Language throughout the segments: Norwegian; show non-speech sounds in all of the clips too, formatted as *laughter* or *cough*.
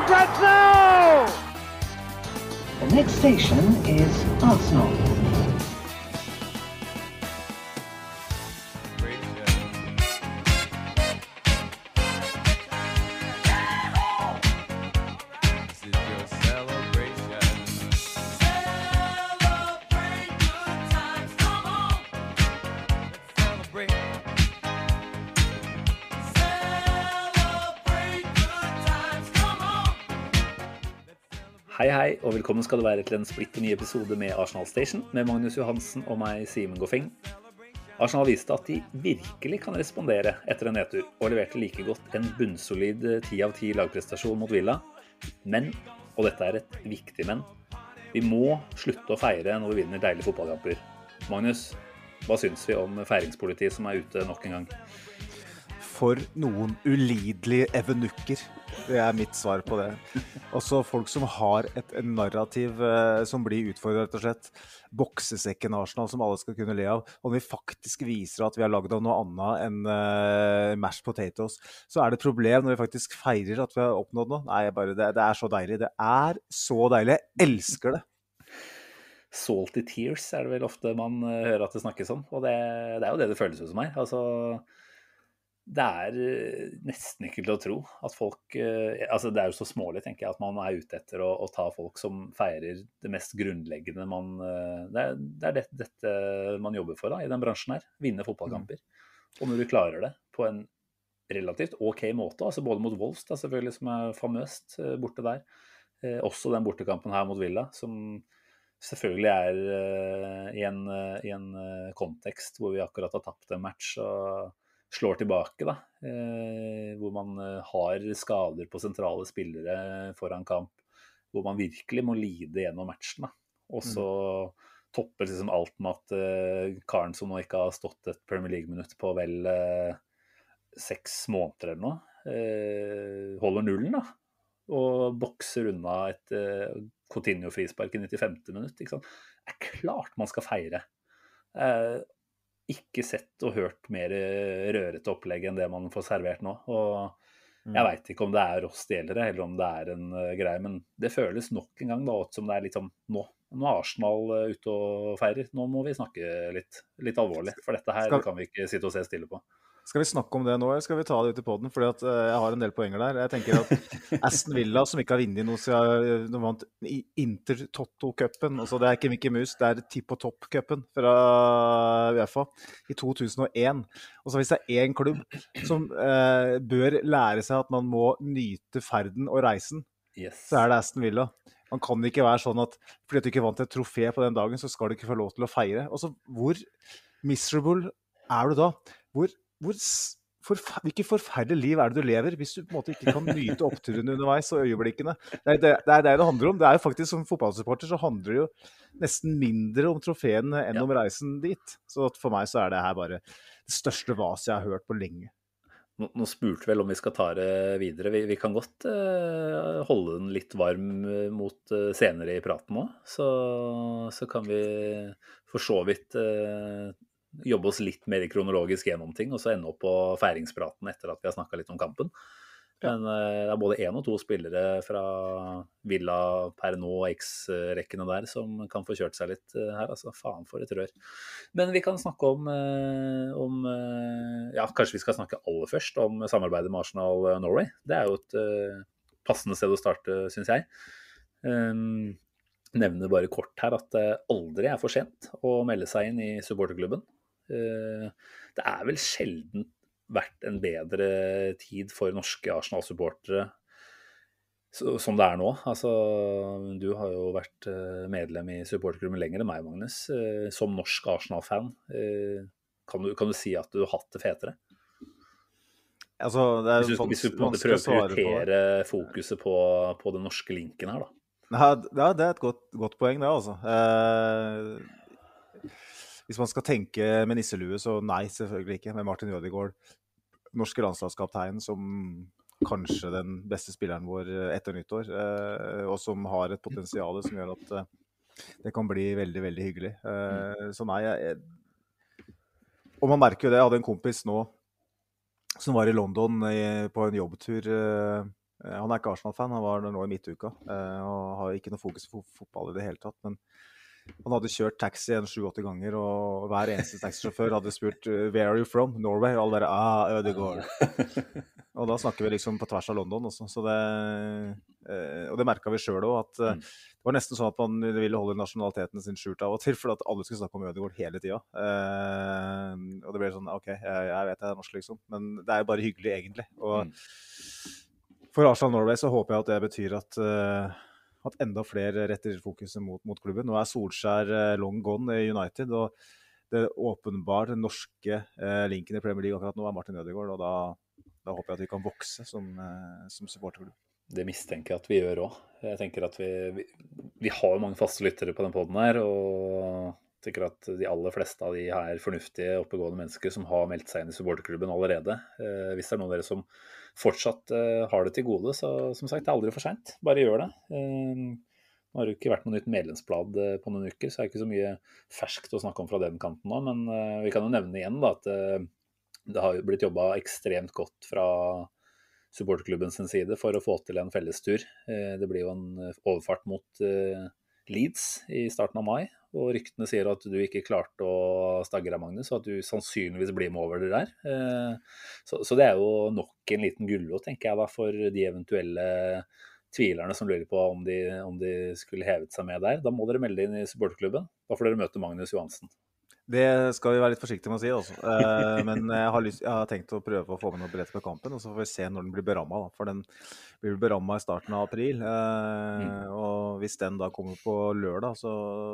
for grabs now! The next station is Arsenal. Hei, og velkommen skal du være til en splitter ny episode med Arsenal Station med Magnus Johansen og meg, Simen Goffeng. Arsenal viste at de virkelig kan respondere etter en nedtur, og leverte like godt en bunnsolid ti av ti lagprestasjon mot Villa. Men, og dette er et viktig men, vi må slutte å feire når vi vinner deilige fotballkamper. Magnus, hva syns vi om feiringspolitiet som er ute nok en gang? For noen ulidelige evenukker. Det er mitt svar på det. Også folk som har et narrativ eh, som blir utfordret, rett og slett. Boksesekken Arsenal som alle skal kunne le av. Om vi faktisk viser at vi er lagd av noe annet enn eh, mashed potatoes, så er det et problem når vi faktisk feirer at vi har oppnådd noe. Nei, bare, det, det er så deilig. Det er så deilig. Jeg elsker det. Salty tears er det vel ofte man eh, hører at det snakkes om. Og det, det er jo det det føles ut som her. Altså, det er eh, nesten ikke til å tro at folk eh, altså Det er jo så smålig, tenker jeg, at man er ute etter å, å ta folk som feirer det mest grunnleggende man eh, Det er, det er det, dette man jobber for da, i den bransjen her. Vinne fotballkamper. Og når du klarer det på en relativt OK måte, altså både mot Wolfs, da, selvfølgelig, som er famøst borte der, eh, også den bortekampen her mot Villa, som selvfølgelig er i en, i en kontekst hvor vi akkurat har tapt en match og slår tilbake, da. Eh, hvor man eh, har skader på sentrale spillere foran kamp. Hvor man virkelig må lide gjennom matchen. Da. Og så topper liksom alt med at eh, karen som nå ikke har stått et Premier League-minutt på vel seks måneder eller noe, eh, holder nullen, da. Og bokser unna et Coutinho-frispark i 95. minutt. Ikke sant? Det er klart man skal feire. Eh, ikke sett og hørt mer eh, rørete opplegg enn det man får servert nå. Og jeg veit ikke om det er oss det gjelder, eller om det er en uh, greie, men det føles nok en gang da, som det er litt sånn nå. Nå er Arsenal uh, ute og feirer. Nå må vi snakke litt, litt alvorlig. For dette her Skal- kan vi ikke sitte og se stille på. Skal vi snakke om det nå, eller skal vi ta det ut i poden? Fordi at eh, jeg har en del poenger der. Jeg tenker at Aston Villa, som ikke har vunnet noe siden de vant i Inter Totto-cupen altså Det er ikke Mickey Mouse, det er Tipp og Topp-cupen fra Uefa i 2001. Og så hvis det er én klubb som eh, bør lære seg at man må nyte ferden og reisen, Yes. så er det Aston Villa. Man kan ikke være sånn at fordi du ikke vant et trofé på den dagen, så skal du ikke få lov til å feire. Altså, hvor miserable er du da? Hvor, hvor s- forfe- Hvilket forferdelig liv er det du lever hvis du på en måte ikke kan nyte oppturene underveis og øyeblikkene? Det er det det, er det det handler om. Det er jo faktisk Som fotballsupporter så handler det jo nesten mindre om trofeene enn Ja. om reisen dit. Så for meg så er det her bare det største vaset jeg har hørt på lenge. Nå, nå spurte vel om vi skal ta det videre. Vi, vi kan godt eh, holde den litt varm eh, mot eh, senere i praten òg. Så, så kan vi for så vidt eh, jobbe oss litt mer kronologisk gjennom ting, og så ende opp på feiringspraten etter at vi har snakka litt om kampen. Men eh, det er både én og to spillere fra Villa per nå og X-rekkene der som kan få kjørt seg litt eh, her. Altså, faen for et rør. Men vi kan snakke om, eh, om Ja, kanskje vi skal snakke aller først om samarbeidet med Arsenal Norway. Det er jo et passende sted å starte, syns jeg. Um, nevner bare kort her at det aldri er for sent å melde seg inn i supporterklubben. Eh, det er vel sjelden vært en bedre tid for norske Arsenal-supportere som det er nå. Altså, du har jo vært eh, medlem i supporterklubben lenger enn meg, Magnus. Eh, Som norsk Arsenal-fan, kan, du- kan du si at du har hatt det fetere? Altså, det er Hvis du, hvis du prøver å prioritere på. fokuset på, på den norske linken her, da. Ja, det er et godt, godt poeng, det, altså. Eh, hvis man skal tenke med nisselue, så nei, selvfølgelig ikke. Med Martin Ødegaard, norske landslagskaptein, som kanskje den beste spilleren vår eh, etter nyttår. Eh, og som har et potensial som gjør at eh, det kan bli veldig, veldig hyggelig. Eh, så nei, jeg, Og man merker jo det. Jeg hadde en kompis nå som var i London på en jobbtur. Han er ikke Arsenal-fan, han var der nå i midtuka og har ikke noe fokus på fotball i det hele tatt. Men han hadde kjørt taxi en sju-åtte ganger, og hver eneste taxisjåfør hadde spurt eh, 'Where are you from?' Norway. Og alle bare ah, Ødegaard. *laughs* og da snakker vi liksom på tvers av London også. Så det, eh, og det merka vi sjøl òg, at eh, det var nesten sånn at man ville holde nasjonaliteten sin skjult av og til, for at alle skulle snakke om Ødegaard hele tida. Eh, og det ble sånn OK, jeg, jeg vet jeg er norsk, liksom, men det er jo bare hyggelig, egentlig. Og for Arsenal Norway så håper jeg at det betyr at, at enda flere retter fokuset mot, mot klubben. Nå er Solskjær eh, long gone i United, og det åpenbart norske eh, linken i Premier League akkurat nå er Martin Ødegaard. Og da, da håper jeg at vi kan vokse som, eh, som supporterklubb. Det mistenker jeg at vi gjør òg. Jeg tenker at vi, vi, vi har mange faste lyttere på den poden her. Og tenker at de aller fleste av de her fornuftige, oppegående mennesker som har meldt seg inn i supporterklubben allerede. Eh, hvis det er noen av dere som fortsatt eh, har det til gode, så som sagt, det er aldri for seint. Bare gjør det. Eh, nå har det ikke vært noe nytt medlemsblad eh, på noen uker, så det er ikke så mye ferskt å snakke om fra den kanten nå. Men vi kan jo nevne igjen da, at det har blitt jobba ekstremt godt fra supporterklubben sin side for å få til en fellestur. Det blir jo en overfart mot Leeds i starten av mai, og ryktene sier at du ikke klarte å stagge deg, Magnus, og at du sannsynligvis blir med over det der. Eh, Så, så det er jo nok en liten gulrot, tenker jeg, da, for de eventuelle tvilerne som lurer på om de, om de skulle hevet seg med der. Da må dere melde inn i supporterklubben. Da får dere møte Magnus Johansen. Det skal vi være litt forsiktige med å si, altså. Eh, men jeg har, lyst, jeg har tenkt å prøve å få med noe billett på kampen, og så får vi se når den blir beramma. For den blir beramma i starten av april. Eh, Og hvis den da kommer på lørdag, så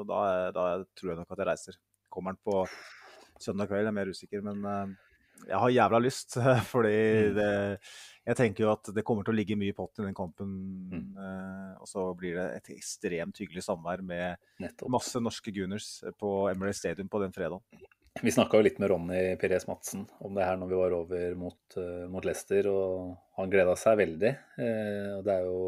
da, er, da tror jeg nok at jeg reiser. Kommer den på søndag kveld, jeg er mer usikker. Men eh, jeg har jævla lyst, *laughs* fordi det jeg tenker jo at det kommer til å ligge mye i potten i den kampen. eh, og så blir det et ekstremt hyggelig samvær med Nettopp. masse norske Gunners på Emirates Stadium på den fredagen. Vi snakka jo litt med Ronny Perez Madsen om det her når vi var over mot, uh, mot Leicester, og han gleda seg veldig. Uh, og det er jo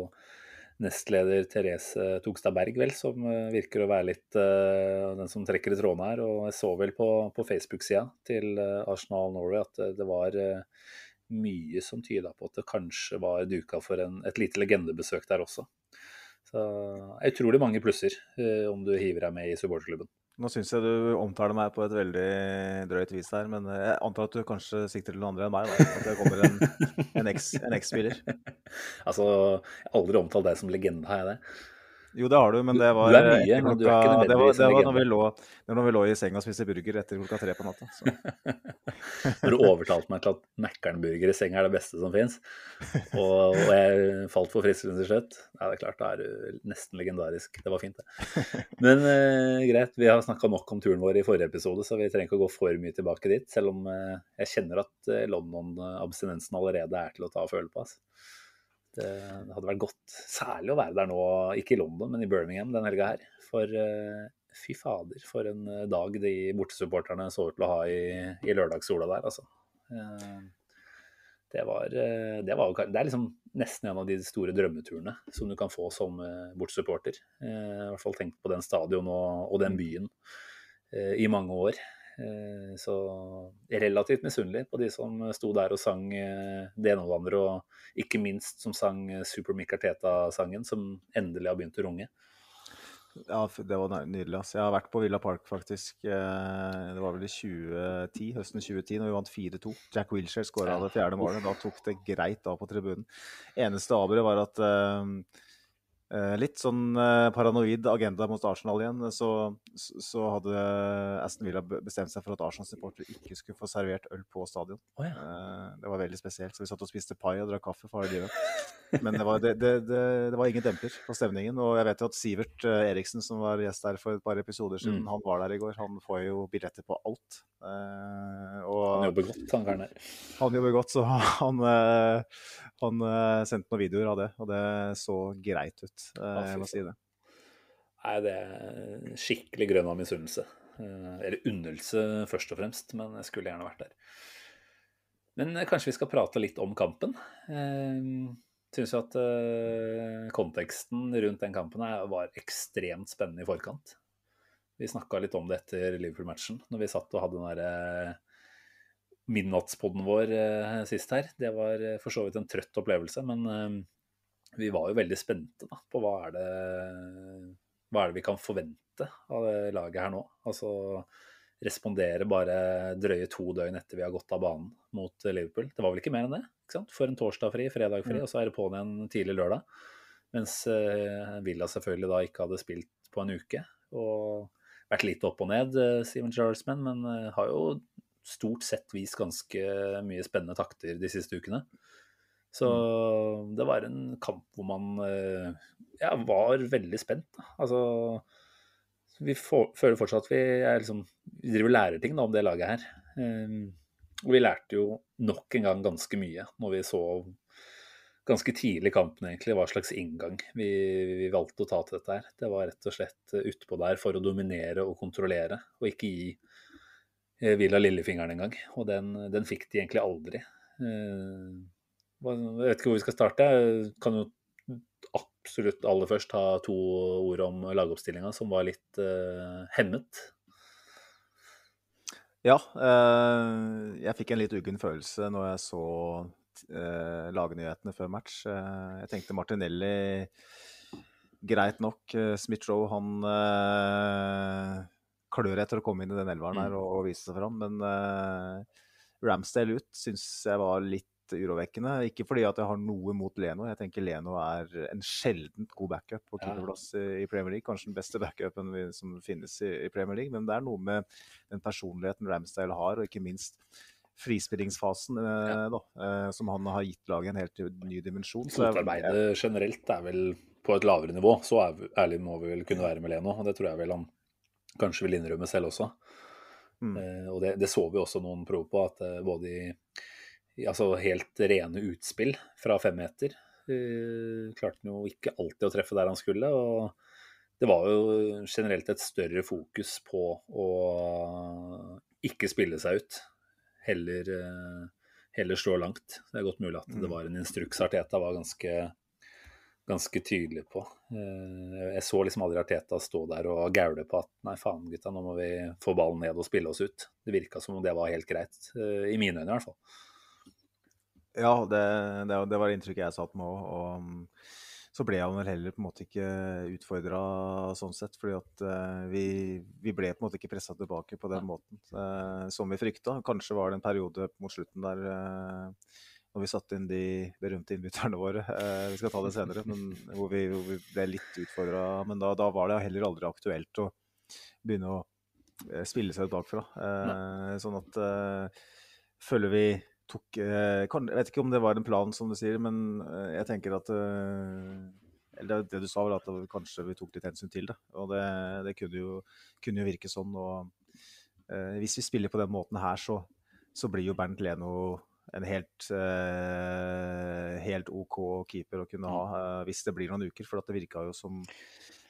nestleder Therese Togstad Berg vel, som eh, virker å være litt uh, den som trekker i trådene her. Og jeg så vel på, på Facebook-sida til eh, Arsenal Norway at det, var uh, mye som tyda på at det kanskje var duka for en, et lite legendebesøk der også. Så utrolig mange plusser uh, om du hiver deg med i supporterklubben. Nå syns jeg du omtaler meg på et veldig drøyt vis her, men jeg antar at du kanskje sikter til noen andre enn meg? Da. At det kommer en, en eks-spiller? *laughs* Altså, jeg har aldri omtalt deg som legende, har jeg det? Jo, det har du, men det var Du mye, etter men du klokka- det var, det var når vi lå, når vi lå i senga og spiste burger etter klokka tre på natta. *laughs* Når du overtalte meg til at Mækkern-burger i senga er det beste som fins, og, og jeg falt for fristelsen til slutt, ja, det er klart, da er du nesten legendarisk. Det var fint, det. Men eh, greit, vi har snakka nok om turen vår i forrige episode, så vi trenger ikke å gå for mye tilbake dit, selv om eh, jeg kjenner at eh, London-abstinensen allerede er til å ta og føle på. Altså. Det, det hadde vært godt, særlig å være der nå, ikke i London, men i Birmingham den helga her. For eh, fy fader, for en eh, dag de bortesupporterne så ut til å ha i, i lørdagssola der, altså. Eh, Det var, eh, det var Det er liksom nesten en av de store drømmeturene som du kan få som bortsupporter. Eh, I hvert fall tenkt på den stadion og, og den byen eh, i mange år. Eh, Så relativt misunnelig på de som sto der og sang eh, det ene og det andre, og ikke minst som sang eh, Super Mick Arteta-sangen, som endelig har begynt å runge. Ja, det var nydelig. Altså. Jeg har vært på Villa Park, faktisk. eh, Det var vel i 2010, høsten 2010, når vi vant 4-2. Jack Wilshere skåra det fjerde målet. Da tok det greit av på tribunen. Eneste aberet var at eh, eh, Litt sånn eh, paranoid agenda mot Arsenal igjen. Så, så så hadde Aston Villa bestemt seg for at Arsenal-supportere ikke skulle få servert øl på stadion. Oh, ja. Eh, Det var veldig spesielt. Så vi satt og spiste pai og drakk kaffe for livet. Men det var, det, det, det, var ingen demper på stemningen. Og jeg vet jo at Sivert eh, Eriksen, som var gjest der for et par episoder siden, Mm. han var der i går. Han får jo billetter på alt. Eh, og Han jobber godt, han karen der. han jobber godt, så han, eh, han eh, sendte noen videoer av det, og det så greit ut. Eh, jeg må si det. Nei, det er skikkelig grønn av misunnelse. Eh, Eller unnelse først og fremst, men jeg skulle gjerne vært der. Men eh, kanskje vi skal prate litt om kampen. Syns jo at konteksten rundt den kampen var ekstremt spennende i forkant. Vi snakka litt om det etter Liverpool-matchen, når vi satt og hadde den derre midnattspodden vår sist her. Det var for så vidt en trøtt opplevelse, men vi var jo veldig spente da, på hva er det hva er det vi kan forvente av det laget her nå? Altså respondere bare drøye to døgn etter vi har gått av banen mot Liverpool. Det var vel ikke mer enn det? ikke sant? For en torsdag fri, fredag fri, og så er det på'n igjen tidlig lørdag. Mens eh, Villa selvfølgelig da ikke hadde spilt på en uke. Og vært litt opp og ned, eh, Steven Charlesman, men eh, har jo stort sett vist ganske mye spennende takter de siste ukene. Så det var en kamp hvor man eh, ja, var veldig spent. Da. Altså Vi får, føler fortsatt at vi, er liksom, vi driver og lærer ting da, om det laget her. Um, og vi lærte jo nok en gang ganske mye når vi så ganske tidlig i kampen egentlig hva slags inngang vi, vi valgte å ta til dette her. Det var rett og slett eh, utpå der for å dominere og kontrollere, og ikke gi eh, Villa lillefingeren engang. Og den, den fikk de egentlig aldri. Hva- Jeg vet ikke hvor vi skal starte. Jeg kan jo absolutt aller først ha to ord om lagoppstillinga, som var litt eh, hemmet. Ja, eh, jeg fikk en litt uggen følelse når jeg så eh, lagnyhetene før match. Eh, jeg tenkte Martinelli greit nok. Eh, Smith-Roe han eh, klør etter å komme inn i den elveren her og, og vise seg fram, men eh, Ramsdale ut syns jeg var litt urovekkende. Ikke fordi at jeg har noe mot Leno. Jeg tenker Leno er en sjeldent god backup på Ja. keeperplass i, i Premier League. Kanskje den beste backupen som finnes i, i Premier League. Men det er noe med den personligheten Ramsdale har, og ikke minst frispillingsfasen, eh, da, eh, som han har gitt laget en helt ny dimensjon. Fotarbeidet generelt er vel på et lavere nivå. Så ærlig må vi vel kunne være med Leno, og det tror jeg vel han kanskje vil innrømme selv også. Mm. Eh, og det, det så vi også noen prov på, at eh, både i altså helt rene utspill fra femmeter eh, klarte han jo ikke alltid å treffe der han skulle. og det var jo generelt et større fokus på å ikke spille seg ut, heller, eh, heller slå langt. Det er godt mulig at det var en instruks Arteta var ganske, ganske tydelig på. Eh, Jeg så liksom aldri Arteta stå der og gaule på at nei, faen gutta, nå må vi få ballen ned og spille oss ut. Det virka som om det var helt greit, i mine øyne i hvert fall. Ja, det, det, det var inntrykket jeg satt med òg. Og mm, så ble jeg vel heller på en måte ikke utfordra sånn sett. fordi at uh, vi, vi ble på en måte ikke pressa tilbake på den måten uh, som vi frykta. Kanskje var det en periode mot slutten der uh, når vi satte inn de berømte innbytterne våre. vi skal ta det senere. Men hvor vi, hvor vi ble litt utfordra. Men da, da var det heller aldri aktuelt å begynne å spille seg ut bakfra. Eh, sånn at føler vi tok eh, kan, Jeg vet ikke om det var en plan, som du sier, men eh, jeg tenker at eh, eller det, du sa, var at kanskje vi tok litt hensyn til det. Og det, det kunne, jo, kunne jo virke sånn. Og eh, hvis vi spiller på den måten her, så, så blir jo Bernt Leno en helt, helt OK keeper å kunne ha eh, hvis det blir noen uker. For at det virka jo som,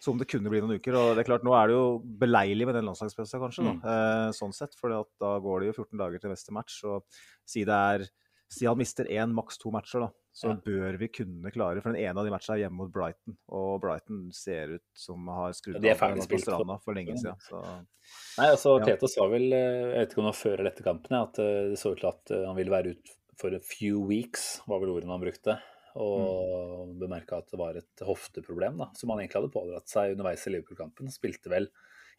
som det kunne bli noen uker. Og det er klart, nå er det jo beleilig med den landslagspausen, kanskje. Da, eh, sånn sett, For da går det jo 14 dager til neste match. Og si det er Si han mister én, maks to matcher, da, så Ja. bør vi kunne klare For den ene av de matchene er hjemme mot Brighton, og Brighton ser ut som har skrudd Ja, av på stranda for lenge siden. Så Nei, altså Ja. Tete sa vel, eh, jeg vet ikke om det var før eller etter kampen, at eh, det så ut til at eh, han ville være ut for a few weeks, var vel ordene han brukte. Og bemerka at det var et hofteproblem da, som han egentlig hadde pådratt seg underveis i Liverpool-kampen. Spilte vel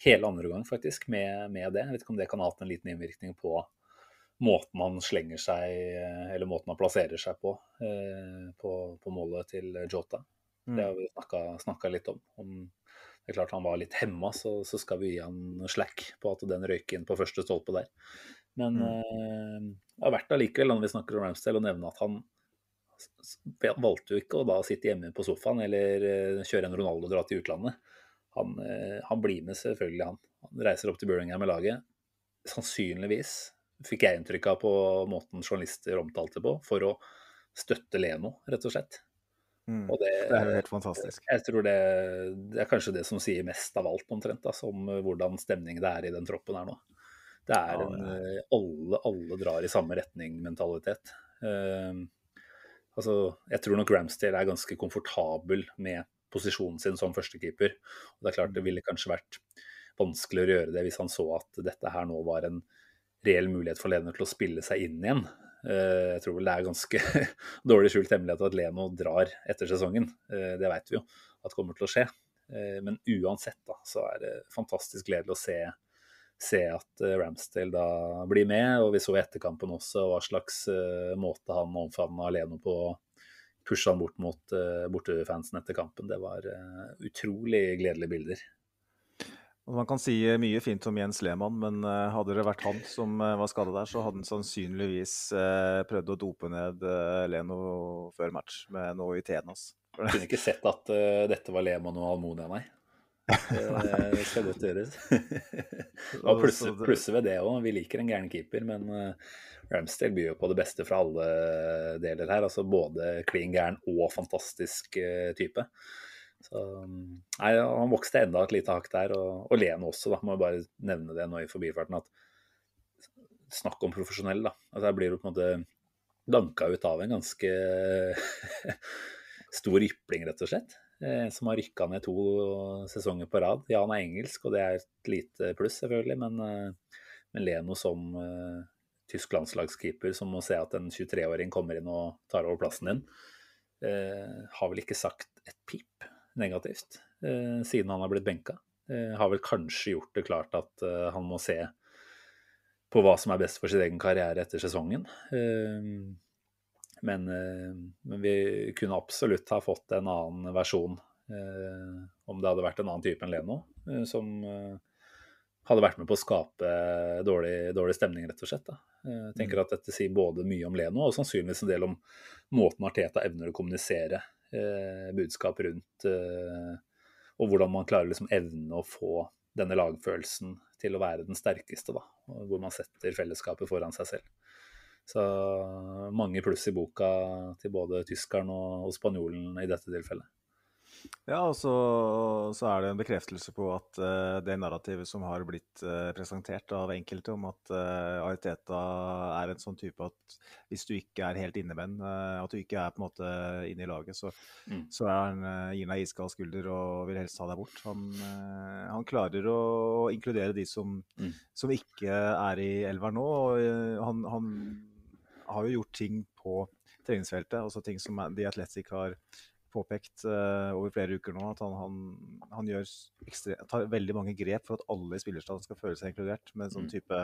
hele andre gang faktisk med, med det. Jeg vet ikke om det kan ha hatt en liten innvirkning på måten han slenger seg, eh, eller måten han plasserer seg på, eh, på, på målet til Jota. Det har vi snakka litt om. om det er klart han var litt hemma, så, så skal vi gi han slack på at den røyk inn på første stolpe der. Men eh, det er verdt allikevel, når vi snakker om Ramsdale, å nevne at han valgte jo ikke å da sitte hjemme på sofaen eller eh, kjøre en Ronaldo og dra til utlandet. Han, eh, han blir med selvfølgelig, han. Han reiser opp til Birmingham med laget. Sannsynligvis, fikk jeg inntrykk av på måten journalister omtalte på, for å støtte Leno, rett og slett. Mm. Og det, Det er helt fantastisk. jeg tror det, det er kanskje det som sier mest av alt, omtrent, da, som eh, hvordan stemning det er i den troppen her nå. Det er en alle, alle drar i samme retning-mentalitet. Eh, altså, jeg tror nok Ramsdale er ganske komfortabel med posisjonen sin som førstekeeper. Og det er klart det ville kanskje vært vanskeligere å gjøre det hvis han så at dette her nå var en reell mulighet for Leno til å spille seg inn igjen. Eh, Jeg tror vel det er ganske *laughs* dårlig skjult hemmelighet at Leno drar etter sesongen. Eh, Det vet vi jo at kommer til å skje. Eh, Men uansett da, så er det fantastisk gledelig å se, se at eh, Ramsdale da blir med. Og vi så i etterkampen også hva slags eh, måte han omfavna Leno på. Pusha han bort mot eh, bortefansen etter kampen. Det var utrolig gledelige bilder. Man kan si mye fint om Jens Lehmann, men hadde det vært han som var skadet der, så hadde han sannsynligvis prøvd å dope ned Leno før match med noe i teen hans. Jeg kunne ikke sett at dette var Lehmann og Almonia, nei. Det skal godt gjøres. *laughs* Og plusset plusse ved det òg. Vi liker en gæren keeper, men eh, Ramsdale byr jo på det beste fra alle deler her. Altså både klin gæren og fantastisk eh, type. Så mm, nei, han vokste enda et lite hakk der. Og, og Leno også, da. Må jeg bare nevne det nå i forbifarten. at Snakk om profesjonell, da. Altså, her blir du på en måte danka ut av en ganske *laughs* stor rypling rett og slett. Eh, som har rykka ned to sesonger på rad. Ja, han er engelsk, og det er et lite pluss, selvfølgelig. Men, eh, men Leno som uh, tysk landslagskeeper, som må se at en 23-åring kommer inn og tar over plassen din, uh, har vel ikke sagt et pip negativt uh, siden han har blitt benka. Har vel kanskje gjort det klart at han må se på hva som er best for sin egen karriere etter sesongen. Eh, men, eh, men vi kunne absolutt ha fått en annen versjon eh, om det hadde vært en annen type enn Leno, eh, som hadde vært med på å skape dårlig, dårlig stemning, rett og slett. Da. Jeg tenker at dette sier både mye om Leno og sannsynligvis en del om måten Arteta evner å kommunisere eh, budskap rundt, og hvordan man klarer liksom evne å få denne lagfølelsen til å være den sterkeste, da, hvor man setter fellesskapet foran seg selv. Så mange pluss i boka til både tyskeren og, og spanjolen i dette tilfellet. Ja, og så, så er det en bekreftelse på at uh, det narrativet som har blitt uh, presentert av enkelte om at uh, Ariteta er en sånn type at hvis du ikke er helt inne uh, at du ikke er på en måte inne i laget, så, Mm. så han, gir deg iskald skulder og vil helst ha deg bort. Han, han klarer å inkludere de som, Mm. som ikke er i elver nå. og han, han har jo gjort ting på treningsfeltet, også ting som The Athletic har påpekt uh, over flere uker nå, at han, han, han gjør ekstre, tar veldig mange grep for at alle i spillerstaden skal føle seg inkludert. Med sånn Mm. type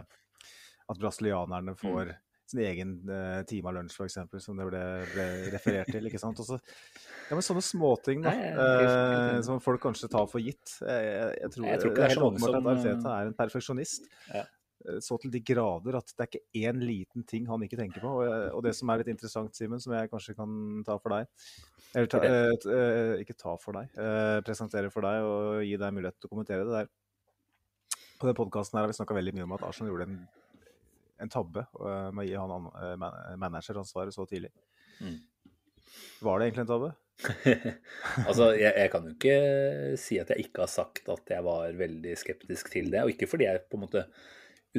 at brasilianerne får sin egen uh, time av lunsj, f.eks., som det ble, ble referert til. ikke sant? Også, ja, men Sånne småting da, enig. som folk kanskje tar for gitt. Jeg, jeg, tror, Jeg tror ikke det er det er så mange som, at Arteta er en perfeksjonist. Ja. Eh, Så til de grader at det er ikke én liten ting han ikke tenker på. Og, og det som er litt interessant, Simen, som jeg kanskje kan ta for deg Eller ta, eh, eh, ikke ta for deg, eh, presentere for deg og gi deg mulighet til å kommentere det der. På den podkasten har vi snakka veldig mye om at Arsenal gjorde en, en tabbe eh, med å gi han an- eh, man- manageransvaret så tidlig. Mm. Var det egentlig en tabbe? *laughs* altså, jeg, jeg kan jo ikke si at jeg ikke har sagt at jeg var veldig skeptisk til det. Og ikke fordi jeg på en måte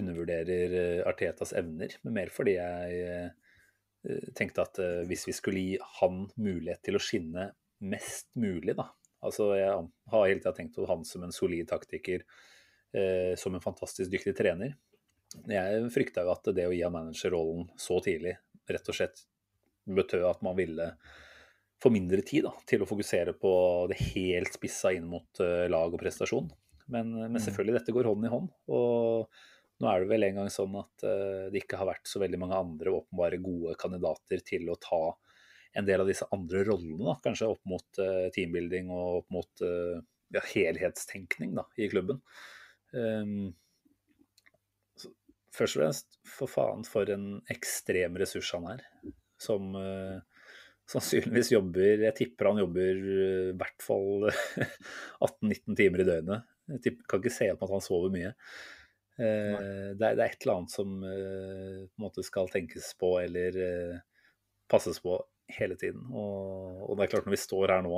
undervurderer eh, Artetas evner, men mer fordi jeg eh, tenkte at eh, hvis vi skulle gi han mulighet til å skinne mest mulig, da Altså, jeg har hele tida tenkt på han som en solid taktiker, eh, som en fantastisk dyktig trener. Jeg frykta jo at det å gi han managerrollen så tidlig rett og slett betød at man ville få mindre tid da, til å fokusere på det helt spissa inn mot eh, lag og prestasjon. Men, men selvfølgelig, dette går hånd i hånd. Og nå er det vel en gang sånn at eh, det ikke har vært så veldig mange andre åpenbare gode kandidater til å ta en del av disse andre rollene, da, kanskje opp mot eh, teambuilding og opp mot eh, ja, helhetstenkning da, i klubben. Um, først og fremst, for faen, for en ekstrem ressurs han er. Som, uh, sannsynligvis jobber Jeg tipper han jobber uh, i hvert fall *laughs* 18-19 timer i døgnet. Jeg tipper, kan ikke se på at han sover mye. Eh, det, er, det er et eller annet som eh, på en måte skal tenkes på eller eh, passes på hele tiden. Og, og det er klart, når vi står her nå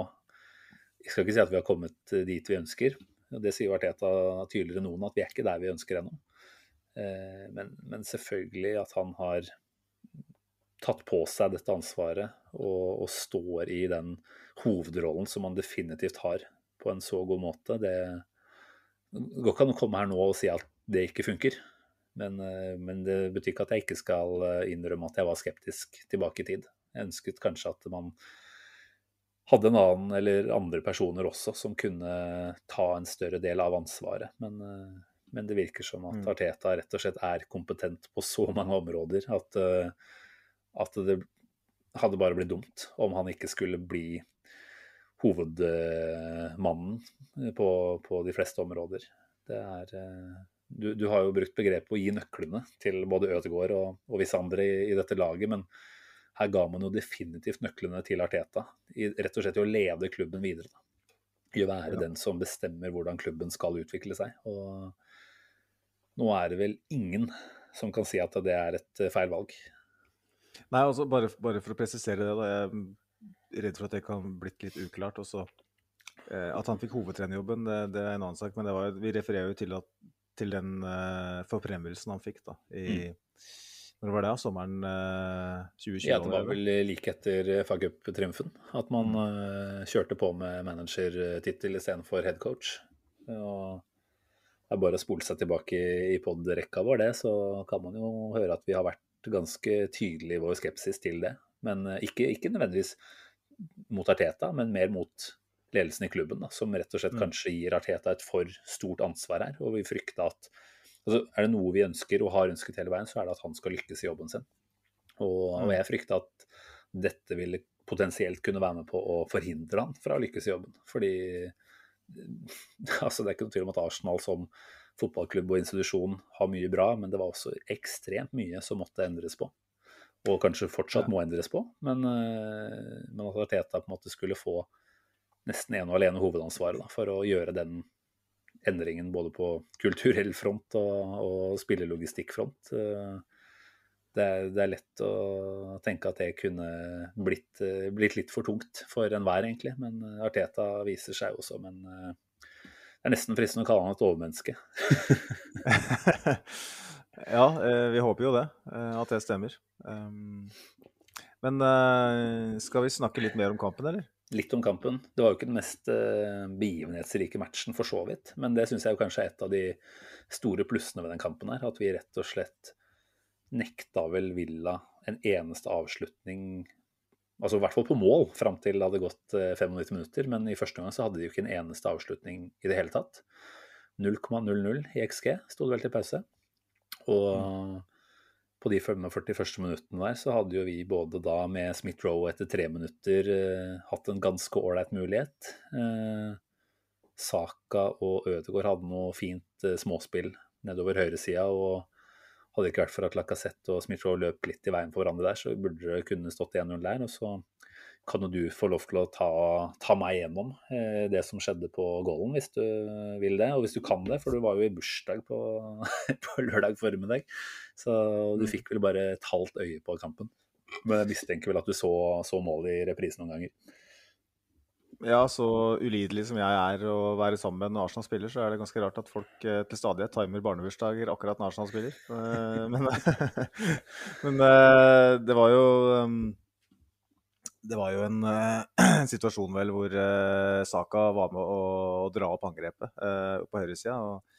Jeg skal ikke si at vi har kommet dit vi ønsker. og Det sier Arteta tydeligere enn noen, at vi er ikke der vi ønsker ennå. Men, men selvfølgelig at han har tatt på seg dette ansvaret og, og står i den hovedrollen som han definitivt har, på en så god måte. Det går ikke an å komme her nå og si at det ikke funker. Men, eh, men det betyr ikke at jeg ikke skal eh, innrømme at jeg var skeptisk tilbake i tid. Jeg ønsket kanskje at man hadde en annen eller andre personer også som kunne ta en større del av ansvaret. Men, eh, men det virker som at Mm. Arteta rett og slett er kompetent på så mange områder at, at det hadde bare blitt dumt om han ikke skulle bli hovedmannen på, på de fleste områder. Det er du, du har jo brukt begrepet å gi nøklene til både Ødegaard og, og visse andre i, i dette laget, men her ga man jo definitivt nøklene til Arteta. I, rett og slett i å lede klubben videre. Da. I å være Ja. den som bestemmer hvordan klubben skal utvikle seg. Og nå er det vel ingen som kan si at det er et eh, feil valg. Nei, altså bare, bare for å presisere det, da. Jeg er redd for at det kan blitt litt uklart. Også. Eh, at han fikk hovedtrenerjobben, det, det er en annen sak. Men det var, vi refererer jo til, at, til den uh, forfremmelsen han fikk da, i Når var det? Sommeren uh, 2020? Ja, det var vel? like etter FA-cup-triumfen at man uh, kjørte på med managertittel istedenfor headcoach. Og det er bare å spole seg tilbake i, i pod-rekka vår, det, så kan man jo høre at vi har vært ganske tydelige i vår skepsis til det. Men eh, ikke, ikke nødvendigvis mot Arteta, men mer mot ledelsen i klubben, da, som rett og slett Mm. kanskje gir Arteta et for stort ansvar her. Og vi frykta at altså, Er det noe vi ønsker og har ønsket hele veien, så er det at han skal lykkes i jobben sin. Og, og jeg frykta at dette ville potensielt kunne være med på å forhindre han fra å lykkes i jobben. Fordi *laughs* altså, det er ikke noe tvil om at Arsenal som fotballklubb og institusjon har mye bra, men det var også ekstremt mye som måtte endres på. Og kanskje fortsatt må endres på, men, eh, men at Arteta på en måte skulle få nesten ene og alene hovedansvaret da, for å gjøre den endringen både på kulturell front og, og spillelogistikkfront. Eh, Det er, det er lett å tenke at det kunne blitt, eh, blitt litt for tungt for enhver, egentlig. Men eh, Arteta viser seg jo som en Det er nesten fristende å kalle han et overmenneske. *laughs* ja, vi håper jo det. at det stemmer. Um, men skal vi snakke litt mer om kampen, eller? Litt om kampen. Det var jo ikke den mest eh, begivenhetsrike matchen, for så vidt. Men det syns jeg kanskje er et av de store plussene ved den kampen her. At vi rett og slett nekta vel Villa en eneste avslutning Altså i hvert fall på mål, fram til det hadde gått eh, 95 minutter. Men i første gang så hadde de jo ikke en eneste avslutning i det hele tatt. 0,00 i XG sto det vel til pause. Og på de 45 første minuttene der så hadde jo vi både da med Smith-Roe etter tre minutter eh, hatt en ganske ålreit mulighet. Eh, Saka og Ødegaard hadde noe fint eh, småspill nedover høyresida. og hadde det ikke vært for at Lacassette og Smith-Roe løp litt i veien for hverandre der, så burde det kunne stått 1-0 der. Og så kan jo du få lov til å ta, ta meg gjennom eh, det som skjedde på goalen, hvis du vil det. Og hvis du kan det, for du var jo i bursdag på, *laughs* på lørdag formiddag. Så du fikk vel bare et halvt øye på kampen. Men jeg mistenker vel at du så, så målet i reprisen noen ganger. Ja, så ulidelig som jeg er å være sammen med når Arsenal spiller, så er det ganske rart at folk eh, til stadighet timer barnebursdager akkurat når Arsenal spiller. Eh, men *laughs* men eh, det var jo um, Det var jo en uh, *clears throat* situasjon vel hvor uh, Saka var med å, å dra opp angrepet uh, på høyresida.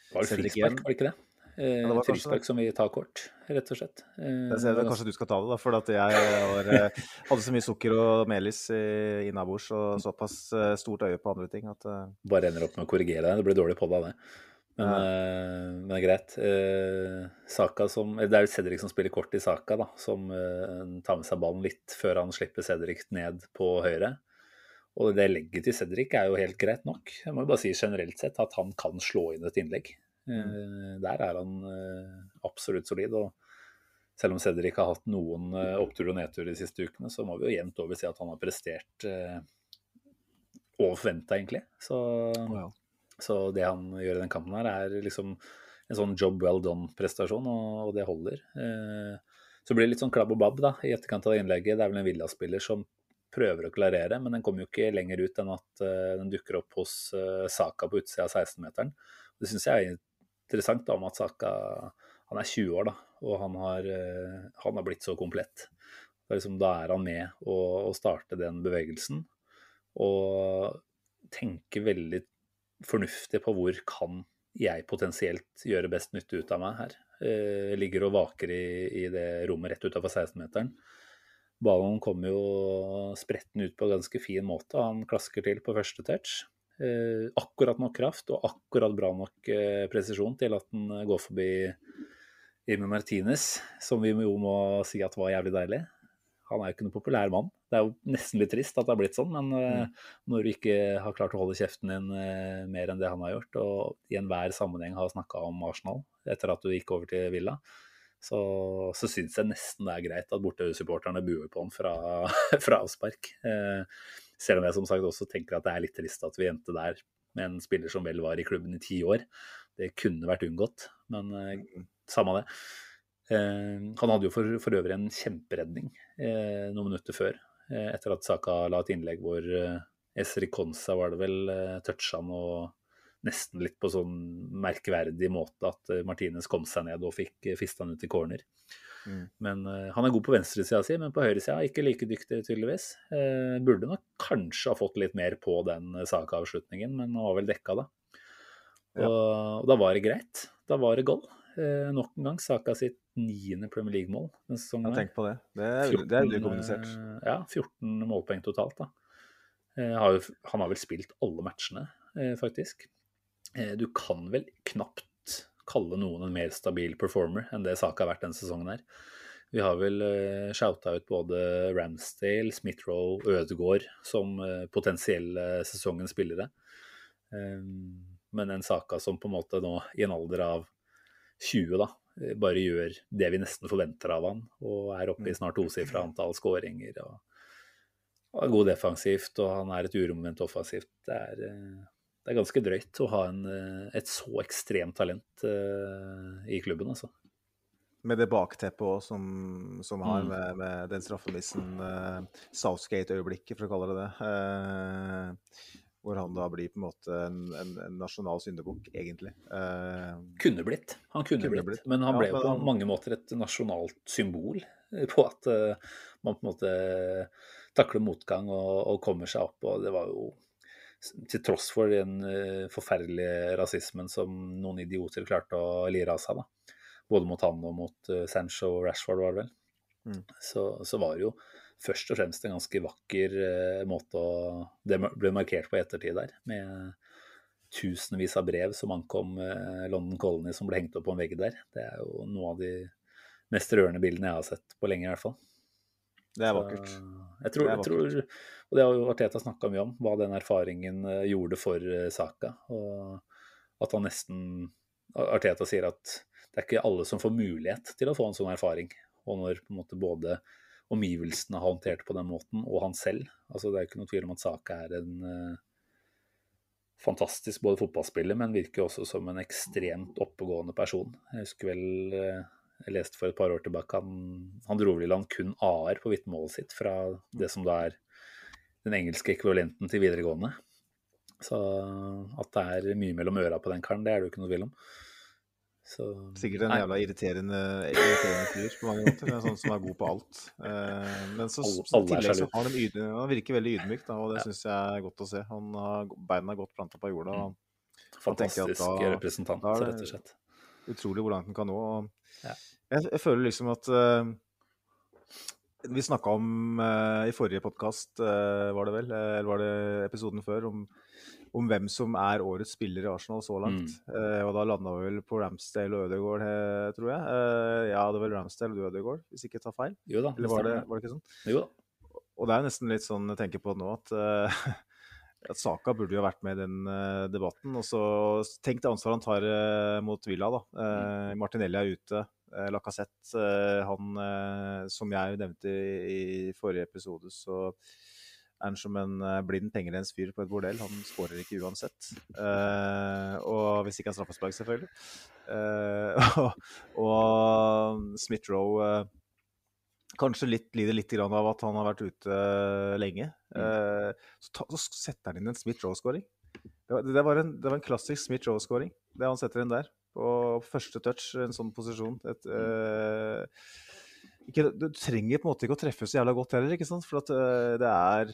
Det var frispark, var det ikke det? Ja, det frispark som vi tar kort, rett og slett. Jeg ser det, kanskje du skal ta det, da, for at jeg var, *laughs* hadde så mye sukker og melis i- innabords og såpass stort øye på andre ting at bare ender opp med å korrigere deg. Det blir dårlig på deg, det. Men, Ja. eh, men greit. Eh, Saka som, det er jo Cedric som spiller kort i Saka, da, som eh, tar med seg ballen litt før han slipper Cedric ned på høyre. Og det legget til Cedric er jo helt greit nok. Jeg må jo bare si generelt sett at han kan slå inn et innlegg. Mm. Der er han absolutt solid. Og selv om Cedric har hatt noen opptur og nedtur de siste ukene, så må vi jo jevnt over si at han har prestert over forventa, egentlig. Så, Ja. Så det han gjør i den kampen her, er liksom en sånn job well done-prestasjon, og, det holder. Eh, så blir det litt sånn klabb og babb da, i etterkant av det innlegget. Det er vel en Villa-spiller som prøver å klarere, men den kommer jo ikke lenger ut enn at eh, den dukker opp hos eh, Saka på utsida av 16-meteren. Det syns jeg er interessant da, om at Saka han er 20 år, da, og han har, han har blitt så komplett. Er liksom, da er han med å, å starte den bevegelsen, og tenker veldig fornuftig på hvor kan jeg potensielt gjøre best nytte ut av meg her. Jeg ligger og vaker i, i det rommet rett utafor 16-meteren. Ballen kommer jo spretten ut på en ganske fin måte, han klasker til på første touch. Eh, akkurat nok kraft og akkurat bra nok eh, presisjon til at den går forbi Imi Martinez, som vi jo må si at var jævlig deilig. Han er jo ikke noen populær mann. Det er jo nesten litt trist at det har blitt sånn, men mm. når du ikke har klart å holde kjeften din eh, mer enn det han har gjort, og i enhver sammenheng har snakka om Arsenal etter at du gikk over til Villa, så, så syns jeg nesten det er greit at bortesupporterne buer på han fra, *laughs* fra avspark. Eh, selv om jeg som sagt også tenker at det er litt trist at vi endte der med en spiller som vel var i klubben i ti år. Det kunne vært unngått, men eh, samme det. Eh, han hadde jo for, for øvrig en kjemperedning eh, noen minutter før, eh, etter at Saka la et innlegg hvor Esri Konsa var det vel toucha han og nesten litt på sånn merkverdig måte at Martinez kom seg ned og fikk fista han ut i corner. Mm. Men Han er god på venstresida si, men på høyresida ikke like dyktig, tydeligvis. Eh, burde nok kanskje ha fått litt mer på den Saka-avslutningen, men han var vel dekka da. Og, Ja. og da var det greit. Da var det goal. Eh, nok en gang Saka sitt niende Premier League-mål denne sesongen. Ja, tenk på det. Det er, det er underkommunisert. eh, Ja, 14 målpoeng totalt, da. Eh, har jo, han har vel spilt alle matchene, eh, faktisk. Du kan vel knapt kalle noen en mer stabil performer enn det Saka har vært denne sesongen her. Vi har vel uh, shouta ut både Ramsdale, Smith-Roe, Ødegaard som potensielle sesongens spillere. Men en Saka som på en måte nå, i en alder av 20, da, bare gjør det vi nesten forventer av han, og er oppe i snart tosifra antall skåringer. Og, og er god defensivt, og han er et uromoment offensivt. Det er, eh, det er ganske drøyt å ha en, eh, et så ekstremt talent uh, i klubben, altså. Med det bakteppet òg som, som har Mm. med, med den straffemissen, uh, Southgate-øyeblikket, for å kalle det det. eh, hvor han da blir på en måte en, en, en nasjonal syndebukk, egentlig. Eh, Kunne blitt. Han kunne, Kunne blitt. blitt. Men han ble men på han- mange måter et nasjonalt symbol eh, *laughs* på at uh, man på en måte takler motgang og, og kommer seg opp. Og det var jo til tross for den uh, forferdelige rasismen som noen idioter klarte å lire av seg, da. Både mot han og mot uh, Sancho og Rashford, var det vel. Mm. Så, så var det jo først og fremst en ganske vakker eh, måte å Det ble markert på ettertid der, med tusenvis av brev som ankom eh, London Colony som ble hengt opp på en vegg der. Det er jo noe av de mest rørende bildene jeg har sett på lenge, i hvert fall. det er vakkert. Jeg tror, Det er jeg tror, og det har jo Arteta snakka mye om, hva den erfaringen eh, gjorde for Saka. Og at han nesten Arteta sier at det er ikke alle som får mulighet til å få en sånn erfaring. Og når på en måte både omgivelsene har håndtert på den måten, og han selv altså Det er jo ikke noe tvil om at Saka er en uh, fantastisk både fotballspiller, men virker også som en ekstremt oppegående person. Jeg husker vel uh, jeg leste for et par år tilbake han, han dro vel i land kun AR på vitnemålet sitt fra det som da er den engelske ekvivalenten til videregående. Så at det er mye mellom øra på den karen, det er det jo ikke noe tvil om. Så, Sikkert en jævla irriterende, irriterende fyr på mange måter. En sånn som er god på alt. Eh, men så, så tillegg så har han, ydmyk, han virker veldig ydmyk, da, og det Ja. syns jeg er godt å se. Han har beina godt planta på jorda. og fantastisk at da- representant, da er det- rett og slett. Utrolig hvor langt han kan nå. og Ja. Jeg, jeg føler liksom at uh, Vi snakka om uh, i forrige podkast, var det vel, eller var det episoden før, om, om hvem som er årets spiller i Arsenal så langt. Mm. Uh, og da landa vi vel på Ramsdale og Ødegaard, eh, tror jeg. Uh, ja, det var Ramsdale og Ødegaard, hvis ikke jeg tar feil. Jo da, Eller var det, var det ikke sånn? Jo da. Og det er nesten litt sånn jeg tenker på nå at, uh, *laughs* at Saka burde jo ha vært med i den eh, debatten. Og så tenk det ansvaret han tar eh, mot Villa, da. Mm. Martinelli er ute. Eh, Lacassette, eh, han eh, som jeg nevnte i, i forrige episode, så er han som en eh, blind pengerens-fyr på et bordell. Han skårer ikke uansett. Uh, og hvis ikke han straffespark, selvfølgelig. Uh, *laughs* og og Smith-Roe uh, kanskje litt, lider litt grann av at han har vært ute lenge. Eh, så, ta, så setter han inn en Smith-Roe-skåring. Det, var- det, en- det var en klassisk Smith-Roe-skåring, det han setter inn der. På første touch, en sånn posisjon. Et, eh, ikke, du trenger på en måte ikke å treffe så jævla godt heller, ikke sant? For at eh, det er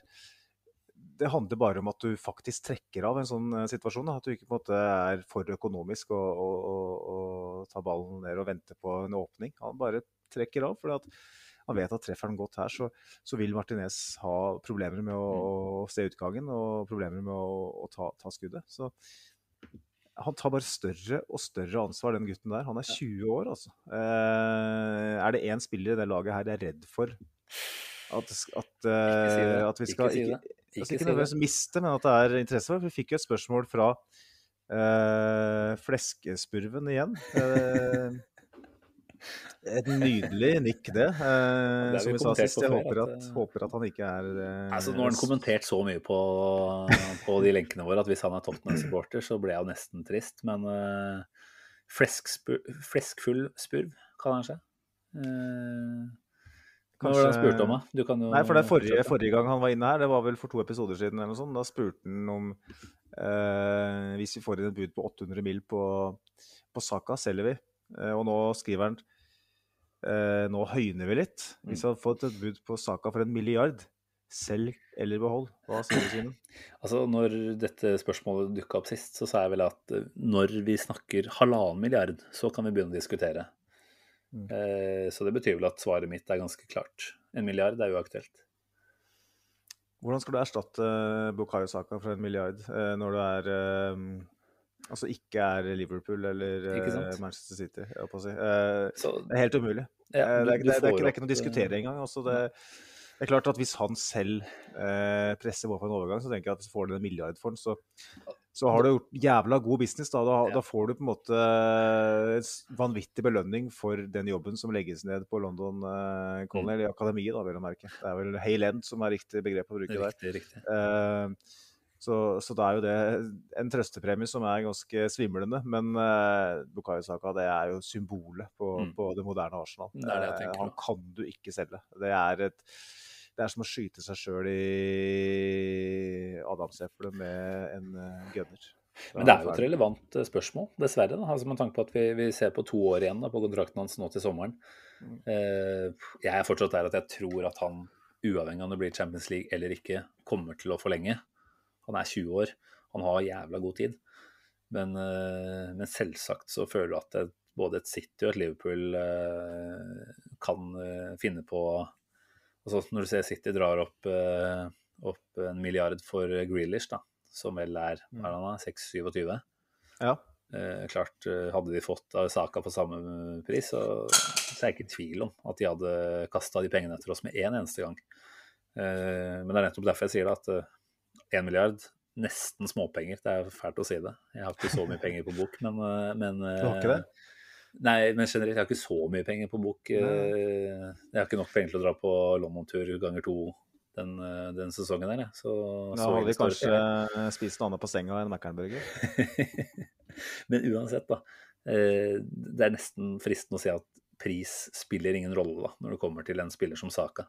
det handler bare om at du faktisk trekker av en sånn eh, situasjon. Da. At du ikke på en måte er for økonomisk og, og, og, og tar ballen ned og venter på en åpning. Han bare trekker av. For at han vet at treffer han godt her, så, så vil Martinez ha problemer med å, å se utgangen og problemer med å, å ta, ta skuddet. Så han tar bare større og større ansvar, den gutten der. Han er 20 år, altså. Eh, er det én spiller i det laget her jeg er redd for at, at, si eh, at vi skal Ikke si ikke, altså, ikke nødvendigvis miste, men at det er interesse for. Vi fikk jo et spørsmål fra eh, Fleskespurven igjen. Eh, et nydelig nikk, det. Eh, det som vi sa sist. Jeg håper at, at, eh, håper at han ikke er eh, Altså, nå har han kommentert så mye på, på de lenkene våre at hvis han er Tottenham-supporter, så ble jeg jo nesten trist. Men uh, fleskfull spurv, kaller han seg. Kanskje... hva var det han spurte om, da? Du kan jo Nei, for det forrige, forrige gang han var inne her, det var vel for to episoder siden, eller noe sånt, da spurte han om eh, Hvis vi får inn et bud på 800 mil på, på Saka, selger vi. Eh, og nå skriver han eh, Nå høyner vi litt. Hvis vi hadde fått et bud på Saka for en milliard, selv eller behold. Hva sier du, Simen? Altså, når dette spørsmålet dukka opp sist, så sa jeg vel at eh, når vi snakker halvannen milliard, så kan vi begynne å diskutere. Mm. Eh, så det betyr vel at svaret mitt er ganske klart. En milliard er uaktuelt. Hvordan skal du erstatte Bukayo Saka for en milliard eh, når du er eh, Altså ikke er Liverpool eller eh, Manchester City, jeg holdt på å si. Eh, Så Det er helt umulig. Ja, Eh, du- det, er, du det, er- det, er ikke, det er ikke noe å diskutere engang. Altså det, det er klart at Hvis han selv eh, presser på for en overgang, så tenker jeg at hvis du får den en milliard for den, så, så har du gjort jævla god business. Da, da, Ja. da får du på en måte en vanvittig belønning for den jobben som legges ned på London eh, Colony, eller akademiet, da, vel å merke. Det er vel Hale End som er riktig begrep å bruke der. Riktig, riktig. Eh, så, så da er jo det en trøstepremie som er ganske svimlende. Men uh, Bukayo Saka det er jo symbolet på, Mm. på det moderne Arsenal. Det det jeg Eh, tenker han kan du ikke selge. Det er, et, det er som å skyte seg sjøl i adamseplet med en uh, gunner. Men det er jo et relevant eh, spørsmål, dessverre. Da. Altså, med tanke på at vi, vi ser på to år igjen da, på kontrakten hans nå til sommeren. Mm. Eh, jeg er fortsatt der at jeg tror at han, uavhengig av om det blir Champions League eller ikke, kommer til å forlenge. Han er 20 år, han har jævla god tid. Men, eh, men selvsagt så føler du at det, både et City og et Liverpool eh, kan eh, finne på altså Når du ser City drar opp, opp en milliard for Grealish, da, som vel er er 6-27 Ja. Eh, klart, hadde de fått Saka for samme pris, så, så er jeg ikke i tvil om at de hadde kasta de pengene etter oss med én eneste gang. Eh, men det er nettopp derfor jeg sier det, at én milliard, nesten småpenger. Det er fælt å si det. Jeg har ikke så mye penger på bok, men, eh, men Du har ikke det? eh, Nei, men generelt, jeg har ikke så mye penger på bok. Nei. Jeg har ikke nok penger til å dra på London-tur ganger to den, eh, den sesongen der. jeg. Så, Da så hadde vi kanskje til. spist noe annet på senga enn Mækkernburger. *laughs* Men uansett, da. eh, Det er nesten fristende å si at pris spiller ingen rolle da, når det kommer til en spiller som Saka.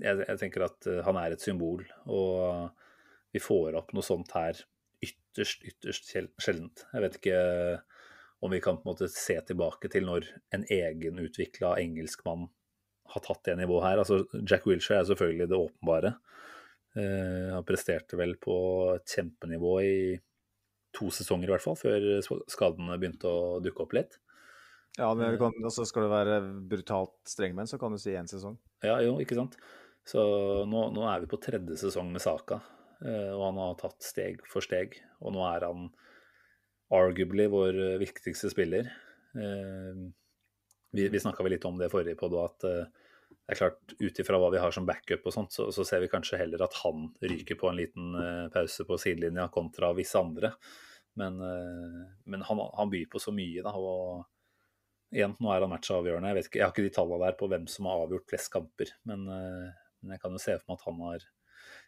Eh, Jeg, jeg tenker at eh, han er et symbol, og vi får opp noe sånt her ytterst, ytterst sjeldent. Jeg vet ikke om vi kan på en måte se tilbake til når en egenutvikla engelskmann har tatt det nivået her. Altså, Jack Wilshere er selvfølgelig det åpenbare. Uh, han presterte vel på et kjempenivå i to sesonger i hvert fall, før skadene begynte å dukke opp litt. Ja, men kan, altså skal du være brutalt streng med en, så kan du si én sesong. Ja, jo, ikke sant. Så nå, nå er vi på tredje sesong med Saka, eh, og han har tatt steg for steg. Og nå er han arguably vår eh, viktigste spiller. Eh, Vi, vi snakka vel litt om det forrige på at det er klart, ut ifra hva vi har som backup og sånt, så, så ser vi kanskje heller at han ryker på en liten pause på sidelinja kontra visse andre. Men, men han, han byr på så mye, da. Og igjen, nå er han matchavgjørende. Jeg vet ikke, jeg har ikke de tallene der på hvem som har avgjort flest kamper, men, men jeg kan jo se for meg at han har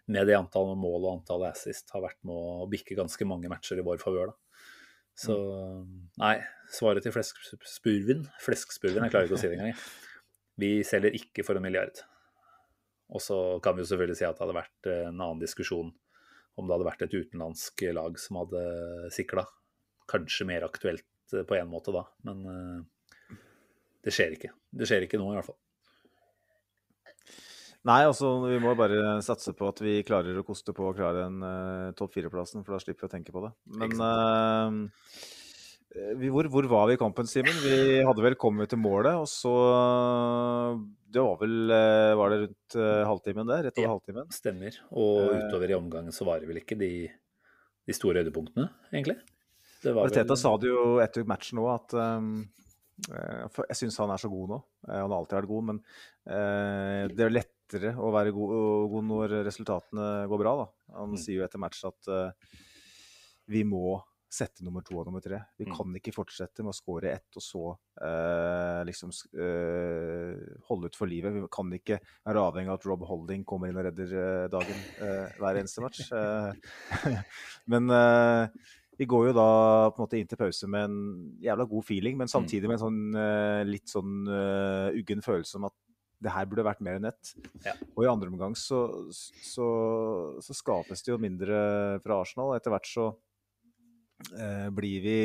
med det antallet mål og antallet assist har vært med å bikke ganske mange matcher i vår favør. da. Så nei, svaret til fleskspurven Fleskspurven, jeg klarer ikke å si det engang. Vi selger ikke for en milliard. Og så kan vi jo selvfølgelig si at det hadde vært en annen diskusjon om det hadde vært et utenlandsk lag som hadde sikla. Kanskje mer aktuelt på en måte da, men eh, det skjer ikke. Det skjer ikke nå, i hvert fall. Nei, altså vi må bare satse på at vi klarer å koste på å klare den uh, topp fire-plassen, for da slipper vi å tenke på det. Men uh, vi, hvor, hvor var vi i kampen, Simen? Vi hadde vel kommet til målet, og så Det var vel eh, Var det rundt eh, halvtimen der? Rett over Ja. halvtimen? Stemmer. Og Eh. utover i omgangen så var det vel ikke de, de store høydepunktene, egentlig. Det var Teta vel sa det jo etter matchen òg, at um, eh, Jeg syns han er så god nå. Eh, Han har alltid vært god, men uh, det er lettere å være god, god når resultatene går bra. da. Han Mm. sier jo etter match at uh, vi må sette nummer to og nummer tre. Vi Mm. kan ikke fortsette med å skåre ett og så uh, liksom eh, holde ut for livet. Vi kan ikke være avhengig av at Rob Holding kommer inn og redder dagen hver eneste match. *laughs* Men vi går jo da på en måte inn til pause med en jævla god feeling, men samtidig med en sånn litt sånn uggen følelse om at det her burde vært mer enn ett. Ja. Og i andre omgang så, så, så skapes det jo mindre fra Arsenal. Etter hvert så eh, blir vi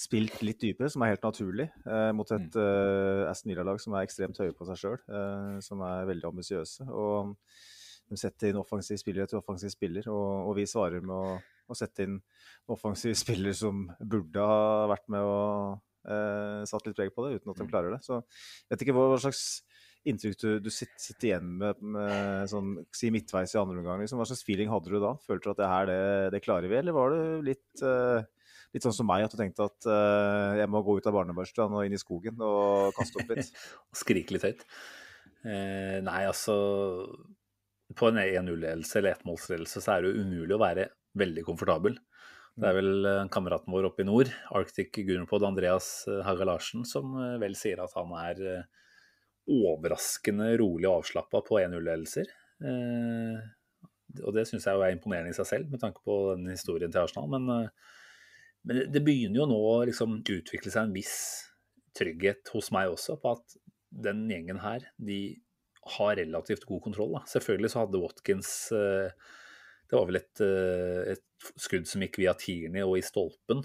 spilt litt dypere, som er helt naturlig, eh, mot et eh, Aston Villa-lag som er ekstremt høye på seg sjøl, eh, som er veldig ambisiøse. Og de setter inn offensiv spiller etter offensiv spiller, og, og vi svarer med å, å sette inn offensiv spiller som burde ha vært med og eh, satt litt preg på det, uten at de klarer det. Så jeg vet ikke hva slags inntrykk du, du sitter, sitter igjen med, med sånn, si midtveis i andre omgang. Liksom. Hva slags feeling hadde du da? Følte du at det her, det, det klarer vi, eller var du litt uh, Litt sånn som meg, at du tenkte at uh, jeg må gå ut av barnebørsten og inn i skogen og kaste opp litt. *laughs* og skrike litt høyt. Eh, nei, altså På en 1-0-ledelse eller ettmålsledelse så er det jo umulig å være veldig komfortabel. Det er vel eh, kameraten vår oppe i nord, Arctic Gunnerpod, Andreas Haga Larsen, som vel sier at han er overraskende rolig og avslappa på 1-0-ledelser. Eh, og det syns jeg jo er imponerende i seg selv, med tanke på den historien til Arsenal. Men, eh, men det- begynner jo nå å liksom utvikle seg en viss trygghet hos meg også på at den gjengen her, de har relativt god kontroll. Da. Selvfølgelig så hadde Watkins eh, Det var vel et, et skudd som gikk via Tierney og i stolpen.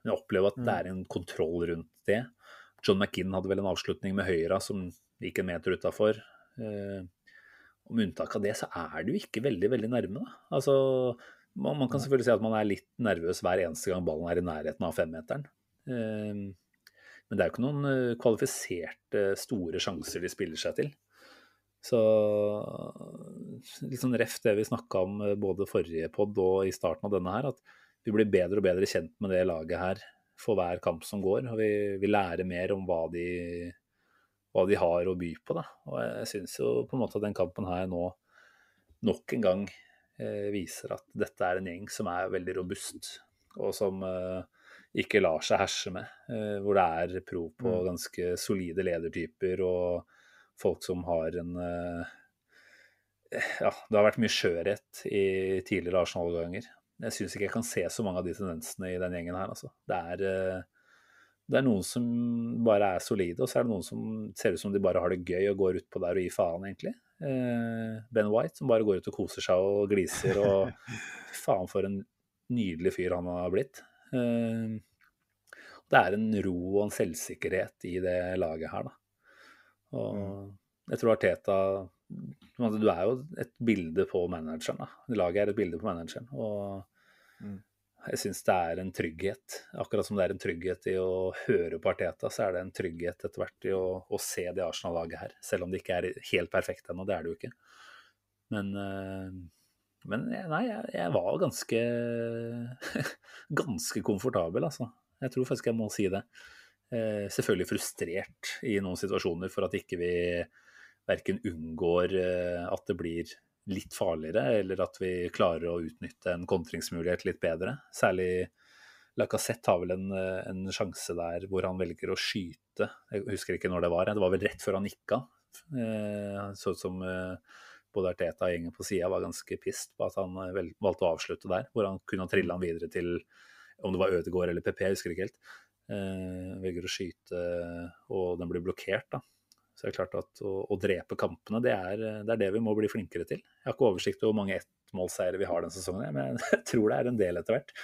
Men jeg opplever at det er en kontroll rundt det. John McInn hadde vel en avslutning med høyra som gikk en meter utafor. Med unntak av det, så er du ikke veldig, veldig nærme. Da. Altså, man, man kan selvfølgelig si at man er litt nervøs hver eneste gang ballen er i nærheten av femmeteren. Eh, Men det er jo ikke noen eh, kvalifiserte store sjanser de spiller seg til. Så litt sånn ref det vi snakka om eh, både forrige pod og i starten av denne her, at vi blir bedre og bedre kjent med det laget her for hver kamp som går. Og vi, vi lærer mer om hva de, hva de har å by på. Da. Og jeg syns jo på en måte at den kampen her nå nok en gang eh, viser at dette er en gjeng som er veldig robust, og som eh, ikke lar seg herse med. Eh, hvor det er prov på ganske solide ledertyper og folk som har en eh, Ja, det har vært mye skjørhet i tidligere Arsenal-ganger. Jeg syns ikke jeg kan se så mange av de tendensene i den gjengen her, altså. Det er, eh, det er noen som bare er solide, og så er det noen som ser ut som de bare har det gøy og går utpå der og gir faen, egentlig. Eh, Ben White som bare går ut og koser seg og gliser og *laughs* Fy faen, for en nydelig fyr han har blitt. Eh, det er en ro og en selvsikkerhet i det laget her, da. Og jeg tror Arteta altså, Du er jo et bilde på manageren. da. Laget er et bilde på manageren. Og Mm. Jeg syns det er en trygghet. Akkurat som det er en trygghet i å høre på Arteta, så er det en trygghet etter hvert i å, å se det Arsenal-laget her. Selv om det ikke er helt perfekt ennå, det er det jo ikke. Men, eh, men nei, jeg, jeg var ganske *laughs* ganske komfortabel, altså. Jeg tror faktisk jeg må si det. Eh, selvfølgelig frustrert i noen situasjoner for at ikke vi verken unngår eh, at det blir litt farligere, eller at vi klarer å utnytte en kontringsmulighet litt bedre. Særlig Lacassette har vel en, eh, en sjanse der hvor han velger å skyte. Jeg husker ikke når det var. Det var vel rett før han gikk av. Eh, Så ut som eh, både Arteta og gjengen på sida var ganske pissed på at han valgte å avslutte der. Hvor han kunne ha trilla han videre til om det var Ødegaard eller PP, jeg husker ikke helt. Velger å skyte, og den blir blokkert. da. Så det er klart at å, å drepe kampene, det er, det er det vi må bli flinkere til. Jeg har ikke oversikt over hvor mange ettmålseiere vi har den sesongen, men *laughs* jeg tror det er en del etter hvert.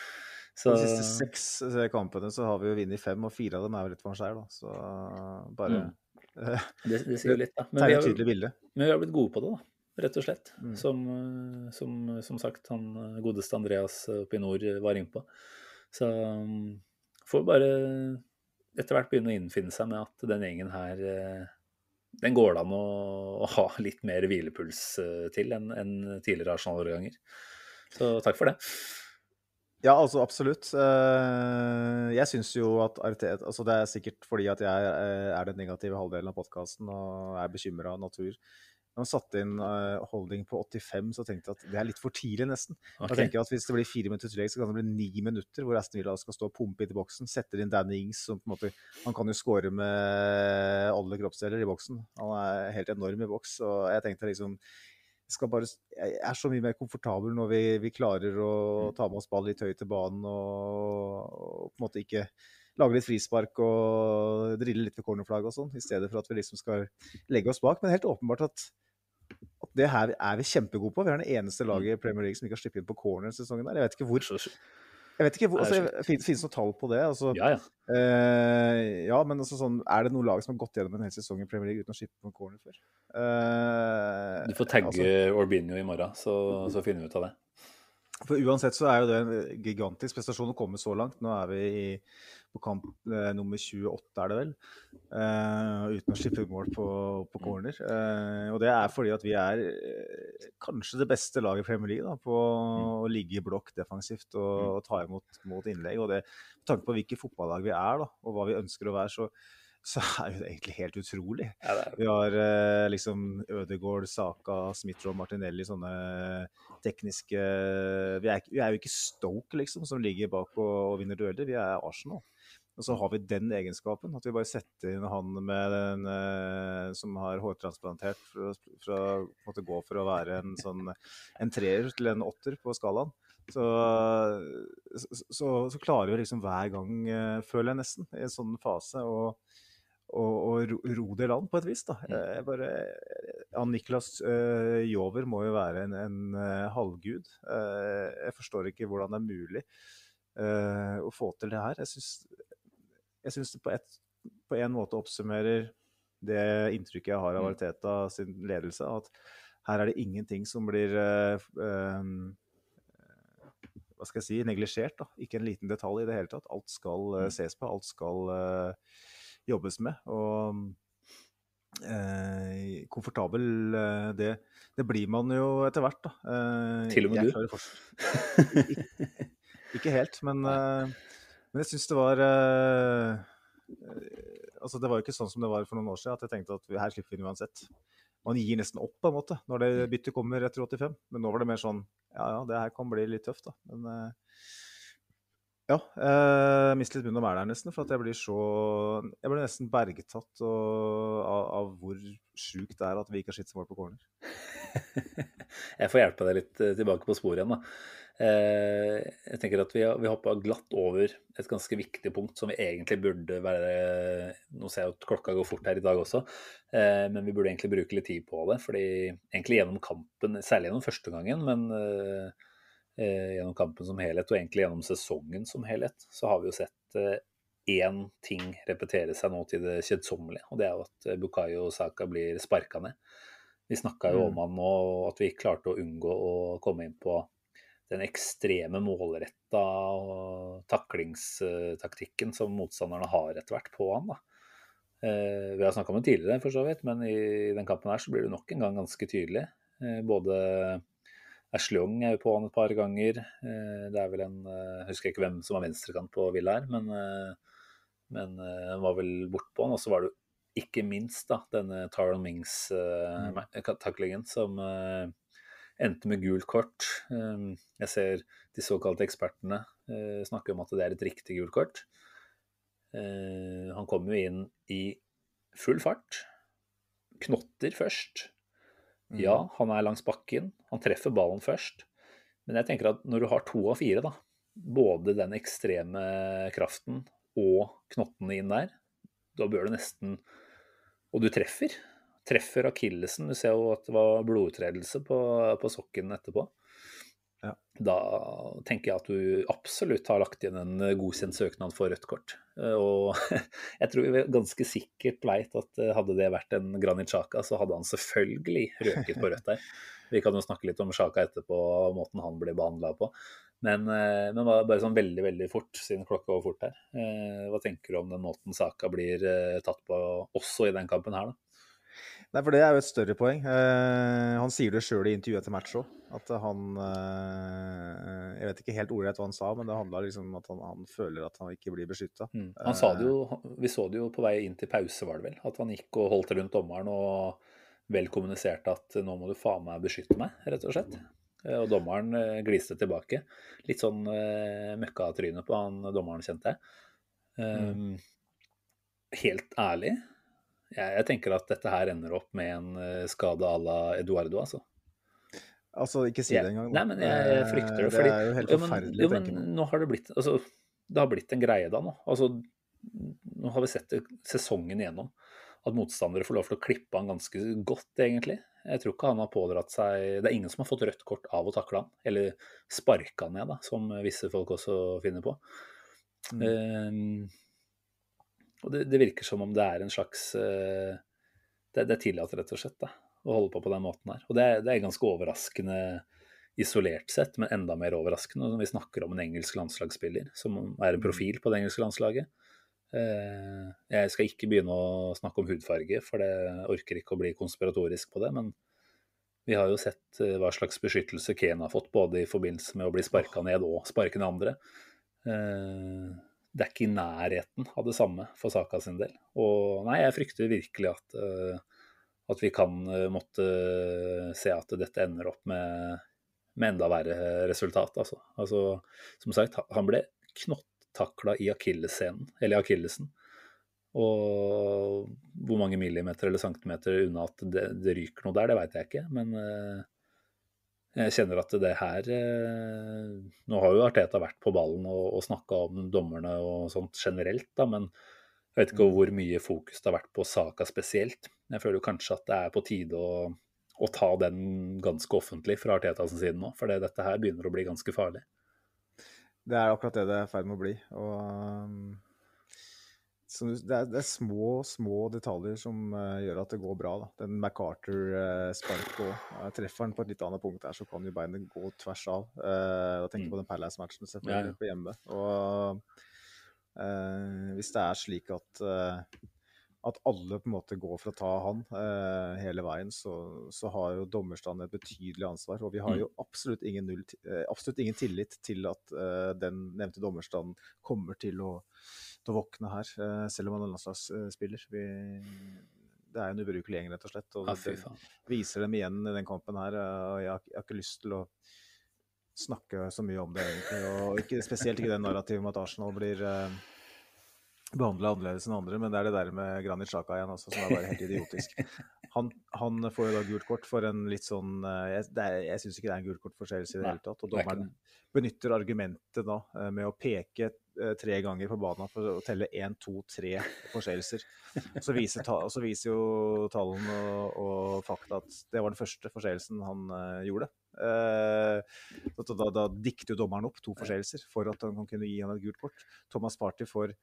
Så, De siste seks eh, kampene så har vi jo vunnet fem, og fire av dem er jo litt for en seier, da. Så bare mm. *laughs* det, det sier jo litt, da. Men vi, har, men vi har blitt gode på det, da. Rett og slett. Mm. Som, eh, som, som sagt, han eh, godeste Andreas oppe i nord var innpå. Så um, får vi bare etter hvert begynne å innfinne seg med at den gjengen her eh, den går det an å, ha litt mer hvilepuls eh, til enn en tidligere Arsenal-årganger. Så takk for det. Ja, altså absolutt. Eh, Jeg syns jo at Arteta altså Det er sikkert fordi at jeg eh, er den negative halvdelen av podkasten og er bekymra av natur. Når han satte inn uh, holding på 85, så tenkte jeg at det er litt for tidlig, nesten. Okay. Jeg tenker at Hvis det blir fire minutter tillegg, så kan det bli ni minutter hvor Aston Villa skal stå og pumpe inn i boksen. Setter inn Danny Ings, som på en måte Han kan jo score med alle kroppsdeler i boksen. Han er helt enorm i boks. og jeg tenkte liksom jeg skal bare, jeg er så mye mer komfortabel når vi, vi klarer å ta med oss ball litt høyt til banen og, og på en måte ikke lage litt frispark og drille litt ved cornerflagget og sånn, i stedet for at vi liksom skal legge oss bak. Men helt åpenbart at, at det her er vi kjempegode på. Vi er det eneste laget i Premier League som ikke har sluppet inn på corner sesongen. der. Jeg vet ikke hvor. Jeg vet ikke hvor, Det finnes altså, noen tall på det? Altså, ja, ja. Eh, ja, men altså sånn, er det noe lag som har gått gjennom en hel sesong i Premier League uten å slippe på en corner før? Eh, Du får tagge altså, Orbinio i morgen, så, så finner vi ut av det. for uansett så er jo det en gigantisk prestasjon å komme så langt. Nå er vi i, på kamp eh, nummer 28, er det vel, eh, uten å slippe mål på, på corner. Eh, og det er fordi at vi er eh, kanskje det beste laget i Premier League da, på å ligge i blokk defensivt og, og ta imot mot innlegg. Og det, med tanke på hvilket fotballag vi er, da, og hva vi ønsker å være, så, så er jo det egentlig helt utrolig. Ja, det det. Vi har eh, liksom Ødegaard, Saka, Smith-Roe, Martinelli, sånne tekniske vi er, vi er jo ikke Stoke, liksom, som ligger bak og, og vinner dueller. Vi er Arsenal. Og så har vi den egenskapen, at vi bare setter inn han med den eh, som har hårtransplantert, for å for å måtte gå for å være en sånn en treer til en åtter på skalaen. Så, så, så, klarer vi liksom hver gang, eh, føler jeg nesten, i en sånn fase, å og, og ro, det land på et vis. da. Jeg bare, ja, Niklas uh, Jover må jo være en, en eh, halvgud. Eh, jeg forstår ikke hvordan det er mulig eh, å få til det her. Jeg syns, jeg syns det på, et, på en måte oppsummerer det inntrykket jeg har av Mm. Arteta sin ledelse, at her er det ingenting som blir uh, eh, hva skal jeg si, neglisjert. da. Ikke en liten detalj i det hele tatt. Alt skal Mm. ses på, alt skal jobbes med. Og eh, komfortabel eh, det, det blir man jo etter hvert, da. Eh, Til og med du. *laughs* ikke, ikke helt, men, men jeg syns det var eh, eh, Altså, det var jo ikke sånn som det var for noen år siden, at jeg tenkte at her slipper vi den uansett. Man gir nesten opp på en måte når det byttet kommer etter 85, men nå var det mer sånn Ja, ja, det her kan bli litt tøft, da. Men eh, ja. Jeg mister litt munn og mæl her nesten, for at jeg blir så Jeg blir nesten bergtatt og, av, av hvor sjukt det er at vi ikke har skitt så mål på corner. *laughs* Jeg får hjelpe deg litt eh, tilbake på sporet igjen. da. Eh, Jeg tenker at Vi, vi hoppa glatt over et ganske viktig punkt som vi egentlig burde være Nå ser jeg at klokka går fort her i dag også, eh, men vi burde egentlig bruke litt tid på det. fordi egentlig gjennom kampen, særlig gjennom første gangen, men eh, eh, gjennom kampen som helhet og egentlig gjennom sesongen som helhet, så har vi jo sett eh, én ting repetere seg nå til det kjedsommelige. Og det er jo at eh, Bukayo Saka blir sparka ned. Vi snakka jo om han nå, og at vi klarte å unngå å komme inn på den ekstreme målretta taklingstaktikken som motstanderne har etter hvert på han. da. Eh, vi har snakka om det tidligere, for så vidt, men i den kampen her så blir det nok en gang ganske tydelig. Eh, både Ashley Young er jo på han et par ganger. Eh, det er vel en eh, Jeg husker ikke hvem som var venstrekant på Villa her, men, eh, men eh, han var vel bortpå han. Og så var det jo ikke minst da, denne Taron Mings-taklingen som eh, endte med gult kort. Eh, Jeg ser de såkalte ekspertene eh, snakke om at det er et riktig gult kort. Eh, Han kom jo inn i full fart. Knotter først. Ja, han er langs bakken. Han treffer ballen først. Men jeg tenker at når du har to av fire, da, både den ekstreme kraften og knottene inn der, da bør du nesten Og du treffer. Treffer akillesen. Du ser jo at det var blodutredelse på, på sokken etterpå. Ja. Da tenker jeg at du absolutt har lagt inn en godkjent søknad for rødt kort. Eh, Og *laughs* jeg tror vi ganske sikkert veit at eh, hadde det vært en Granit Xhaka, så hadde han selvfølgelig røket på rødt der. *laughs* Vi kan jo snakke litt om Sjaka etterpå, måten han blir behandla på. Men, eh, men bare sånn veldig veldig fort, siden klokka går fort her. Eh, Hva tenker du om den måten Saka blir eh, tatt på også i den kampen her, da? Nei, for det er jo et større poeng. Eh, han sier det sjøl i intervjuet etter match òg, at han eh, Jeg vet ikke helt ordrett hva han sa, men det handla liksom om at han, han føler at han ikke blir beskytta. Mm. Han sa det jo, vi så det jo på vei inn til pause, var det vel. At han gikk og holdt rundt dommeren og vel kommuniserte at nå må du faen meg beskytte meg, rett og slett. Eh, Og dommeren eh, gliste tilbake. Litt sånn uh, møkkatryne på han dommeren, kjente jeg. Um, Helt ærlig, jeg, jeg tenker at dette her ender opp med en eh, skade à la Eduardo, altså. Altså, ikke si det engang. Nei, men jeg, jeg frykter det. Eh, Fordi, det er jo helt forferdelig å tenke på. nå har det blitt altså, Det har blitt en greie da nå. Altså, nå har vi sett det sesongen igjennom. At motstandere får lov til å klippe han ganske godt, egentlig. Jeg tror ikke han har pådratt seg Det er ingen som har fått rødt kort av å takle han. Eller sparka han ned, da, som visse folk også finner på. Mm. Eh, og det, det virker som om det er en slags uh, det, det er tillatt, rett og slett, da, å holde på på den måten her. Og det, er- det er ganske overraskende isolert sett, men enda mer overraskende når vi snakker om en engelsk landslagsspiller som er en profil på det engelske landslaget. Uh, Jeg skal ikke begynne å snakke om hudfarge, for det orker ikke å bli konspiratorisk på det. Men vi har jo sett eh, hva slags beskyttelse Kane har fått, både i forbindelse med å bli sparka ned og sparke ned andre. Eh, Det er ikke i nærheten av det samme for Saka sin del. Og nei, jeg frykter virkelig at, eh, at vi kan eh, måtte se at dette ender opp med, med enda verre resultat. Altså. altså, som sagt, han ble knottakla i akillessenen, eller akillesen. Og hvor mange millimeter eller centimeter unna at det, det ryker noe der, det veit jeg ikke. Men eh, jeg kjenner at det her eh, Nå har jo Arteta vært på ballen og, og snakka om dommerne og sånt generelt, da, men jeg vet ikke hvor mye fokus det har vært på saka spesielt. Jeg føler jo kanskje at det er på tide å, å ta den ganske offentlig fra Arteta sin side nå, for dette her begynner å bli ganske farlig. Det er akkurat det det er i ferd med å bli. Og, um, så det, er, det er små, små detaljer som uh, gjør at det går bra. Da. Den MacArthur-spark òg. treffer han på et litt annet punkt der, så kan jo beinet gå tvers av. Uh, og tenker Mm. på den Palace-matchen Ja, selvfølgelig ja. på hjemme. Og eh, hvis det er slik at eh, at alle på en måte går for å ta han eh, hele veien, så, så har jo dommerstanden et betydelig ansvar. Og vi har Mm. jo absolutt ingen, null, eh, absolutt ingen tillit til at eh, den nevnte dommerstanden kommer til å, til å våkne her, eh, selv om han er landslagsspiller. Vi, det er en ubrukelig gjeng, rett og slett. Og det, det viser dem igjen i den kampen her. og jeg, har- jeg har ikke lyst til å snakke så mye om det, egentlig. Og ikke, spesielt ikke den narrativet om at Arsenal blir eh, behandla annerledes enn andre, men det er det der med Granit Xhaka igjen, også, som er bare helt idiotisk. Han, han får jo da gult kort for en litt sånn eh, Jeg, det er- jeg syns ikke det er en gult kort for Chelsea i det hele tatt. Og det er dommeren benytter argumentet da eh, med å peke tre ganger på banen for å telle én, to, tre forseelser. Så viser, så viser jo tallene og, og fakta at det var den første forseelsen han uh, gjorde. Uh, da, da, da dikter jo dommeren opp to forseelser for at han kunne gi han et gult kort. Thomas Party får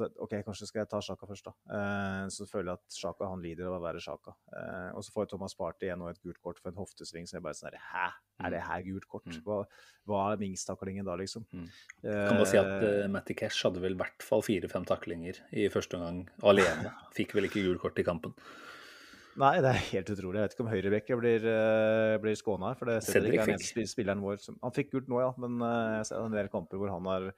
det- OK, kanskje skal jeg ta Sjaka først, da. Eh, så føler jeg at Sjaka han lider av å være Sjaka. Eh, og så får Thomas Party igjen og et gult kort for en hoftesving. Så jeg bare sånn her, Hæ, er det her gult kort? Mm. Hva, hva er Mings-taklingen da, liksom? Mm. Kan bare si at Eh, uh, Matty Cash hadde vel i hvert fall fire-fem taklinger i første omgang alene. *laughs* Fikk vel ikke gult kort i kampen. Nei, det er helt utrolig. Jeg vet ikke om høyrebekket blir, uh, blir skåna. For det Cedric er den spilleren vår som Han fikk gult nå, ja, men uh, jeg ser en del kamper hvor han har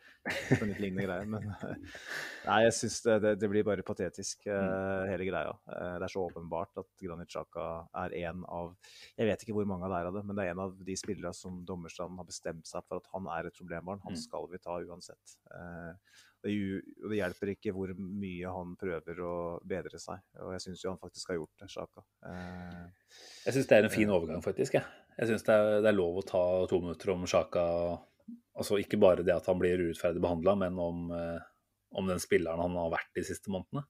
funnet lignende greie. Men uh, nei, jeg syns det, det, det, blir bare patetisk, uh, hele greia. det er så åpenbart at Granit Xhaka er en av Jeg vet ikke hvor mange av det er av det, men det er en av de spillere som dommerstanden har bestemt seg for at han er et problembarn. Han Mm. skal vi ta uansett. Det, det hjelper ikke hvor mye han prøver å bedre seg. Og jeg syns jo han faktisk har gjort det, Sjaka. Eh, Jeg syns det er en fin overgang, faktisk. Jeg, jeg syns det, det, er lov å ta to minutter om Sjaka. Altså ikke bare det at han blir urettferdig behandla, men om, eh, om, den spilleren han har vært de siste månedene.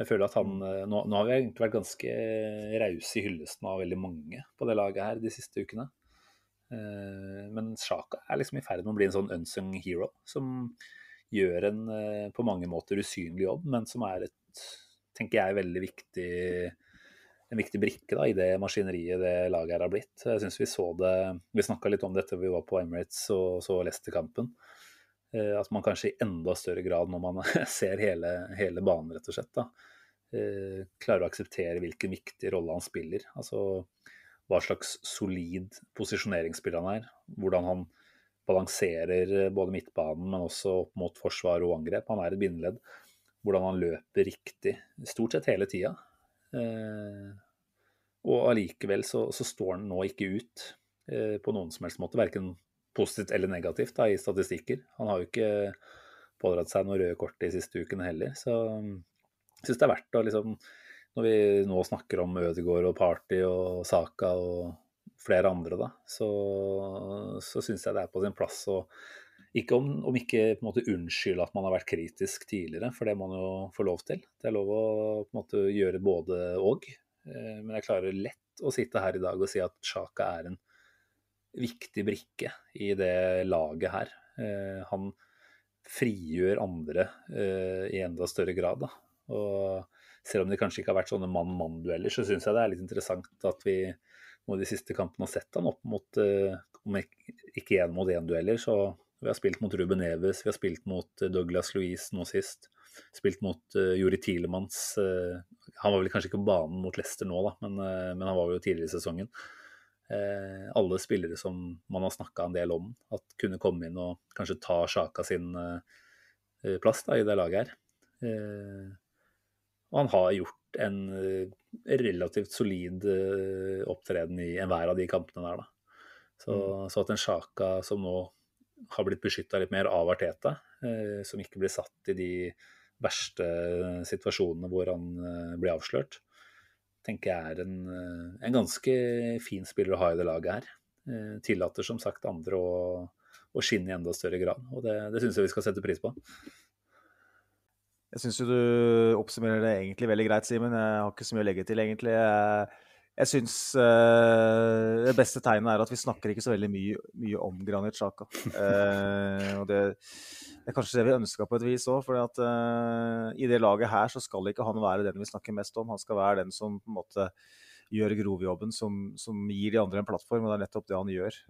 Jeg føler at han, Nå, nå har vi egentlig vært ganske rause i hyllesten av veldig mange på det laget her de siste ukene. Men Sjaka er liksom i ferd med å bli en sånn unsung hero som gjør en på mange måter usynlig jobb, men som er et, tenker jeg, veldig viktig en viktig brikke da, i det maskineriet det laget her har blitt. Jeg synes Vi så det, vi snakka litt om dette vi var på Emirates og så Leicester-kampen. At man kanskje i enda større grad, når man *laughs* ser hele, hele banen, rett og slett, da, klarer å akseptere hvilken viktig rolle han spiller. Altså hva slags solid posisjoneringsspiller han er. Hvordan han balanserer både midtbanen, men også opp mot forsvar og angrep. Han er et bindeledd. Hvordan han løper riktig stort sett hele tida. Eh, og allikevel så, så, står han nå ikke ut eh, på noen som helst måte, verken positivt eller negativt da, i statistikker. Han har jo ikke pådratt seg noe røde kort de siste ukene heller. Så jeg syns det er verdt å liksom Når vi nå snakker om Ødegaard og Party og Saka og flere andre, da, så, så syns jeg det er på sin plass å ikke om, om, ikke på en måte unnskylde at man har vært kritisk tidligere, for det må man jo få lov til. Det er lov å på en måte gjøre både og. Men jeg klarer lett å sitte her i dag og si at Sjaka er en viktig brikke i det laget her. Han frigjør andre i enda større grad. Da. Og selv om det kanskje ikke har vært sånne mann-mann-dueller, så syns jeg det er litt interessant at vi nå de siste kampene har sett han opp mot, om ikke én mot én-dueller, så vi har spilt mot Ruben Neves, vi har spilt mot Douglas Louise nå sist. Spilt mot uh, Juri Tilemanns han var vel kanskje ikke på banen mot Leicester nå, da, men, men han var jo tidligere i sesongen. alle spillere som man har snakka en del om, at kunne komme inn og kanskje ta Sjaka sin plass da, i det laget her. og han har gjort en relativt solid opptreden i enhver av de kampene der, da. Så, mm. så at en Sjaka som nå har blitt beskytta litt mer av Arteta, eh, som ikke blir satt i de verste situasjonene hvor han eh, blir avslørt, tenker jeg er en, en, ganske fin spiller å ha i det laget her. Eh, tillater som sagt andre å, å skinne i enda større grad, og det, det syns jeg vi skal sette pris på. Jeg syns jo du oppsummerer det egentlig veldig greit, Simen. Jeg har ikke så mye å legge til, egentlig. Jeg syns uh, det beste tegnet er at vi snakker ikke så veldig mye, mye om Granit Sjaka. Uh, og det, det, er kanskje det vi ønska på et vis òg. For uh, i det laget her så skal ikke han være den vi snakker mest om. Han skal være den som på en måte gjør grovjobben, som, som gir de andre en plattform. Og det er nettopp det han gjør.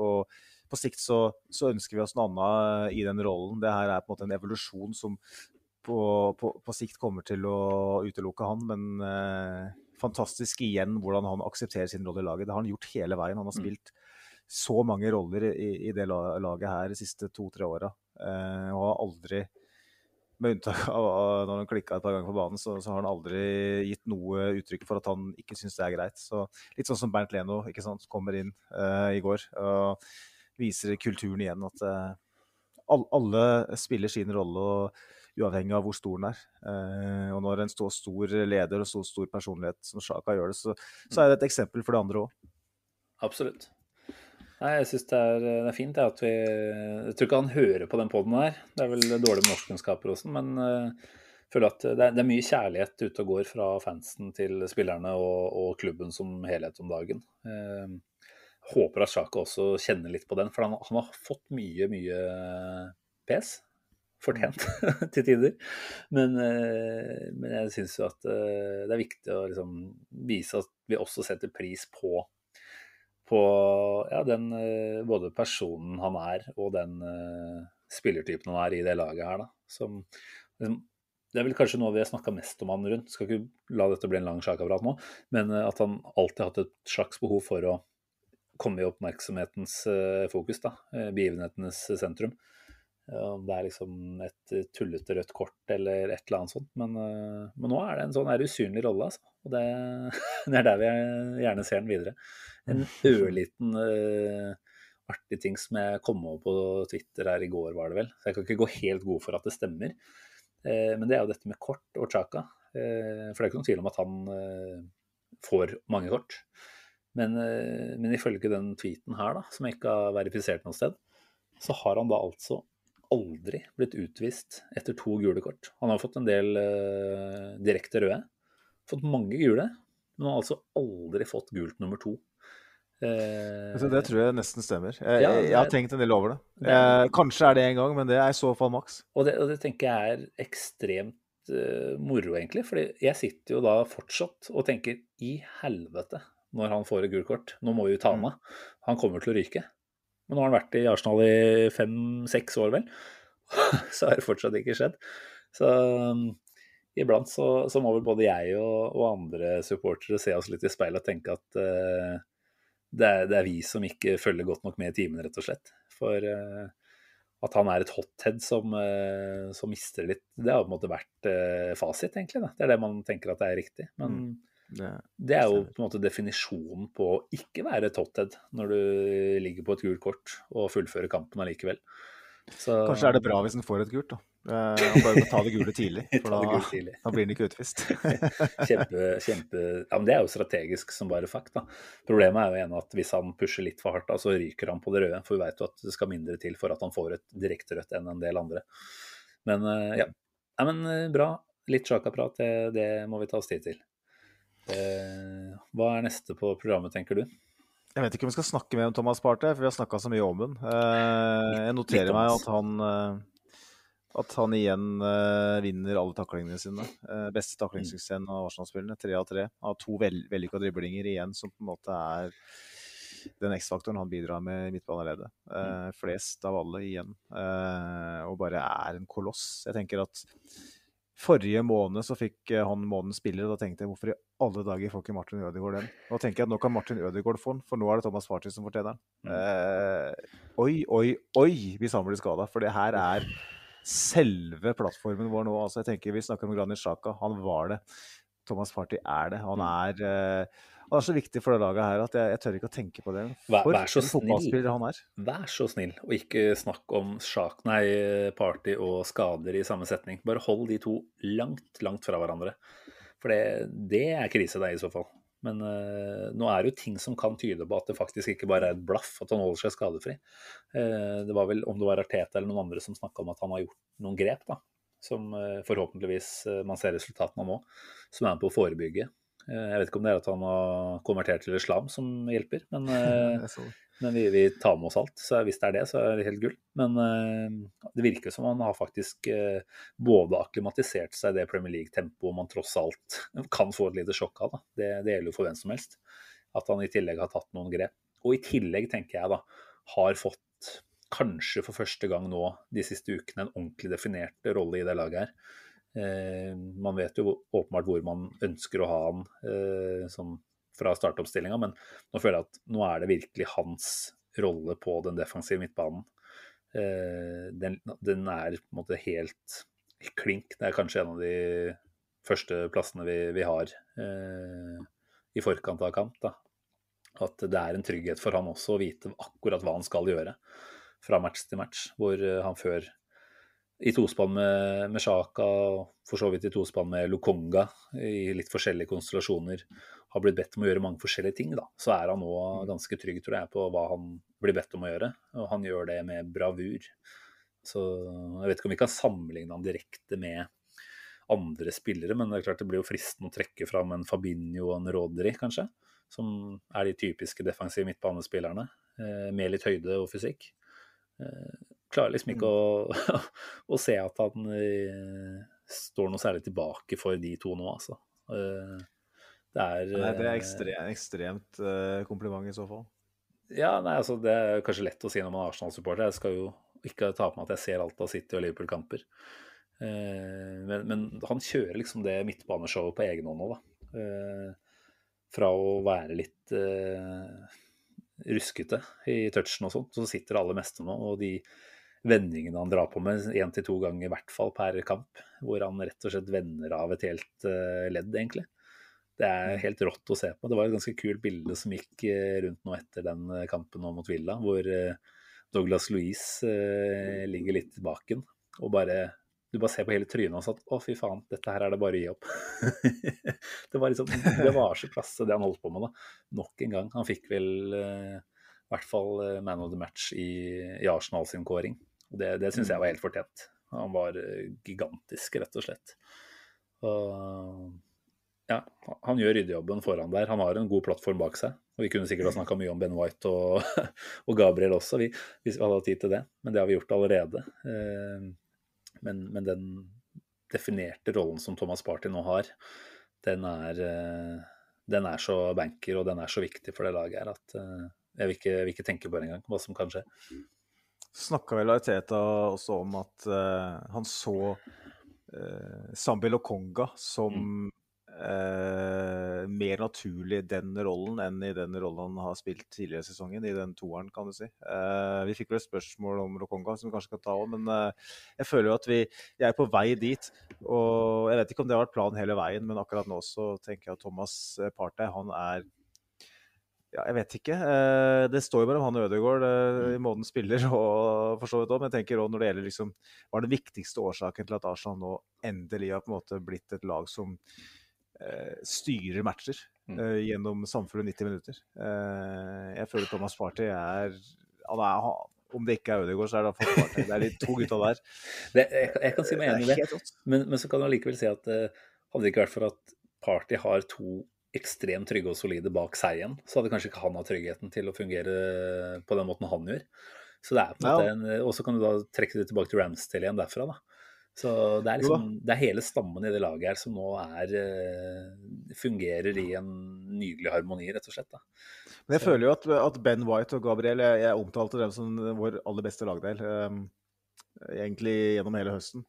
og på sikt så, så, ønsker vi oss noe annet i den rollen. Det her er på en måte en evolusjon som på, på, på sikt kommer til å utelukke han, men fantastisk igjen hvordan han aksepterer sin rolle i laget. Det har han gjort hele veien. Han har spilt så mange roller i, i det laget her de siste to-tre åra. Eh, og har aldri, med unntak *laughs* av når han klikka et par ganger på banen, så, så, har han aldri gitt noe uttrykk for at han ikke syns det er greit. Så Litt sånn som Bernt Leno ikke sant, kommer inn eh, i går og viser kulturen igjen. At eh, alle spiller sin rolle. og uavhengig av hvor stor den er. Eh, og når en så stor leder og så stor personlighet som Sjaka gjør det, så, er det et eksempel for det andre òg. Absolutt. Nei, jeg syns det, det, er fint at vi Jeg tror ikke han hører på den poden her. Det er vel dårlig med norskkunnskaper også, men uh, føler at det er, det er, mye kjærlighet ute og går fra fansen til spillerne og, og klubben som helhet om dagen. Uh, håper at Sjaka også kjenner litt på den, for han, han har fått mye, mye pes fortjent *laughs* til tider. Men, eh, men jeg syns jo at eh, det er viktig å liksom vise at vi også setter pris på, på ja, den, eh, både personen han er og den spillertypen han er i det laget her. Da, som liksom, det er vel kanskje noe vi har snakka mest om han rundt. Skal ikke la dette bli en lang sjakapparat nå, men eh, at han alltid har hatt et slags behov for å komme i oppmerksomhetens eh, fokus, da. eh, Begivenhetenes sentrum. Om det er liksom et eh, tullete rødt kort eller et eller annet sånt. Men, men nå er det en sånn usynlig rolle, altså. Og det, *laughs* det er der vi gjerne ser den videre. En ørliten uh, artig ting som jeg kom over på Twitter her i går, var det vel. Så jeg kan ikke gå helt god for at det stemmer. Uh, men det er jo dette med kort og Chaka. Uh, for det er ikke noen tvil om at han får mange kort. Men, eh, men ifølge den tweeten her, da, som jeg ikke har verifisert noe sted, så har han da altså aldri blitt utvist etter to gule kort. Han har fått en del uh, direkte røde. Fått mange gule, men han har altså aldri fått gult nummer to. Uh, det tror jeg nesten stemmer. Jeg, Ja, er, jeg har tenkt en del over det. det er- kanskje er det en gang, men det er i så fall maks. Og det, og det tenker jeg er ekstremt uh, moro, egentlig. fordi jeg sitter jo da fortsatt og tenker i helvete når han får et gult kort. Nå må vi jo ta han av. Han kommer til å ryke. Men nå har han vært i Arsenal i fem-seks år, vel. *laughs* så har det fortsatt ikke skjedd. Så um, iblant så, så må vel både jeg og, og andre supportere se oss litt i speilet og tenke at uh, det, er, det er vi som ikke følger godt nok med i timen, rett og slett. For uh, at han er et hothead som, uh, som mister litt, det har på en måte vært fasit, egentlig. Da. Det er det man tenker at det er riktig. Men Det, det er jo på en måte definisjonen på å ikke være et når du ligger på et gult kort og fullfører kampen allikevel. Så, kanskje er det bra hvis han får et gult, da. Eh, han bare må ta det gule tidlig, *laughs* for da, tidlig. da blir han ikke utvist. *laughs* kjempe, kjempe Ja, men det er jo strategisk som bare fuck, da. Problemet er jo igjen at hvis han pusher litt for hardt, da, så ryker han på det røde. For vi vet jo at det skal mindre til for at han får et direkte rødt enn en del andre. Men eh, ja. ja men eh, bra. Litt sjakaprat, det, det må vi ta oss tid til. Eh, hva er neste på programmet, tenker du? Jeg vet ikke om vi skal snakke mer om Thomas Partey, for vi har snakka så mye om den. Eh, jeg noterer meg at han eh, at han igjen eh, vinner alle taklingene sine. Eh, beste taklingssuksessen av Arsenal-spillerne. Tre av tre. Av to vel, vellykka driblinger igjen, som på en måte er den X-faktoren han bidrar med i midtbaneleddet. Eh, flest av alle igjen. Eh, og bare er en koloss. Jeg tenker at Forrige måned så fikk han månedens spiller, og da tenkte jeg hvorfor i alle dager får ikke Martin Ødegaard den? Nå tenker jeg at nå kan Martin Ødegaard få den, for nå er det Thomas Partey som fortjener den. Eh, oi, oi, oi hvis han blir skada, for det her er selve plattformen vår nå. Altså, jeg tenker Vi snakker om Granit Sjaka. han var det. Thomas Party er det. Han er, eh, han er så viktig for det laget her at jeg, jeg tør ikke å tenke på det. Vær- vær så snill. han er. Vær så snill, og ikke snakk om sjak, nei, party og skader i samme setning. Bare hold de to langt, langt fra hverandre. For det, det er krise, det, i så fall. Men uh, nå er det jo ting som kan tyde på at det faktisk ikke bare er et blaff at han holder seg skadefri. Uh, det var vel, om det var Arteta eller noen andre som snakka om at han har gjort noen grep, da. Som uh, forhåpentligvis man ser resultatene av nå, som er med på å forebygge. Jeg vet ikke om det er at han har konvertert til islam som hjelper, men *laughs* men vi, vi tar med oss alt, så hvis det er det, så er det helt gull. Men uh, det virker som han har faktisk uh, både akklimatisert seg det Premier League-tempoet man tross alt *laughs* kan få et lite sjokk av. Det, det gjelder jo for hvem som helst. At han i tillegg har tatt noen grep. Og i tillegg, tenker jeg da, har fått kanskje for første gang nå de siste ukene en ordentlig definert rolle i det laget her. Uh, man vet jo åpenbart hvor man ønsker å ha han sånn fra startoppstillinga, men nå føler jeg at nå er det virkelig hans rolle på den defensive midtbanen. Eh, den, den er på en måte helt klink. Det er kanskje en av de første plassene vi, vi har eh, i forkant av kamp. Da. At det er en trygghet for han også å vite akkurat hva han skal gjøre fra match til match. Hvor eh, han før i tospann med, med Sjaka, og for så vidt i tospann med Lukonga, i litt forskjellige konstellasjoner, har blitt bedt om å gjøre mange forskjellige ting, da. så er han nå ganske trygg, tror jeg, på hva han blir bedt om å gjøre. Og han gjør det med bravur. Så jeg vet ikke om vi kan sammenligne han direkte med andre spillere, men det er klart det blir jo fristende å trekke fram en Fabinho og en Rodri, kanskje. Som er de typiske defensive midtbanespillerne, eh, med litt høyde og fysikk. Eh, klarer liksom ikke å, *laughs* å se at han eh, står noe særlig tilbake for de to nå, altså. Eh, det er Nei, det er ekstremt, ekstremt eh, kompliment i så fall. Ja, nei, altså det er kanskje lett å si når man er Arsenal-supporter. Jeg skal jo ikke ta på meg at jeg ser alt av City og Liverpool-kamper. Eh, men, men han kjører liksom det midtbaneshowet på egen hånd nå, da. Eh, fra å være litt eh, ruskete i touchen og sånt, så sitter det aller meste nå. Og de vendingene han drar på med én til to ganger i hvert fall per kamp, hvor han rett og slett vender av et helt eh, ledd, egentlig. Det er helt rått å se på. Det var et ganske kult bilde som gikk eh, rundt nå etter den eh, kampen mot Villa, hvor Douglas Louise eh, ligger litt bak og bare du bare ser på hele trynet hans at å, fy faen, dette her er det bare å gi opp. *laughs* det var liksom, det var så klasse det han holdt på med, da. Nok en gang. Han fikk vel i hvert fall man of the match i, i Arsenal sin kåring. Det, det syns jeg var helt fortjent. Han var eh, gigantisk, rett og slett. Og ja, han gjør ryddejobben foran der. Han har en god plattform bak seg. Og vi kunne sikkert ha snakka mye om Ben White og, *laughs* og Gabriel også, vi, hvis vi hadde hatt tid til det. Men det har vi gjort allerede. Eh, men, men den definerte rollen som Thomas Party nå har, den er, eh, den er så banker og den er så viktig for det laget her at jeg vil ikke, vil ikke tenke på det engang, hva som kan skje. Snakka vel Ariteta også om at uh, han så uh, Sambi Lokonga som eh, mer naturlig i den rollen enn i den rollen han har spilt tidligere i sesongen, i den toeren, kan du si. Uh, vi fikk vel et spørsmål om Lokonga som vi kanskje kan ta òg, men eh, jeg føler jo at vi, vi er på vei dit. Og jeg vet ikke om det har vært planen hele veien, men akkurat nå så tenker jeg at Thomas Partey, han er ja, jeg vet ikke. Eh, Det står jo mellom han og Ødegaard eh, i måten spiller, *laughs* og for så vidt også, men jeg tenker også når det gjelder liksom, Hva er den viktigste årsaken til at Arsenal nå endelig har på en måte blitt et lag som eh, styrer matcher Mm. eh, gjennom samfunnet 90 minutter? Eh, jeg føler Thomas Party er, han er Om det ikke er Ødegaard, så er det iallfall Party. Det er de to gutta der. *laughs* Det, jeg, jeg kan si meg enig i det. Men, men så kan du allikevel si at eh, hadde det ikke vært for at Party har to ekstremt trygge og solide bak seg igjen, så hadde kanskje ikke han hatt tryggheten til å fungere på den måten han gjør. Så det er på en måte en, Og så kan du da trekke det tilbake til Ramsdale igjen derfra, da. Så det er liksom det er hele stammen i det laget her som nå er eh, fungerer i en nydelig harmoni, rett og slett. da. Men jeg føler jo at, at Ben White og Gabriel Jeg, jeg omtalte dem som vår aller beste lagdel. Um, egentlig gjennom hele høsten.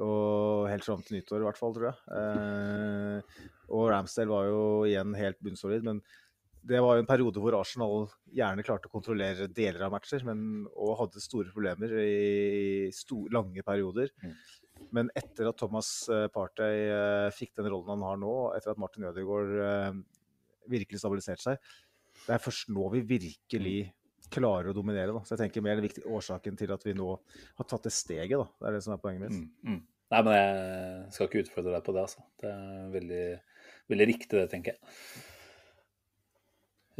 Og helt fram til nyttår, i hvert fall, tror jeg. Eh, og Ramsdale var jo igjen helt bunnsolid. Men det var jo en periode hvor Arsenal gjerne klarte å kontrollere deler av matcher, men og hadde store problemer i store, lange perioder. Mm. Men etter at Thomas eh, Partey eh, fikk den rollen han har nå, etter at Martin Ødegaard virkelig stabiliserte seg, det er først nå vi virkelig klarer å dominere. Da. Så jeg tenker mer den viktige årsaken til at vi nå har tatt det steget. Da. Det er det som er poenget mitt. Mm, mm. Nei, men jeg skal ikke utfordre deg på det, altså. Det er veldig, veldig riktig, det, tenker jeg.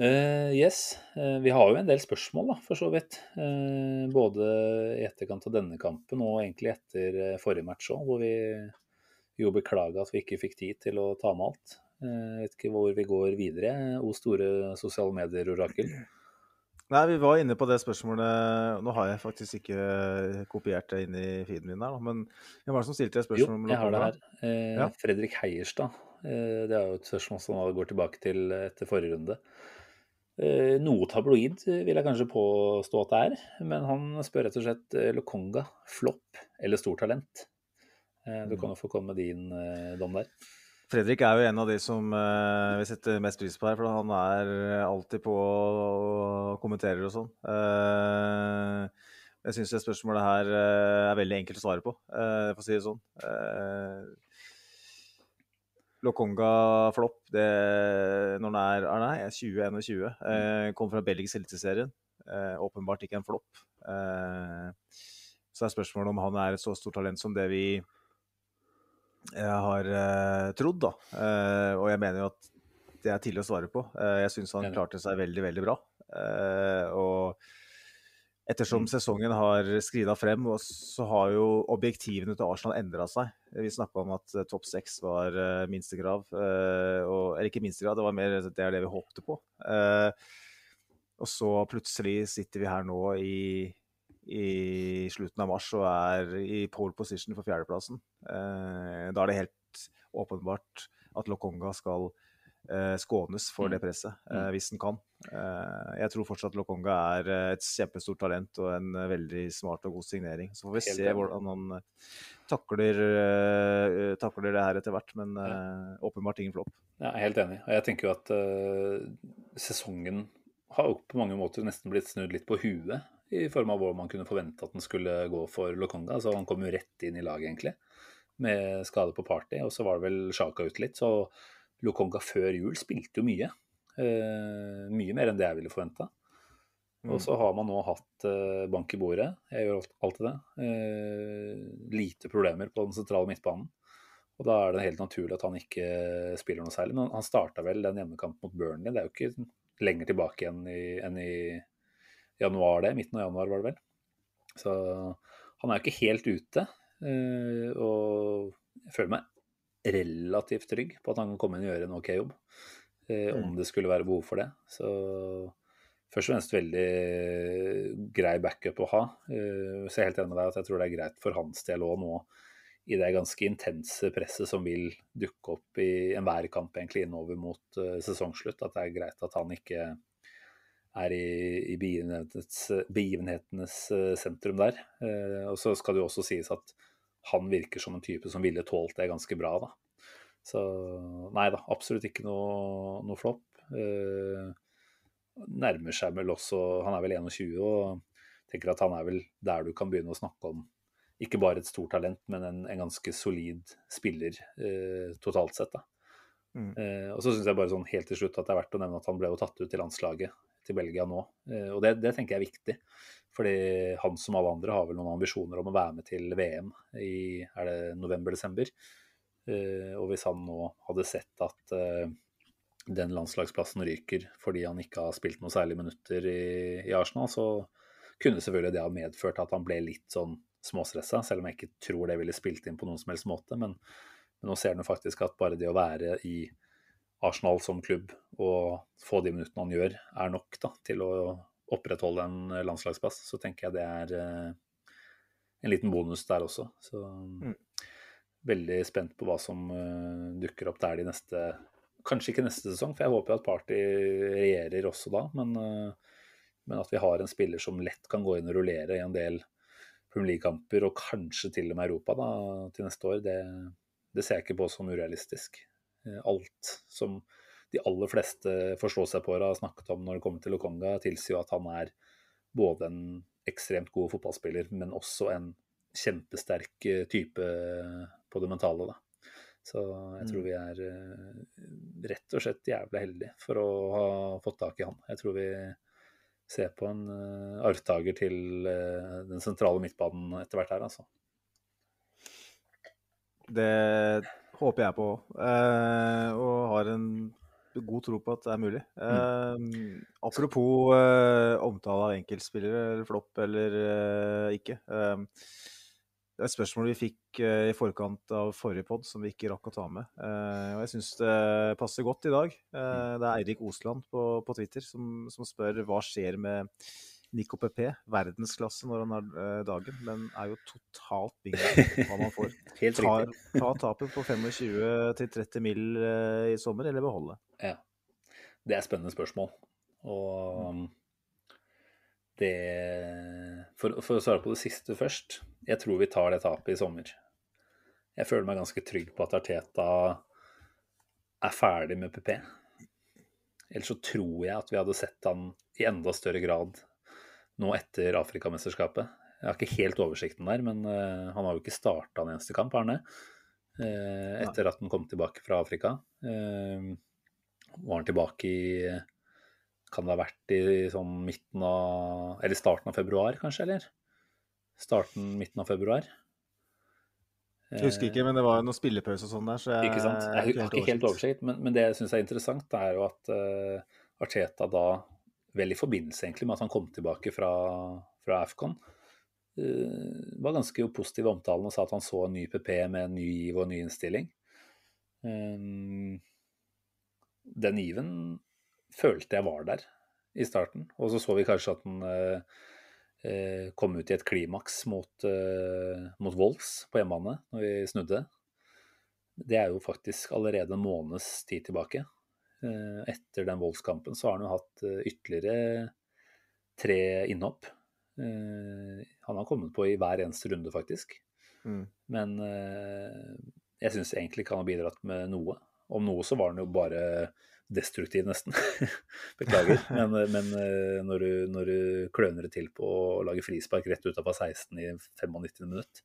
Uh, yes, Uh, vi har jo en del spørsmål, da, for så vidt. Uh, både i etterkant av denne kampen og egentlig etter forrige match òg, hvor vi jo beklaga at vi ikke fikk tid til å ta med alt. Vet ikke hvor vi går videre. O store sosiale medier-orakel. Nei, vi var inne på det spørsmålet Nå har jeg faktisk ikke kopiert det inn i feeden min her, men hvem var det som stilte det spørsmålet? Jo, jeg har det her. Eh, Ja. Fredrik Heierstad. Eh, det er jo et spørsmål som går tilbake til etter forrige runde. Eh, noe tabloid eh, vil jeg kanskje påstå at det er, men han spør rett og slett eh, Lokonga, flopp eller stortalent? Eh, du kan jo få komme med din eh, dom der. Fredrik er jo en av de som eh, vi setter mest pris på her, for han er alltid på og kommenterer og sånn. Eh, jeg syns det spørsmålet her eh, er veldig enkelt å svare på, eh, for å si det sånn. Eh, Lokonga flopp det, når han er, er nei, 2021. Eh, kom fra Belgisk eliteserien. Eh, åpenbart ikke en flopp. Eh, så er spørsmålet om han er et så stort talent som det vi jeg har uh, trodd, da. Uh, og jeg mener jo at det er tidlig å svare på. Uh, jeg syns han klarte seg veldig, veldig bra. Og ettersom sesongen har skrida frem, og så har jo objektivene til Arsenal endra seg. Vi snakka om at topp seks var minstekrav. og, eller ikke minstekrav, det var mer det er det vi håpte på. Og så plutselig sitter vi her nå i i slutten av mars og er i pole position for fjerdeplassen. Eh, da er det helt åpenbart at Lokonga skal eh, skånes for det presset, eh, hvis den kan. Jeg tror fortsatt Lokonga er et kjempestort talent og en veldig smart og god signering. Så får vi se hvordan han takler, takler det her etter hvert. Men åpenbart ingen flopp. Ja, jeg er helt enig. Og jeg tenker jo at sesongen har jo på mange måter nesten blitt snudd litt på huet, i form av hvor man kunne forvente at den skulle gå for Lokonga. Så han kom jo rett inn i laget, egentlig, med skade på party. Og så var det vel Sjaka ut litt. Så Lokonga før jul spilte jo mye. Eh, mye mer enn det jeg ville forventa. Og så har man nå hatt eh, bank i bordet. Jeg gjør alltid det. Eh, lite problemer på den sentrale midtbanen. Og da er det helt naturlig at han ikke spiller noe særlig. Men han starta vel den hjemmekampen mot Burnley. Det er jo ikke lenger tilbake igjen i, enn i januar, det. Midten av januar, var det vel. Så han er jo ikke helt ute. eh, Og jeg føler meg relativt trygg på at han kan komme inn og gjøre en OK jobb. eh, Om det skulle være behov for det. Så først og fremst veldig grei backup å ha. Eh, Så jeg er helt enig med deg at jeg tror det er greit for hans del òg nå i det ganske intense presset som vil dukke opp i enhver kamp egentlig innover mot sesongslutt, at det er greit at han ikke er i, i begivenhetenes, begivenhetenes sentrum der. Eh, og så skal det jo også sies at han virker som en type som ville tålt det ganske bra, da. Så nei da, absolutt ikke noe, noe flopp. Eh, nærmer seg vel også Han er vel 21 og tenker at han er vel der du kan begynne å snakke om ikke bare et stort talent, men en, en ganske solid spiller eh, totalt sett. da. Mm. Eh, og så syns jeg bare sånn helt til slutt at det er verdt å nevne at han ble jo tatt ut til landslaget til Belgia nå. Eh, og det, det tenker jeg er viktig. Fordi han som alle andre har vel noen ambisjoner om å være med til VM i er det november-desember. Eh, og hvis han nå hadde sett at eh, den landslagsplassen ryker fordi han ikke har spilt noen særlige minutter i, i Arsenal, så kunne selvfølgelig det ha medført at han ble litt sånn småstressa, selv om jeg ikke tror det ville spilt inn på noen som helst måte. Men, men nå ser jo faktisk at bare det å være i Arsenal som klubb og få de minuttene han gjør, er nok da, til å opprettholde en landslagsplass. Så tenker jeg det er eh, en liten bonus der også. Så veldig spent på hva som eh, dukker opp der de neste Kanskje ikke neste sesong, for jeg håper at Party regjerer også da. Men, eh, men at vi har en spiller som lett kan gå inn og rullere i en del Premier League-kamper, og kanskje til og med Europa da, til neste år, det, det ser jeg ikke på som urealistisk. Eh, Alt som de aller fleste forstår seg på og har snakket om når det kommer til Lokonga, tilsier at han er både en ekstremt god fotballspiller, men også en kjempesterk eh, type på det mentale. Da. Så jeg tror vi er eh, rett og slett jævlig heldige for å ha fått tak i han. Jeg tror vi ser på en arvtaker til den sentrale midtbanen etter hvert her, altså. Det håper jeg på òg. og har en god tro på at det er mulig. Eh, apropos eh, omtale av enkeltspillere, eller flopp eller eh, ikke. Eh, det er et spørsmål vi fikk eh, i forkant av forrige pod som vi ikke rakk å ta med. Eh, og jeg syns det passer godt i dag. Eh, det er Eirik Osland på, på Twitter som, som spør hva skjer med Nico PP, verdensklasse når han har eh, dagen, men er jo totalt bingo *laughs* hva man får. Helt Ta, riktig. ta tapet på 25 til 30 mill. eh, i sommer, eller beholde? Ja. Det er spennende spørsmål. Og um, det for, for å svare på det siste først. Jeg tror vi tar det tapet i sommer. Jeg føler meg ganske trygg på at Arteta er ferdig med PP. Ellers så tror jeg at vi hadde sett han i enda større grad nå etter Afrikamesterskapet. Jeg har ikke helt oversikten der, men eh, han har jo ikke starta en eneste kamp, Arne. Eh, etter at han kom tilbake fra Afrika. Eh, var han tilbake i Kan det ha vært i sånn midten av Eller starten av februar, kanskje? Eller? Starten, midten av februar. Jeg husker ikke, men det var noen spillepause og sånn der, så jeg Ikke sant? Jeg har ikke helt oversikt, men, men det jeg syns er interessant, det er jo at uh, Arteta da, vel i forbindelse egentlig med at han kom tilbake fra, fra AFCON, uh, var ganske positiv i omtalen og sa at han så en ny PP med en ny giv og en ny innstilling. Um, den given følte jeg var der i starten, og så så vi kanskje at den uh, uh, kom ut i et klimaks mot, mot Wolfs på hjemmebane når vi snudde. Det er jo faktisk allerede en måneds tid tilbake. Eh, Etter den voldskampen så har han jo hatt eh, ytterligere tre innhopp. Eh, Han har kommet på i hver eneste runde, faktisk. Mm. Men jeg syns egentlig ikke han har bidratt med noe. Om noe så var han jo bare destruktiv, nesten. *laughs* Beklager. *laughs* Men, men når, du, når du kløner det til på å lage frispark rett utafor 16 i 95 minutt,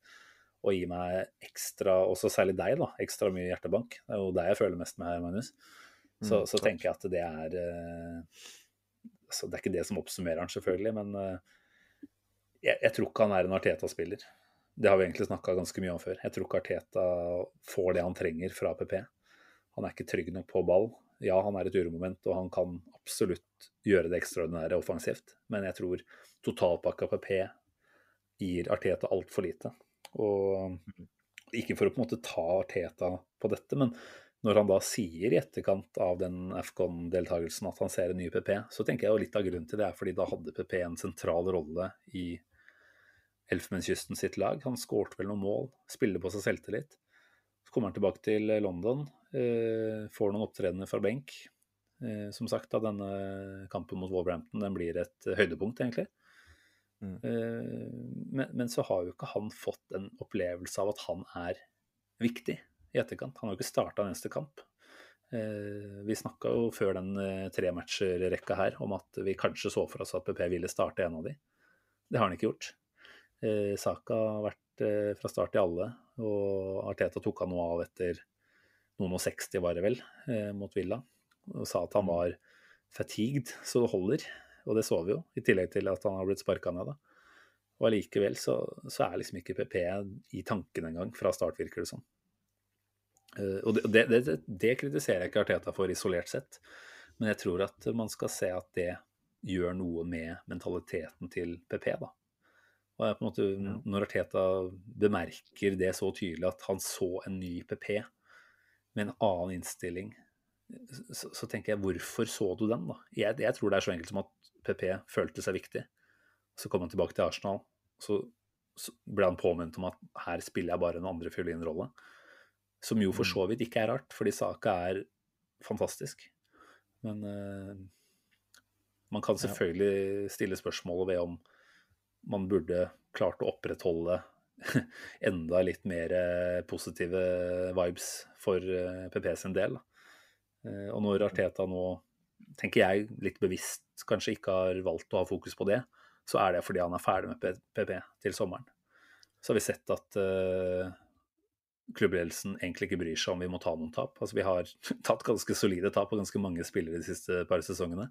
og gir meg ekstra, også særlig deg, da, ekstra mye hjertebank, det er jo deg jeg føler mest med her, Magnus, så, Mm, så tenker jeg at det er eh, altså Det er ikke det som oppsummerer han, selvfølgelig, men eh, jeg, jeg tror ikke han er en Arteta-spiller. Det har vi egentlig snakka ganske mye om før. Jeg tror ikke Arteta får det han trenger fra PP. Han er ikke trygg nok på ball. Ja, han er et uromoment, og han kan absolutt gjøre det ekstraordinære offensivt, men jeg tror totalpakka PP gir Arteta altfor lite. Og ikke for å på en måte ta Arteta på dette, men når han da sier i etterkant av den AFCON-deltakelsen at han ser en ny PP, så tenker jeg jo litt av grunnen til det er fordi da hadde PP en sentral rolle i Elfenbenskysten sitt lag. Han skårte vel noen mål, spiller på seg selvtillit. Så kommer han tilbake til London, eh, får noen opptredener fra benk. Eh, som sagt, da denne kampen mot Wolverhampton den blir et høydepunkt, egentlig. Mm. Eh, men, men så har jo ikke han fått en opplevelse av at han er viktig i etterkant. Han har jo ikke starta eneste kamp. Eh, vi snakka jo før den eh, trematcherrekka her om at vi kanskje så for oss at PP ville starte en av de. Det har han ikke gjort. Eh, Saka har vært fra start i alle, og Arteta tok han noe av etter noen og 60 var det vel, mot Villa. Og sa at han var fatigued, så det holder. Og det så vi jo, i tillegg til at han har blitt sparka ned. da. Og allikevel så, så er liksom ikke PP i tanken engang fra start, virker det som. Eh, og det, det, det, kritiserer jeg ikke Arteta for isolert sett, men jeg tror at man skal se at det gjør noe med mentaliteten til PP. da. Og jeg på en måte, Når Arteta bemerker det så tydelig at han så en ny PP med en annen innstilling, så, så tenker jeg hvorfor så du den, da? Jeg, jeg tror det er så enkelt som at PP følte seg viktig. Så kom han tilbake til Arsenal, så, så ble han påminnet om at her spiller jeg bare en andre fiolinrolle. Som jo for så vidt ikke er rart, fordi Saka er fantastisk. Men uh, man kan selvfølgelig stille spørsmålet ved om man burde klart å opprettholde *laughs* enda litt mer eh, positive vibes for eh, PP sin del. Eh, Og når Arteta nå, tenker jeg, litt bevisst kanskje ikke har valgt å ha fokus på det, så er det fordi han er ferdig med PP til sommeren. Så har vi sett at eh, klubbledelsen egentlig ikke bryr seg om vi må ta noen tap. Altså Vi har *laughs* tatt ganske solide tap på ganske mange spillere de siste par sesongene.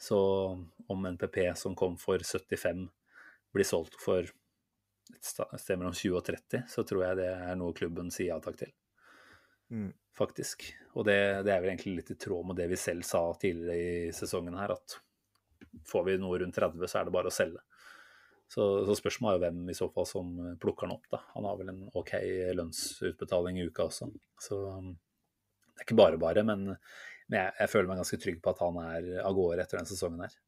Så om en PP som kom for 75 blir solgt for et sted mellom 20 og 30, så tror jeg det er noe klubben sier ja takk til Mm. faktisk. Og det, det er vel egentlig litt i tråd med det vi selv sa tidligere i sesongen her, at får vi noe rundt 30, så er det bare å selge. Så, så spørsmålet er jo hvem i så fall som plukker han opp, da. Han har vel en OK lønnsutbetaling i uka også. Så um, det er ikke bare bare, men, men jeg, jeg føler meg ganske trygg på at han er av gårde etter den sesongen her.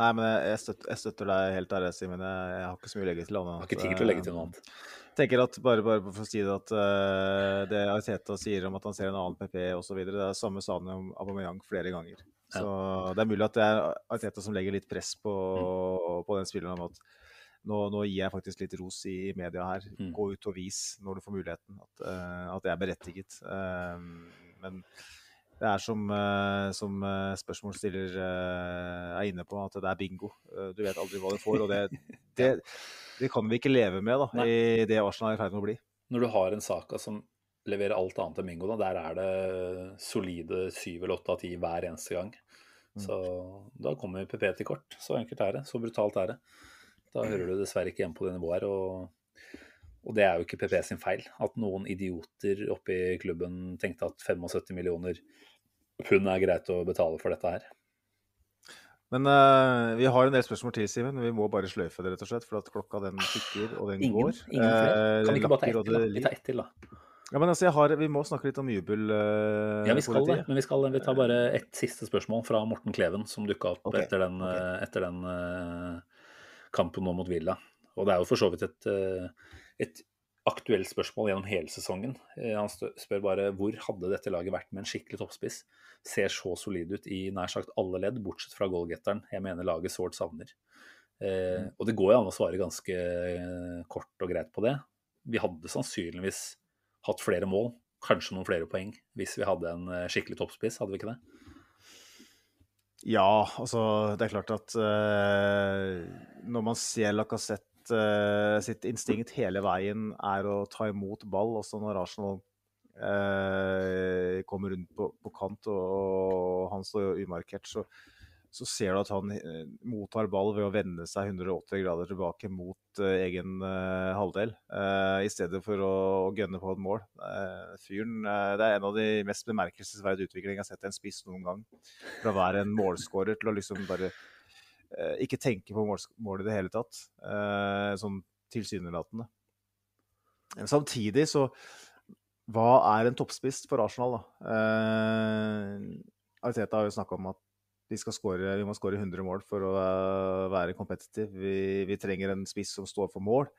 Nei, men jeg, støtter, jeg støtter deg helt der, Simen. Jeg, jeg har ikke så mye å legge til. annet har ikke tid til å legge til noe annet. Jeg tenker at bare, bare for å si det at uh, det Ariteta sier om at han ser en annen PP osv., det er samme sa han om Aubameyang flere ganger. Så det er mulig at det er Arteta som legger litt press på, Mm. på den spilleren om at nå, nå gir jeg faktisk litt ros i media her. Mm. Gå ut og vis når du får muligheten. At, eh, at det er berettiget. Eh, men det er som, eh, som eh, spørsmålsstiller er inne på, at det er bingo. Du vet aldri hva du får. Og det, *laughs* det, det kan vi ikke leve med da, Nei. i det Arsenal er i ferd med å bli. Når du har en Saka som leverer alt annet enn bingo, da, der er det solide syv eller åtte av ti hver eneste gang. Så da kommer PP til kort. Så enkelt er det. Så brutalt er det. Da hører du dessverre ikke hjemme på det nivået her. Og, og det er jo ikke PP sin feil at noen idioter oppe i klubben tenkte at 75 millioner pund er greit å betale for dette her. Men uh, vi har en del spørsmål til, Simen. Vi må bare sløyfe det, rett og slett. For at klokka den tikker, og den Ingen, går. ingen flere. Eh, Kan vi ikke bare ta ett til, da? Ja, men altså, har, Vi må snakke litt om jubel. Uh, Ja, vi skal det. Men vi, skal, vi tar bare ett siste spørsmål fra Morten Kleven, som dukka opp okay. etter den, ok. eh, etter den uh, kampen nå mot Villa. Og det er jo for så vidt et, uh, et aktuelt spørsmål gjennom hele sesongen. Han spør bare hvor hadde dette laget vært med en skikkelig toppspiss? Ser så solid ut i nær sagt alle ledd, bortsett fra goalgetteren jeg mener laget sårt savner. Eh, og det går jo an å svare ganske kort og greit på det. Vi hadde sannsynligvis hatt flere mål, kanskje noen flere poeng, hvis vi hadde en eh, skikkelig toppspiss, hadde vi ikke det? Ja, altså det er klart at uh, når man ser Lacassette uh, sitt instinkt hele veien er å ta imot ball, også når Arsenal uh, kommer rundt på, på kant og han står umarkert, så, så ser du at han eh, mottar ball ved å vende seg 180 grader tilbake mot uh, egen uh, halvdel, uh, i stedet for å, å gønne på et mål. Fyren, det er en av de mest bemerkelsesverdige utviklingene jeg har sett en spiss noen gang. Fra å være en målskårer til å liksom bare ikke tenke på mål i det hele tatt. Sånn tilsynelatende. Men samtidig så Hva er en toppspiss for Arsenal, da? Ariteta har jo snakka om at score, vi må skåre 100 mål for å eh, være competitive. Vi, vi trenger en spiss som står for mål.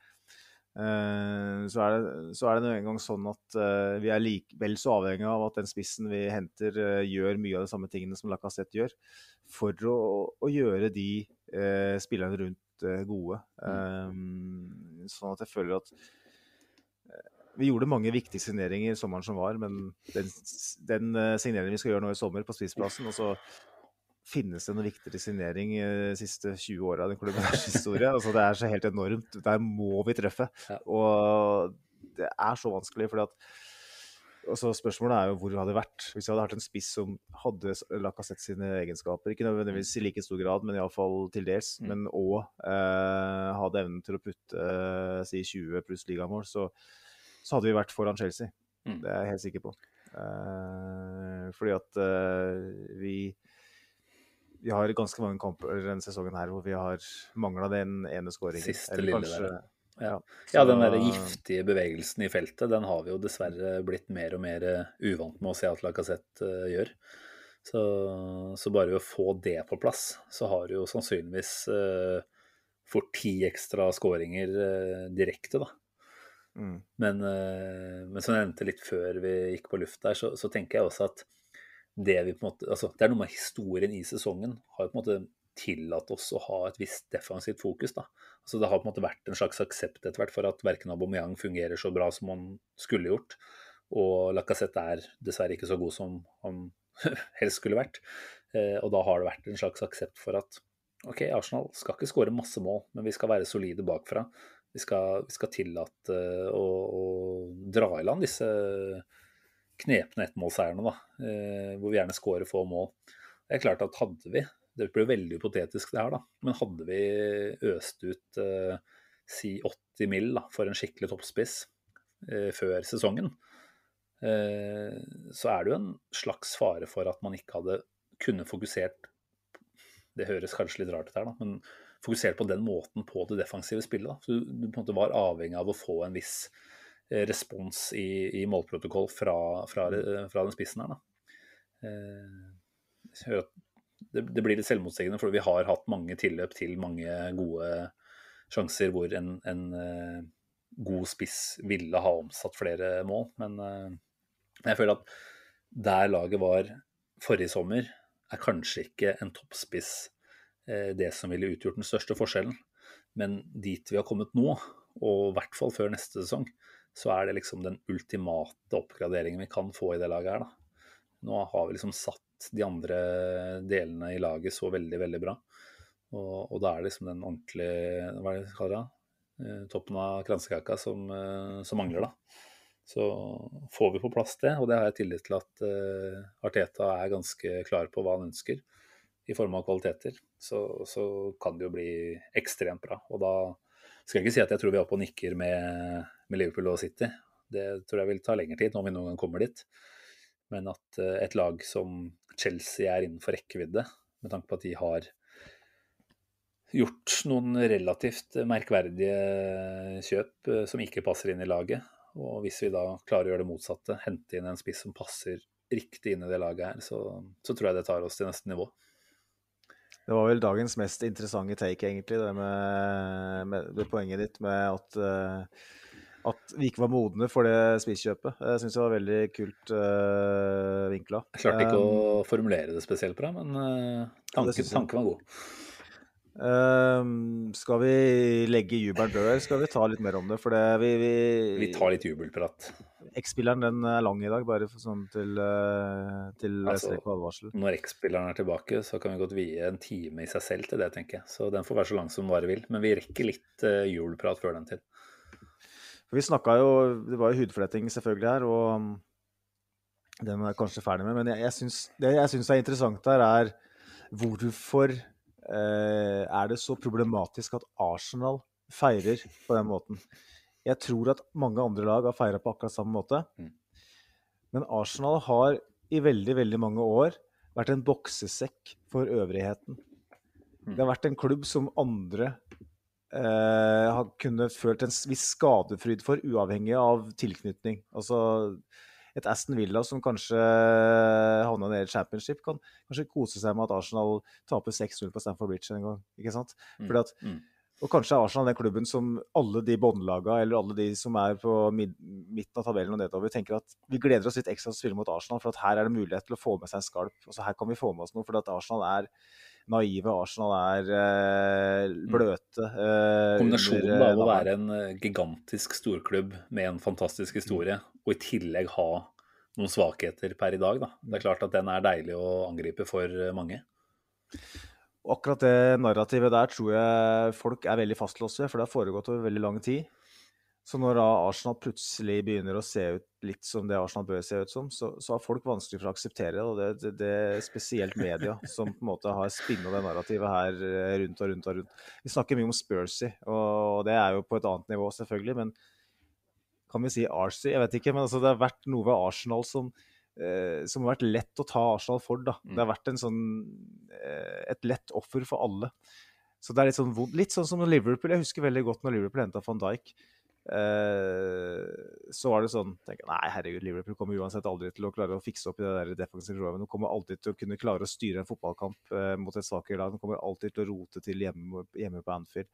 Eh, så, er det, så er det nå engang sånn at eh, vi er like, vel så avhengig av at den spissen vi henter, gjør mye av de samme tingene som Lacassette gjør, for å, å gjøre de eh, spillerne rundt gode. Eh, sånn at jeg føler at vi gjorde mange viktige signeringer sommeren som var, men den, den signeringen vi skal gjøre nå i sommer på spissplassen, og så finnes det noe viktigere signering eh, de siste 20 åra i den klubbens historie. Altså, det er så helt enormt. Der må vi treffe. *laughs* Ja. Og det er så vanskelig, fordi at altså Spørsmålet er jo hvor det hadde vært hvis vi hadde hatt en spiss som hadde Lacassette sine egenskaper. Ikke nødvendigvis i like stor grad, men iallfall til dels. Mm. Men òg eh, hadde evnen til å putte eh, si 20 pluss ligamål. Så, så hadde vi vært foran Chelsea. Mm. Det er jeg helt sikker på. Eh, fordi at eh, vi vi har ganske mange kamper denne sesongen her hvor vi har mangla den ene skåringen. Siste Eller lille kanskje- der, Ja. Ja, Ja, den der giftige bevegelsen i feltet, den har vi jo dessverre blitt mer og mer eh, uvant med å se at Lacassette uh, gjør. Så, så bare ved å få det på plass, så har du jo sannsynligvis uh, fått ti ekstra skåringer uh, direkte, da. Mm. Men, uh, men som jeg nevnte litt før vi gikk på luft der, så, så tenker jeg også at det vi på en måte, altså det er noe med historien i sesongen har jo på en måte tillatt oss å ha et visst defensivt fokus. da. Altså Det har på en måte vært en slags aksept etter hvert for at verken Aubameyang fungerer så bra som han skulle gjort, og Lacassette er dessverre ikke så god som han *laughs* helst skulle vært. Eh, og da har det vært en slags aksept for at OK, Arsenal skal ikke skåre masse mål, men vi skal være solide bakfra. Vi skal, vi skal tillate å, å dra i land disse knepne ettmålseierne, da, eh, hvor vi gjerne skårer få mål. Det er klart at hadde vi, det blir veldig hypotetisk det her, da, men hadde vi øst ut eh, si 80 mil da, for en skikkelig toppspiss eh, før sesongen, eh, så er det jo en slags fare for at man ikke hadde kunne fokusert Det høres kanskje litt rart ut her, da, men fokusert på den måten på det defensive spillet. da. Så du, du på en måte var avhengig av å få en viss respons i, i målprotokoll fra, fra, fra den spissen her. Da. Eh, det, det blir litt selvmotsigende, for vi har hatt mange tilløp til mange gode sjanser hvor en, en eh, god spiss ville ha omsatt flere mål. Men eh, jeg føler at der laget var forrige sommer, er kanskje ikke en toppspiss eh, det som ville utgjort den største forskjellen. Men dit vi har kommet nå, og i hvert fall før neste sesong, så er det liksom den ultimate oppgraderingen vi kan få i det laget her. da. Nå har vi liksom satt de andre delene i laget så veldig, veldig bra. Og, og da er det liksom den ordentlige Hva er det de kaller det? Eh, Toppen av kransekaka som, eh, som mangler, da. Så får vi på plass det, og det har jeg tillit til at uh, Arteta er ganske klar på hva han ønsker i form av kvaliteter, så, så kan det jo bli ekstremt bra. Og da skal jeg ikke si at jeg tror vi er oppe og nikker med, med Liverpool og City. Det tror jeg vil ta lengre tid, når vi noen gang kommer dit. Men at eh, et lag som Chelsea er innenfor rekkevidde, med tanke på at de har gjort noen relativt merkverdige kjøp eh, som ikke passer inn i laget. Og hvis vi da klarer å gjøre det motsatte, hente inn en spiss som passer riktig inn i det laget her, så, så tror jeg det tar oss til neste nivå. Det var vel dagens mest interessante take, egentlig, det med, med, det poenget ditt med at uh, at vi ikke var modne for det spisekjøpet. Jeg syns det var veldig kult uh, vinkla. Jeg klarte ikke å formulere det spesielt bra, men uh, tanken, tanken var god. Um, skal vi legge jubelen død, eller skal vi ta litt mer om det? For det, vi, vi, Vi tar litt jubelprat. X-spilleren den er lang i dag, bare for sånn til, til Altså, strek og advarsel. Når X-spilleren er tilbake, så kan vi godt vie en time i seg selv til det, tenker jeg. Så den får være så lang som den bare vil. Men vi rekker litt uh, jubelprat før den tid. For vi snakka jo Det var jo hudfletting selvfølgelig her, og um, den er jeg kanskje ferdig med. Men jeg, jeg syns, det jeg syns er interessant her, er hvorfor eh, er det så problematisk at Arsenal feirer på den måten. Jeg tror at mange andre lag har feira på akkurat samme måte. Mm. Men Arsenal har i veldig, veldig mange år vært en boksesekk for øvrigheten. Det har vært en klubb som andre eh, har kunne følt en viss skadefryd for, uavhengig av tilknytning. Altså et Aston Villa som kanskje havna nede i championship, kan kanskje kose seg med at Arsenal taper 6-0 på Stamford Bridge en gang. ikke sant? Fordi at, Mm. og kanskje er Arsenal den klubben som alle de båndlaga eller alle de som er på mid midten av tabellen og nedover, tenker at vi gleder oss litt ekstra til å spille mot Arsenal, for at her er det mulighet til å få med seg en skalp. Altså Her kan vi få med oss noe, for at Arsenal er naive, Arsenal er eh, bløte. eh, Kombinasjonen under, eh, av å være en gigantisk storklubb med en fantastisk historie, og i tillegg ha noen svakheter per i dag, da. Det er klart at den er deilig å angripe for mange. Akkurat det narrativet der tror jeg folk er veldig fastlåst ved, for det har foregått over veldig lang tid. Så når da Arsenal plutselig begynner å se ut litt som det Arsenal bør se ut som, så, så har folk vanskelig for å akseptere det. Og det, det, det er spesielt media som på en måte har spinna det narrativet her eh, rundt og rundt og rundt. Vi snakker mye om Spursy, og det er jo på et annet nivå, selvfølgelig. Men kan vi si Arsy? Jeg vet ikke. Men altså, det har vært noe ved Arsenal som eh, som har vært lett å ta Arsenal for. da. Det har vært en sånn, eh, et lett offer for alle. Så det er litt sånn. Litt sånn som Liverpool. Jeg husker veldig godt når Liverpool henta van Dijk. Eh, så var det sånn tenk, Nei, herregud, Liverpool kommer uansett aldri til å klare å fikse opp i det der defensive rommet. De kommer alltid til å kunne klare å styre en fotballkamp eh, mot et svakere lag. De kommer alltid til å rote til hjemme, hjemme på Anfield.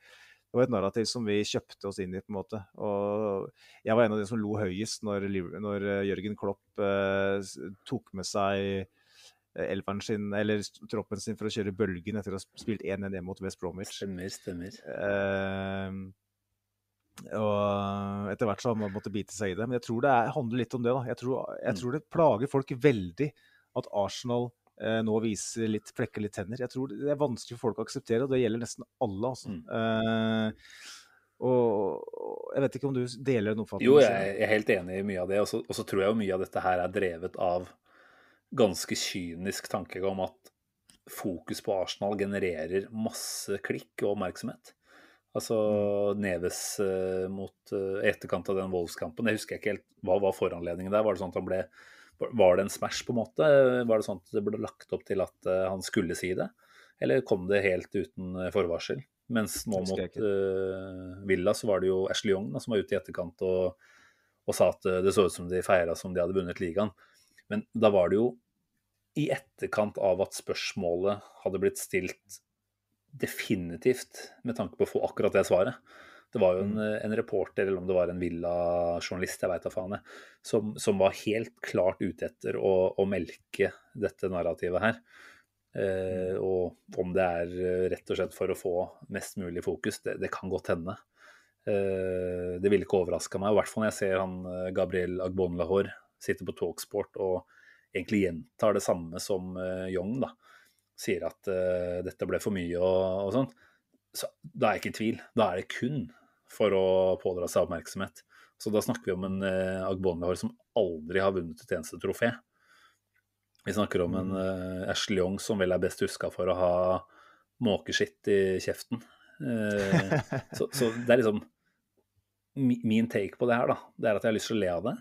Det var et narrativ som vi kjøpte oss inn i, på en måte. Og jeg var en av de som lo høyest når, når eh, Jørgen Klopp eh, tok med seg elveren sin, eller troppen sin for å kjøre bølgen etter å ha spilt 1-1 hjemme mot West Bromwich. Stemmer, stemmer. Eh, og etter hvert så har man måttet bite seg i det. Men jeg tror det er, handler litt om det. da. Jeg tror, jeg tror det plager folk veldig at Arsenal eh, nå viser litt flekker litt tenner. Jeg tror det er vanskelig for folk å akseptere, og det gjelder nesten alle. altså. Mm. Eh, og, jeg vet ikke om du deler den oppfatningen? Jo, jeg er helt enig i mye av det. Og så og så tror jeg jo mye av dette her er drevet av ganske kynisk tankegang om at fokus på Arsenal genererer masse klikk og oppmerksomhet. Altså Neves uh, mot uh, etterkant av den Wolves-kampen. Jeg husker ikke helt hva var foranledningen der. Var det sånn at han ble Var det en smash, på en måte? Var det sånn at det ble lagt opp til at uh, han skulle si det? Eller kom det helt uten forvarsel? Mens nå mot Villa så var det jo Ashley Young da, som var ute i etterkant og, og sa at det så ut som de feira som de hadde vunnet ligaen. Men da var det jo i etterkant av at spørsmålet hadde blitt stilt definitivt med tanke på å få akkurat det svaret. Det var jo en, en reporter, eller om det var en Villa-journalist, jeg veit da faen, jeg, som, som var helt klart ute etter å, å melke dette narrativet her. Eh, og om det er eh, rett og slett for å få mest mulig fokus, det, det kan godt hende. Eh, det ville ikke overraska meg, i hvert fall når jeg ser han Gabriel Gabriel Agbonlahor sitte på Talksport og egentlig gjentar det samme som eh, Young, da. Sier at uh, dette ble for mye og, og sånn. Så da er jeg ikke i tvil. Da er det kun for å pådra seg oppmerksomhet. Så da snakker vi om en uh, Agbonlahor som aldri har vunnet et eneste trofé. Vi snakker om en uh, Ashley Young som vel er best huska for å ha måkeskitt i kjeften. Uh, så, så det er liksom Min take på det her, da, det er at jeg har lyst til å le av det.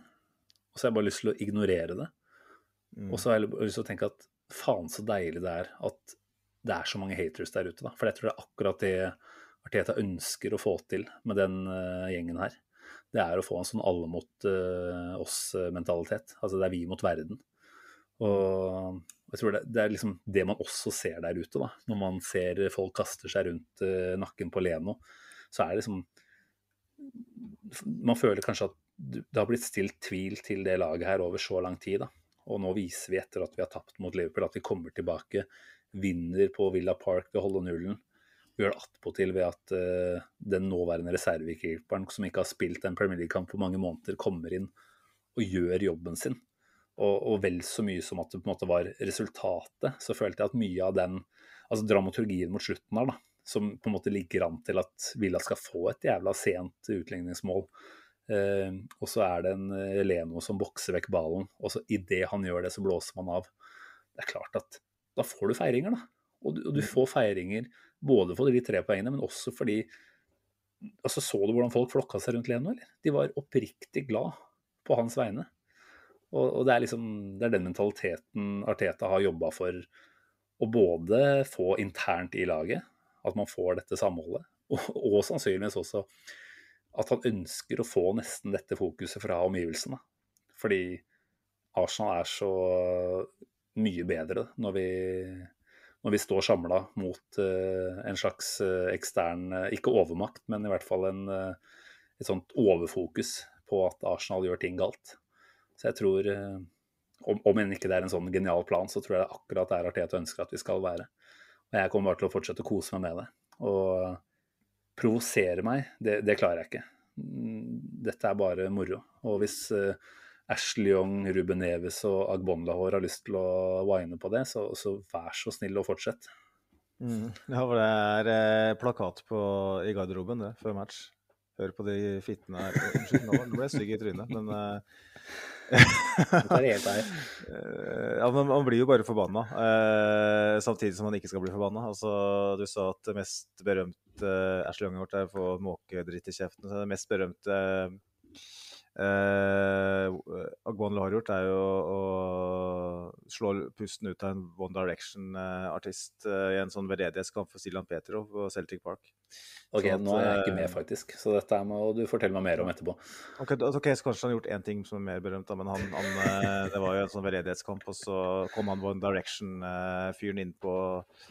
Og så har jeg bare lyst til å ignorere det. Mm. Og så har jeg lyst til å tenke at faen så deilig det er at det er så mange haters der ute, da. For jeg tror det er akkurat det Arteta ønsker å få til med den uh, gjengen her. Det er å få en sånn alle mot uh, oss-mentalitet. Altså det er vi mot verden. Og jeg tror det, det er liksom det man også ser der ute, da. Når man ser folk kaster seg rundt uh, nakken på Leno, så er det liksom Man føler kanskje at det har blitt stilt tvil til det laget her over så lang tid. da. Og nå viser vi etter at vi har tapt mot Liverpool, at vi kommer tilbake, vinner på Villa Park ved å holde nullen. Vi gjør det attpåtil ved at uh, den nåværende reservekeeperen, som ikke har spilt en Premier League-kamp på mange måneder, kommer inn og gjør jobben sin. Og, og vel så mye som at det på en måte var resultatet, så følte jeg at mye av den altså dramaturgien mot slutten her, da, som på en måte ligger an til at Villa skal få et jævla sent utligningsmål. Eh, og så er det en eh, Leno som bokser vekk ballen, og så idet han gjør det, så blåser man av. Det er klart at da får du feiringer, da. Og du, og du får feiringer både for de tre poengene, men også fordi altså Så du hvordan folk flokka seg rundt Leno, eller? De var oppriktig glad på hans vegne. Og, og det er liksom det er den mentaliteten Arteta har jobba for å både få internt i laget, at man får dette samholdet, og, og sannsynligvis også at han ønsker å få nesten dette fokuset fra omgivelsene. Fordi Arsenal er så mye bedre når vi, når vi står samla mot uh, en slags eh, ekstern eh, Ikke overmakt, men i hvert fall en, eh, et sånt overfokus på at Arsenal gjør ting galt. Så jeg tror, eh, om, om ikke det er en sånn genial plan, så tror jeg det er akkurat der Arteta ønsker at vi skal være. Og jeg kommer bare til å fortsette å kose meg med det. Og provosere meg, det, det klarer jeg ikke. Mm, Dette er bare moro. Og hvis uh, Ashley Young, Ruben Neves og Agbonlahor har lyst til å wine på det, så, så vær så snill og fortsett. Mm. Ja, for det er eh, plakat på, i garderoben det, før match. Hør på de fittene her. Unnskyld, nå ble jeg stygg i trynet, men eh. Eh, *laughs* ja, men man blir jo bare forbanna, eh, samtidig som man ikke skal bli forbanna. Altså, du sa at det mest berømte Ashley Young har gjort, er å få måkedritt i kjeften. Så det mest berømte eh, Agbonlo har gjort, er jo å slå pusten ut av en One Direction-artist eh, i en sånn veldedighetskamp for Stilan Petrov på Celtic Park. Ok, at, nå er jeg ikke eh, med, faktisk. Så dette må du fortelle meg mer om etterpå. Ok, okay så Kanskje han har gjort én ting som er mer berømt, men han, han, eh, det var jo en sånn veldedighetskamp, og så kom han One Direction-fyren innpå eh,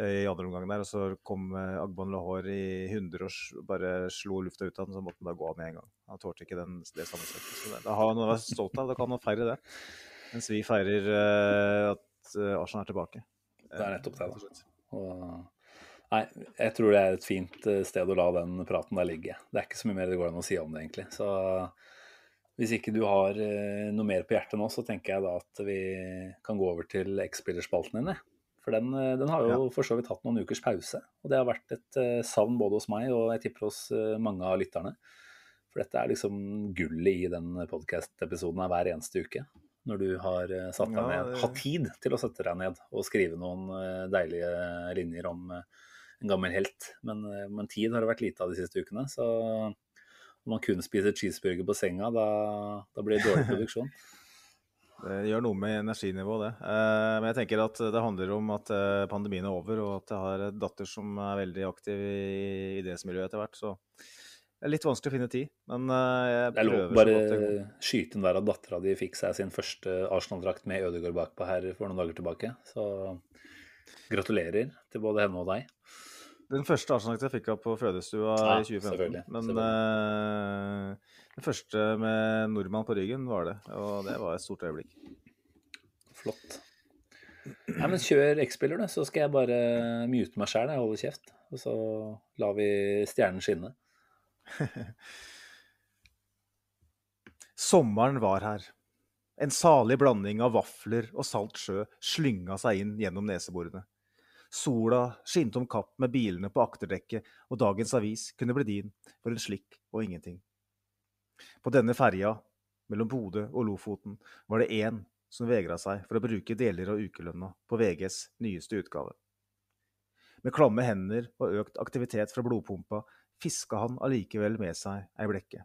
i andre omgang der, og så kom eh, Agbon Lahore i 100 og bare slo lufta ut av den, så måtte han bare gå av med en gang. Han tålte ikke den, det sammensettet. Så det, det har han noe å være stolt av, da kan han feire det. Mens vi feirer uh, at eh, Arsenal er tilbake. Det er nettopp det, da. Og, nei, jeg tror det er et fint eh, sted å la den praten der ligge. Det er ikke så mye mer det går an å si om det, egentlig. Så hvis ikke du har eh, noe mer på hjertet nå, så tenker jeg da at vi kan gå over til X-spillerspalten din. jeg. For den, eh, den har jo for så vidt hatt noen ukers pause. Og det har vært et eh, savn både hos meg og jeg tipper hos eh, mange av lytterne. For dette er liksom gullet i den podkast-episoden hver eneste uke. Når du har satt deg Ja, ned, det- har tid til å sette deg ned og skrive noen deilige linjer om en gammel helt. Men, men tid har det vært lite av de siste ukene. Så om man kun spiser cheeseburger på senga, da, da blir det dårlig *laughs* produksjon. Det gjør noe med energinivået, det. Eh, men jeg tenker at det handler om at eh, pandemien er over, og at jeg har en datter som er veldig aktiv i idrettsmiljøet etter hvert. Så det er litt vanskelig å finne tid, men eh, jeg Det er lov prøver bare skyte inn der at dattera di fikk seg sin første Arsenal-drakt med Ødegaard bakpå her for noen dager tilbake. Så gratulerer til både henne og deg. Den første Arsenal-drakta fikk jeg på fødestua Ja, i 2015. selvfølgelig, Men eh, den første med nordmann på ryggen var det, og det var et stort øyeblikk. Flott. Nei, men kjør X-spiller, du, så skal jeg bare mute meg sjæl og holde kjeft. Og så lar vi stjernen skinne. Sommeren var her. En salig blanding av vafler og salt sjø slynga seg inn gjennom neseborene. Sola skinte om kapp med bilene på akterdekket, og dagens avis kunne bli din for en slikk og ingenting. På denne ferja, mellom Bodø og Lofoten, var det én som vegra seg for å bruke deler av ukelønna på VGs nyeste utgave. Med klamme hender og økt aktivitet fra blodpumpa fiska han allikevel med seg ei blekke.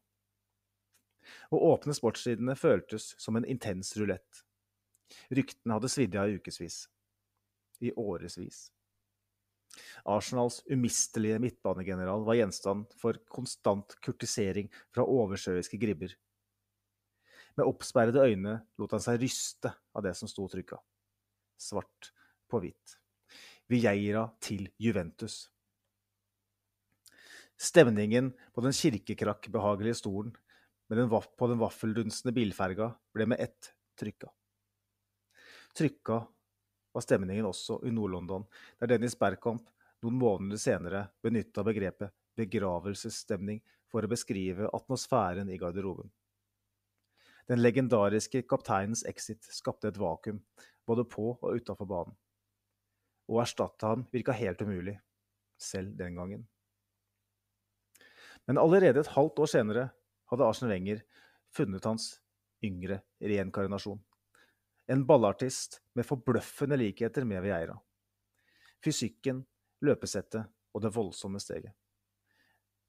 Å åpne sportssidene føltes som en intens rulett. Ryktene hadde svidd av i ukevis. I årevis. Arsenals umistelige midtbanegeneral var gjenstand for konstant kurtisering fra oversjøiske gribber. Med oppsperrede øyne lot han seg ryste av det som sto trykka. Svart på hvitt. Vieira til Juventus. Stemningen på den kirkekrakkbehagelige stolen vaff på den vaffeldunsende bilferga ble med ett trykka. Trykka var stemningen også i Nord-London, der Dennis Bergkamp noen måneder senere benytta begrepet begravelsesstemning for å beskrive atmosfæren i garderoben. Den legendariske kapteinens exit skapte et vakuum, både på og utafor banen. Å erstatte ham virka helt umulig, selv den gangen. Men allerede et halvt år senere hadde Arsen Wenger funnet hans yngre reinkarnasjon. En ballartist med forbløffende likheter med Vieira. Fysikken, løpesettet og det voldsomme steget.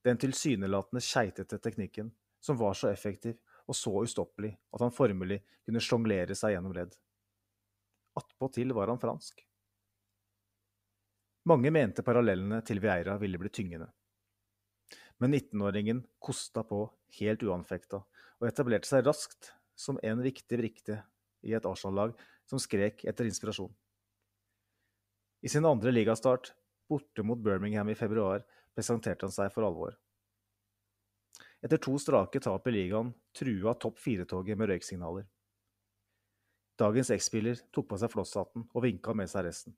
Den tilsynelatende keitete teknikken som var så effektiv og så ustoppelig at han formelig kunne sjonglere seg gjennom ledd. Attpåtil var han fransk. Mange mente parallellene til Vieira ville bli tyngende. Men 19-åringen kosta på helt uanfekta og etablerte seg raskt som en viktig brikke i et Arsenal-lag som skrek etter inspirasjon. I sin andre ligastart, borte mot Birmingham i februar, presenterte han seg for alvor. Etter to strake tap i ligaen trua topp fire-toget med røyksignaler. Dagens X-spiller tok på seg flosshatten og vinka med seg resten.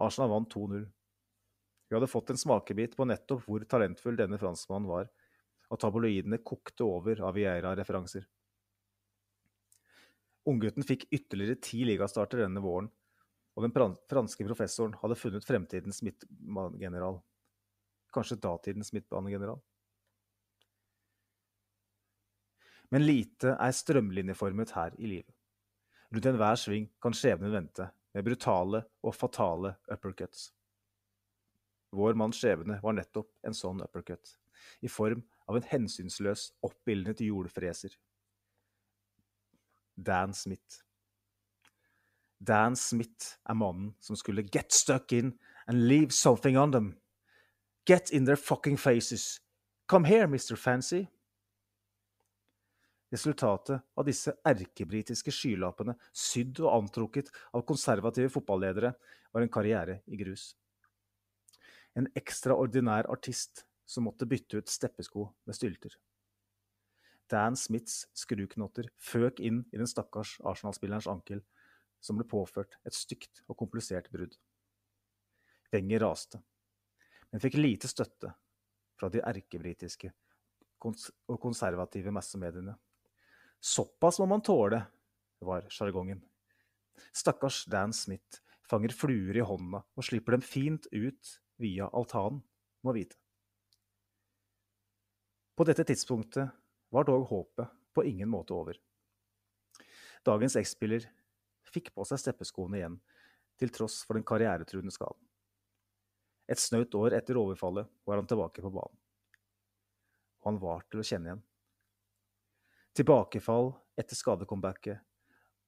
Arsenal vant 2-0. Vi hadde fått en smakebit på nettopp hvor talentfull denne franskmannen var, og tabloidene kokte over av Vieira-referanser. Unggutten fikk ytterligere ti ligastarter denne våren, og den franske professoren hadde funnet fremtidens midtbanegeneral. Kanskje datidens midtbanegeneral. Men lite er strømlinjeformet her i livet. Rundt enhver sving kan skjebnen vente, med brutale og fatale uppercuts. Vår manns skjebne var nettopp en sånn uppercut, i form av en hensynsløs, oppildnet jordfreser. Dan Smith. Dan Smith er mannen som skulle get stuck in and leave something on them. Get in their fucking faces. Come here, Mr. Fancy. Resultatet av disse erkebritiske skylappene, sydd og antrukket av konservative fotballedere, var en karriere i grus. En ekstraordinær artist som måtte bytte ut steppesko med stylter. Dan Smiths skruknotter føk inn i den stakkars Arsenal-spillerens ankel, som ble påført et stygt og komplisert brudd. Wenger raste, men fikk lite støtte fra de erkebritiske og konservative massemediene. Såpass må man tåle, var sjargongen. Stakkars Dan Smith fanger fluer i hånda og slipper dem fint ut via altanen, må vite. På dette tidspunktet var dog håpet på ingen måte over. Dagens X-spiller fikk på seg steppeskoene igjen, til tross for den karrieretruende skaden. Et snaut år etter overfallet var han tilbake på banen. Han var til å kjenne igjen. Tilbakefall etter skadecomebacket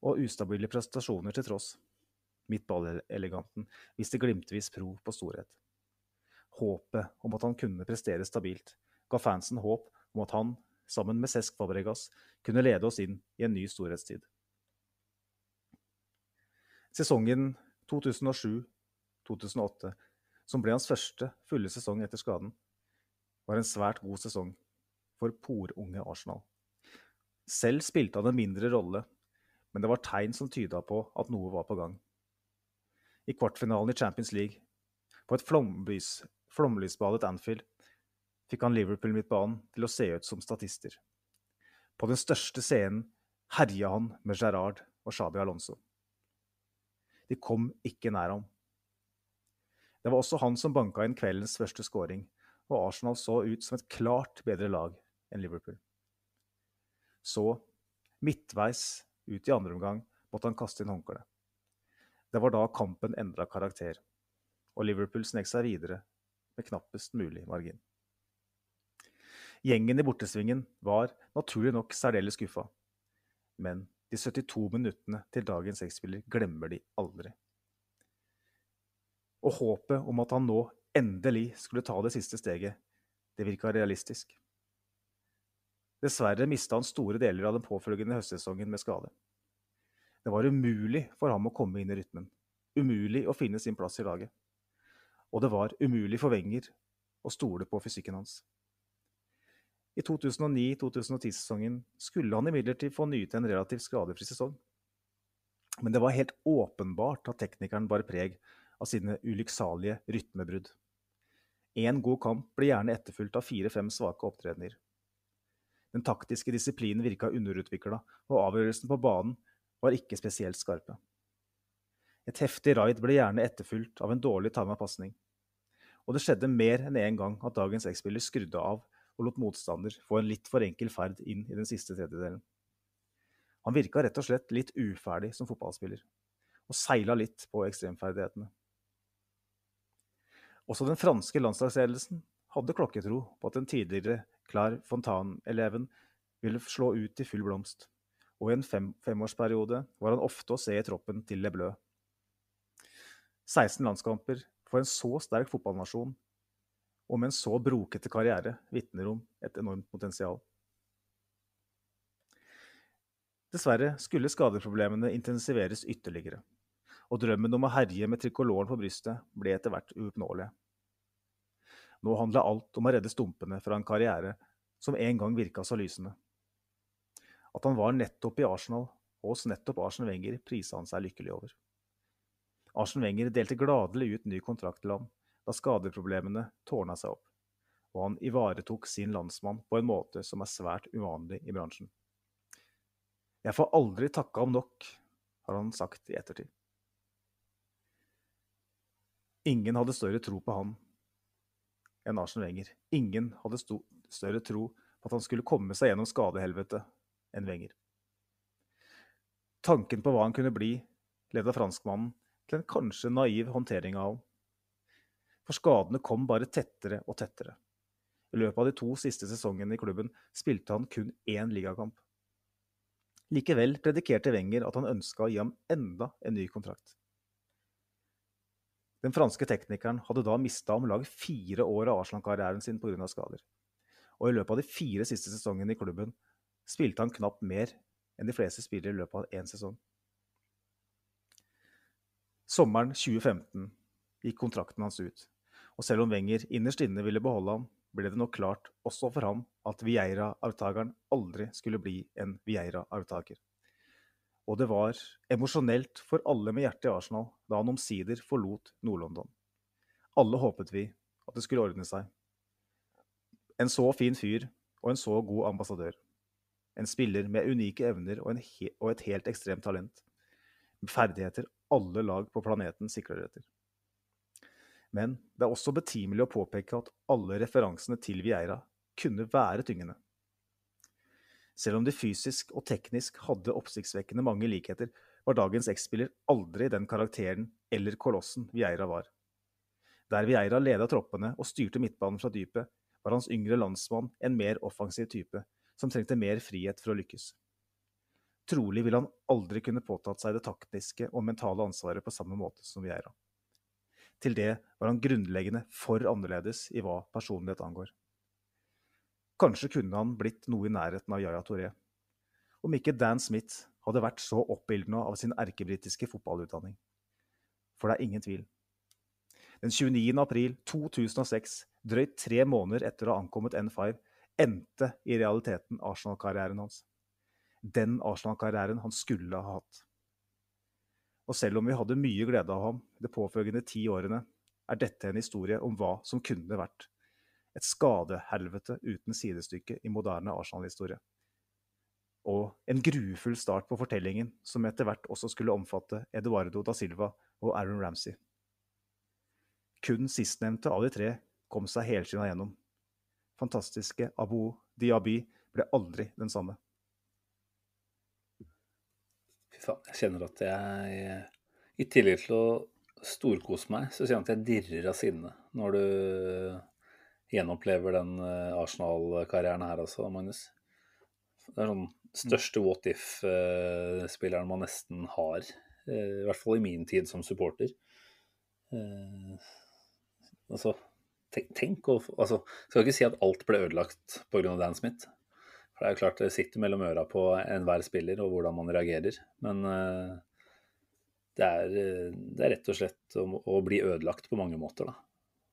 og ustabile prestasjoner til tross. Midtballeleganten viste glimtvis prov på storhet. Håpet om at han kunne prestere stabilt, ga fansen håp om at han, sammen med Cesc Fabregas, kunne lede oss inn i en ny storhetstid. Sesongen 2007-2008, som ble hans første fulle sesong etter skaden, var en svært god sesong for porunge Arsenal. Selv spilte han en mindre rolle, men det var tegn som tyda på at noe var på gang. I kvartfinalen i Champions League, på et flomlys, flomlysbadet Anfield, fikk han Liverpool-midtbanen til å se ut som statister. På den største scenen herja han med Gerrard og Shabi Alonso. De kom ikke nær ham. Det var også han som banka inn kveldens første scoring, og Arsenal så ut som et klart bedre lag enn Liverpool. Så, midtveis ut i andre omgang, måtte han kaste inn håndkleet. Det var da kampen endra karakter, og Liverpool snek seg videre med knappest mulig margin. Gjengen i bortesvingen var naturlig nok særdeles skuffa, men de 72 minuttene til dagens X-spiller glemmer de aldri. Og håpet om at han nå endelig skulle ta det siste steget, det virka realistisk. Dessverre mista han store deler av den påfølgende høstsesongen med skade. Det var umulig for ham å komme inn i rytmen. Umulig å finne sin plass i laget. Og det var umulig for Wenger å stole på fysikken hans. I 2009-2010-sesongen skulle han imidlertid få nyte en relativt skadefri sesong. Men det var helt åpenbart at teknikeren bar preg av sine ulykksalige rytmebrudd. Én god kamp ble gjerne etterfulgt av fire-fem svake opptredener. Den taktiske disiplinen virka underutvikla, og avgjørelsen på banen var ikke spesielt skarpe. Et heftig raid ble gjerne etterfulgt av en dårlig tima pasning. Og det skjedde mer enn én en gang at dagens X-spiller skrudde av og lot motstander få en litt for enkel ferd inn i den siste tredjedelen. Han virka rett og slett litt uferdig som fotballspiller, og seila litt på ekstremferdighetene. Også den franske landslagsledelsen hadde klokketro på at den tidligere Klar Fontaine-eleven ville slå ut i full blomst, og i en fem femårsperiode var han ofte å se i troppen til Le Bleu. 16 landskamper for en så sterk fotballnasjon og med en så brokete karriere vitner om et enormt potensial. Dessverre skulle skadeproblemene intensiveres ytterligere, og drømmen om å herje med trikoloren på brystet ble etter hvert uoppnåelig. Nå handla alt om å redde stumpene fra en karriere som en gang virka så lysende. At han var nettopp i Arsenal, og hos nettopp Arsen Wenger, prisa han seg lykkelig over. Arsen Wenger delte gladelig ut ny kontrakt til ham da skadeproblemene tårna seg opp, og han ivaretok sin landsmann på en måte som er svært uvanlig i bransjen. Jeg får aldri takka ham nok, har han sagt i ettertid. Ingen hadde større tro på han enn Arsen Wenger. Ingen hadde større tro på at han skulle komme seg gjennom skadehelvete enn Wenger. Tanken på hva han kunne bli, leda franskmannen til en kanskje naiv håndtering av ham. For skadene kom bare tettere og tettere. I løpet av de to siste sesongene i klubben spilte han kun én ligakamp. Likevel predikerte Wenger at han ønska å gi ham enda en ny kontrakt. Den franske teknikeren hadde da mista om lag fire år av Arsland-karrieren sin pga. skader. Og i løpet av de fire siste sesongene i klubben spilte han knapt mer enn de fleste spillere i løpet av én sesong. Sommeren 2015 gikk kontrakten hans ut, og selv om Wenger innerst inne ville beholde ham, ble det nok klart også for ham at Vieira-arvtakeren aldri skulle bli en Vieira-arvtaker. Og det var emosjonelt for alle med hjertet i Arsenal da han omsider forlot Nord-London. Alle håpet vi at det skulle ordne seg. En så fin fyr og en så god ambassadør. En spiller med unike evner og, og et helt ekstremt talent. Ferdigheter alle lag på planeten sikler etter. Men det er også betimelig å påpeke at alle referansene til Vieira kunne være tyngende. Selv om de fysisk og teknisk hadde oppsiktsvekkende mange likheter, var dagens X-spiller aldri den karakteren eller kolossen Vieira var. Der Vieira leda troppene og styrte midtbanen fra dypet, var hans yngre landsmann en mer offensiv type, som trengte mer frihet for å lykkes. Trolig ville han aldri kunne påtatt seg det taktiske og mentale ansvaret på samme måte som Vieira. Til det var han grunnleggende for annerledes i hva personlighet angår. Kanskje kunne han blitt noe i nærheten av Yaya Touré. Om ikke Dan Smith hadde vært så oppildna av sin erkebritiske fotballutdanning. For det er ingen tvil. Den 29. april 2006, drøyt tre måneder etter å ha ankommet N5, endte i realiteten Arsenal-karrieren hans. Den Arsenal-karrieren han skulle ha hatt. Og selv om vi hadde mye glede av ham de påfølgende ti årene, er dette en historie om hva som kunne vært et skadehelvete uten sidestykke i moderne Arsenal-historie. Og en grufull start på fortellingen, som etter hvert også skulle omfatte Eduardo da Silva og Aaron Ramsey. Kun sistnevnte av de tre kom seg helskinna gjennom. Fantastiske Abu Diaby ble aldri den samme. Fy faen, jeg kjenner at jeg I tillegg til å storkose meg, så kjenner jeg at jeg dirrer av sinne når du gjenopplever den eh, Arsenal-karrieren her også, Magnus. Det er sånn største what if-spilleren man nesten har. Eh, I hvert fall i min tid som supporter. Eh, altså, tenk, tenk å altså, Skal ikke si at alt ble ødelagt pga. Dan Smith. For det er jo klart det sitter mellom øra på enhver spiller og hvordan man reagerer. Men det er, det er rett og slett å, å bli ødelagt på mange måter, da.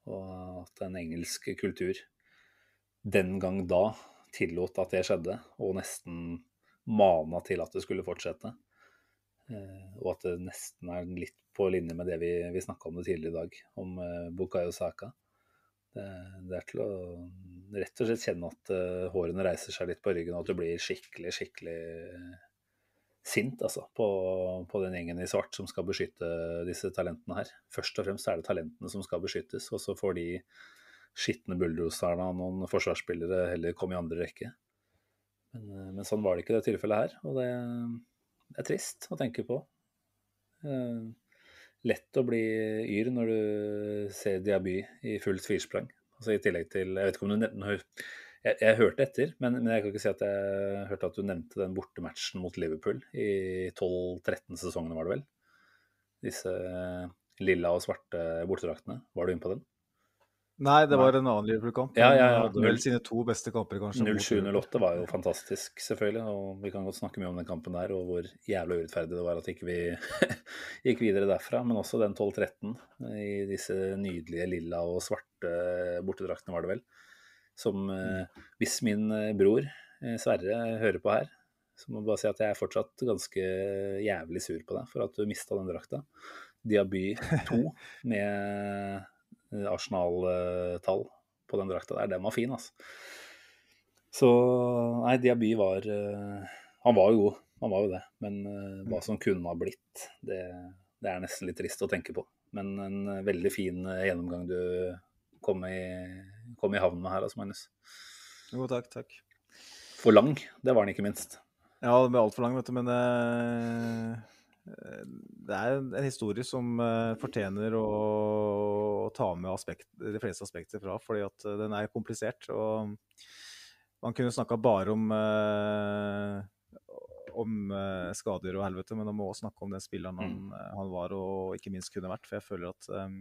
Og at en engelsk kultur den gang da tillot at det skjedde, og nesten mana til at det skulle fortsette. Eh, og at det nesten er litt på linje med det vi, vi snakka om det tidligere i dag, om eh, Bukayo Saka. Det, er til å rett og slett kjenne at eh, hårene reiser seg litt på ryggen, og at du blir skikkelig, skikkelig sint altså, på, på den gjengen i svart som skal beskytte disse talentene her. Først og fremst er det talentene som skal beskyttes, og så får de skitne bulldoserne av noen forsvarsspillere heller komme i andre rekke. Men, eh, men sånn var det ikke i det tilfellet her, og det, det er trist å tenke på. Eh, lett å bli yr når du ser Diaby i fullt firsprang. Altså i tillegg til Jeg vet ikke om du nevnte jeg, jeg hørte etter, men, men, jeg kan ikke si at jeg hørte at du nevnte den bortematchen mot Liverpool i 12-13-sesongene, var det vel? Disse lilla og svarte bortedraktene. Var du inne på den? Nei, det var en annen Liverpool-kamp. Ja, ja, ja. Hadde vel sine to beste kamper, kanskje. 07-08 var jo fantastisk, selvfølgelig. Og vi kan godt snakke mye om den kampen der, og hvor jævlig urettferdig det var at ikke vi *laughs* gikk videre derfra. Men også den 12-13 i disse nydelige lilla og svarte bortedraktene, var det vel. Som eh, hvis min eh, bror eh, Sverre hører på her, så må jeg bare si at jeg er fortsatt ganske jævlig sur på deg for at du mista den drakta. Diaby 2 *laughs* med Arsenal-tall på den drakta der, den var fin, altså. Så nei, Diaby var Han var jo god, han var jo det. Men hva som kunne ha blitt, det, det er nesten litt trist å tenke på. Men en veldig fin gjennomgang du kom i, kom i havn med her, altså, Magnus. Jo, takk, takk. For lang, det var den ikke minst. Ja, den ble altfor lang, vet du, men uh, det er en historie som uh, fortjener å, å, ta med aspekt, de fleste aspekter fra, fordi at uh, den er komplisert. og Man kunne snakka bare om om skader og helvete, men man må også snakke om den spilleren han, mm. han, var og ikke minst kunne vært. For jeg føler at um,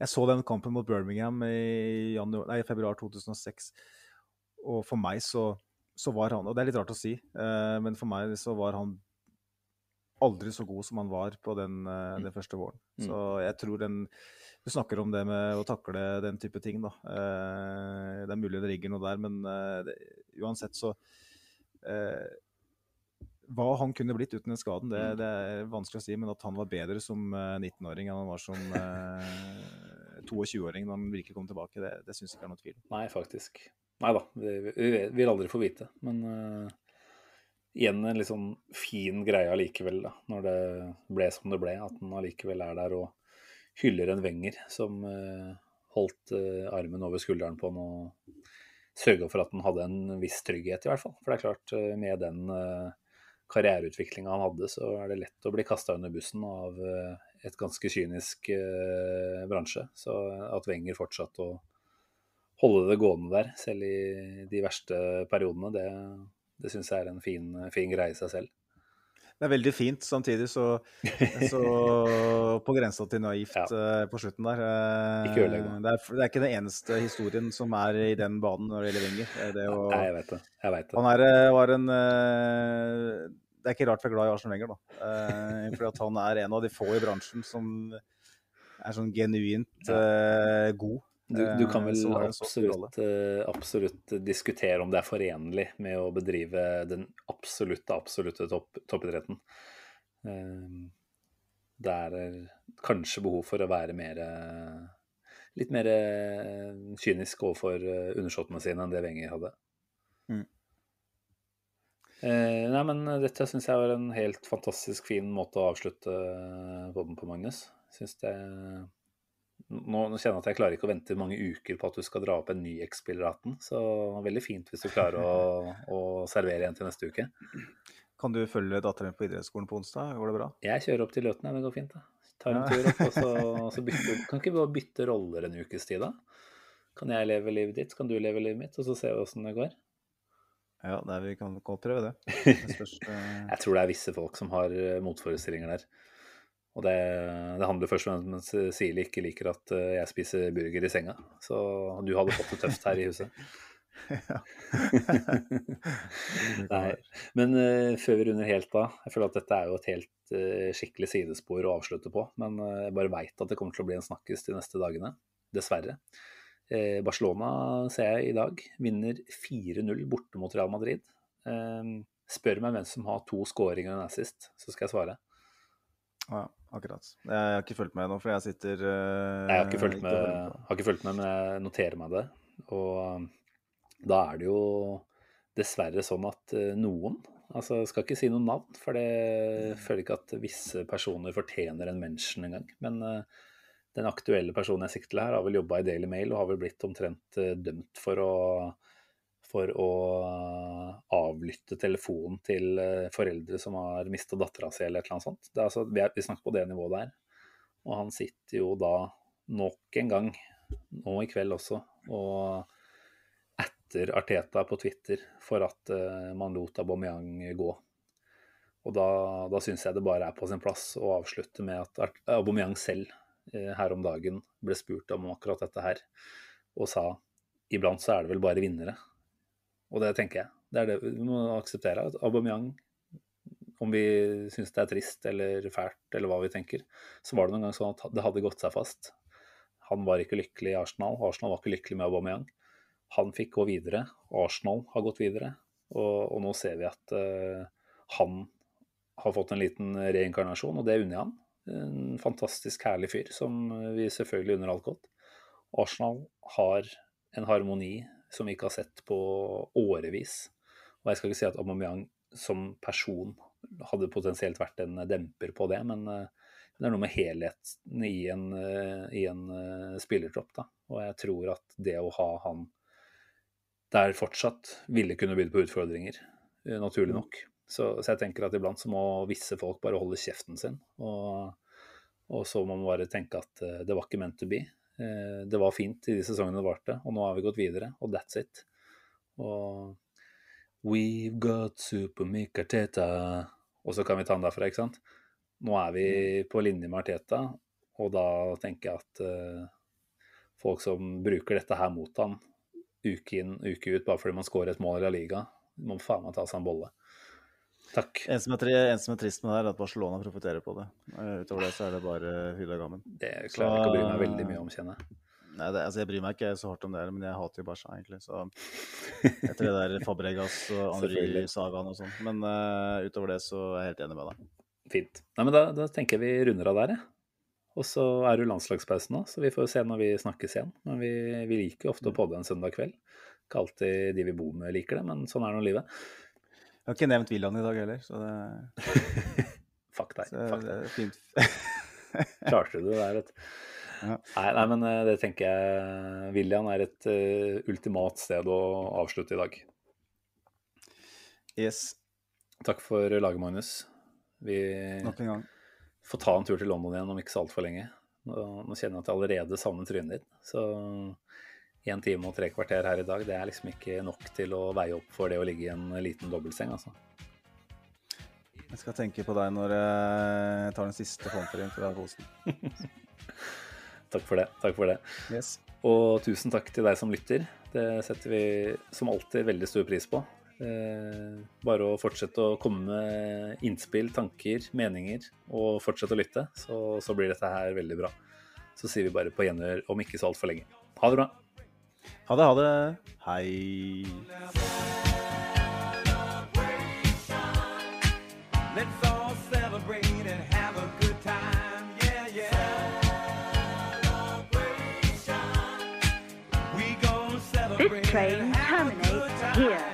jeg så den kampen mot Birmingham i, januar, nei, februar 2006. Og for meg så, så, var han Og det er litt rart å si, eh, men for meg så var han aldri så god som han var på den, eh, den første våren. Mm. Så jeg tror den Du snakker om det med å takle den type ting, da. Eh, det er mulig det ligger noe der, men eh, det, uansett så eh, hva han kunne blitt uten den skaden, det, mm. det, er vanskelig å si. Men at han var bedre som 19-åring eh, enn han var som eh, *laughs* 22-åring når han virkelig kom tilbake, det, det syns jeg ikke er noe tvil Nei, faktisk. Nei da, vi, vi, vil aldri få vite. Men uh, igjen en litt sånn fin greie allikevel, da, når det ble som det ble. At han allikevel er der og hyller en Wenger som uh, holdt uh, armen over skulderen på han og sørga for at han hadde en viss trygghet, i hvert fall. For det er klart, med den karriereutviklinga han hadde, så er det lett å bli kasta under bussen av et ganske kynisk bransje. Så at Wenger fortsatte å holde det gående der, selv i de verste periodene, det, det syns jeg er en fin, fin greie i seg selv. Det er veldig fint. Samtidig så, så *laughs* på grensa til naivt ja. uh, på slutten der. Uh, ikke ødelegg det. Er, det er ikke den eneste historien som er i den banen når det gjelder Wenger. Det å, Nei, jeg vet det. Jeg vet det. Han er, var en det er ikke rart vi er glad i Arsen Wenger, da. Eh, fordi han er en av de få i bransjen som er sånn genuint *laughs* eh, god. Du, du, kan vel absolutt, eh, absolutt, diskutere om det er forenlig med å bedrive den absolutte, absolutte topp, toppidretten. Eh, det er kanskje behov for å være mer litt mer kynisk overfor undersåttene sine enn det Wenger hadde. Mm. Eh, nei, men dette syns jeg var en helt fantastisk fin måte å avslutte podden på, Magnus. Syns det nå, kjenner jeg at jeg klarer ikke å vente mange uker på at du skal dra opp en ny X-spiller 18, så veldig fint hvis du klarer å, *laughs* å servere en til neste uke. Kan du følge datteren på idrettsskolen på onsdag? Går det bra? Jeg kjører opp til Løten, det går fint. da. Tar en tur opp, og så, *laughs* så bytter Kan ikke vi bare bytte roller en ukes tid, da? Kan jeg leve livet ditt, kan du leve livet mitt, og så ser vi åssen det går? Ja, vi kan godt prøve det. det største... *laughs* jeg tror det er visse folk som har eh, motforestillinger der. Og det, det handler først og fremst om at Sili ikke liker at eh, jeg spiser burger i senga. Så du hadde fått det tøft her i huset. *laughs* Nei. Men uh, før vi runder helt av, jeg føler at dette er jo et helt uh, skikkelig sidespor å avslutte på. Men uh, jeg bare veit at det kommer til å bli en snakkes de neste dagene. dessverre. Barcelona ser jeg i dag vinner 4-0 borte mot Real Madrid. Spør meg hvem som har to skåringer enn en assist, så skal jeg svare. Ja, akkurat. Jeg har ikke fulgt med nå, for jeg sitter uh, Jeg har ikke fulgt med, har ikke fulgt med men jeg noterer meg det. Og um, da er det jo dessverre sånn at eh, noen Altså, jeg skal ikke si noen navn, for det jeg føler ikke at visse personer fortjener en mention engang. Men uh, den aktuelle personen jeg sikter til her, har vel jobba i Daily Mail og har vel blitt omtrent uh, dømt for å for å eh, avlytte telefonen til eh, foreldre som har mista dattera si, eller et eller annet sånt. Altså, vi, er, snakker på det nivået der. Og han sitter jo da nok en gang, nå i kveld også, og etter Arteta på Twitter for at eh, man lot Aubameyang gå. Og da, da syns jeg det bare er på sin plass å avslutte med at Aubameyang selv her om dagen ble spurt om akkurat dette her, og sa iblant så er det vel bare vinnere. Og det tenker jeg. Det er det vi må akseptere. At Aubameyang, om vi syns det er trist eller fælt, eller hva vi tenker, så var det noen gang sånn at det hadde gått seg fast. Han var ikke lykkelig i Arsenal, Arsenal var ikke lykkelig med Aubameyang. Han fikk gå videre, Arsenal har gått videre, og, og nå ser vi at uh, han har fått en liten reinkarnasjon, og det unner jeg han. En fantastisk herlig fyr som vi selvfølgelig unner alt godt. Arsenal har en harmoni som vi ikke har sett på årevis. Og jeg skal ikke si at Aubameyang som person hadde potensielt vært en demper på det, men eh, det er noe med helheten i en, eh, i en eh, spillertropp. Da. Og jeg tror at det å ha han der fortsatt ville kunne bydd på utfordringer, naturlig nok. Så, så jeg tenker at iblant så må visse folk bare holde kjeften sin. Og, og så må man bare tenke at det var ikke meant to be. Eh, Det var fint i de sesongene det varte, og nå har vi gått videre, og that's it. Og We've got Super Mick Arteta Og så kan vi ta den derfra, ikke sant? Nå er vi på linje med Arteta, og da tenker jeg at uh, folk som bruker dette her mot han uke inn, uke ut, bare fordi man scorer et mål i La Liga, må faen meg ta seg en bolle. Takk. En som, er, en som er trist med det, er at Barcelona profitterer på det. Eh, Utover det så er det bare hyll og gammen. Det klarer jeg ikke å bry meg veldig mye om, kjenner jeg. Nei, det, altså Jeg bryr meg ikke så hardt om det, men jeg hater jo Barca, egentlig. Så *laughs* Etter det der Fabregas og. Henry-sagaen og sånn. Men uh, utover det så er jeg helt enig med deg. Fint. Nei, men da, da tenker jeg vi runder av der, jeg. Og så er det jo landslagspause nå, så vi får se når vi snakkes igjen. Men vi, vi liker jo ofte å podde en søndag kveld. Ikke alltid de vi bor med liker det, men sånn er nå livet. Jeg har ikke nevnt William i dag heller, så det, *laughs* Fuck deg. så Fuck deg. fint. *laughs* Klarte du det der, vet du. Ja. Nei, nei, men eh, det tenker jeg William er et uh, ultimat sted å avslutte i dag. Yes, Takk for laget, Magnus. Vi får ta en tur til London igjen om ikke så altfor lenge. Nå, nå kjenner jeg at jeg allerede savner trynet ditt. Så én time og tre kvarter her i dag, det er liksom ikke nok til å veie opp for det å ligge i en liten dobbeltseng, altså. Jeg skal tenke på deg når jeg tar den siste formferien fra Kosen. *laughs* Takk for det. Takk for det. Yes. Og tusen takk til deg som lytter. Det setter vi som alltid veldig stor pris på. Eh, bare å fortsette å komme med innspill, tanker, meninger, og fortsette å lytte, så, så blir dette her veldig bra. Så sier vi bare på gjenhør om ikke så altfor lenge. Ha det bra. Ha det, ha det. Hei. Let's all celebrate and have a good time. Yeah, yeah. We gonna celebrate This train and have a good terminates here.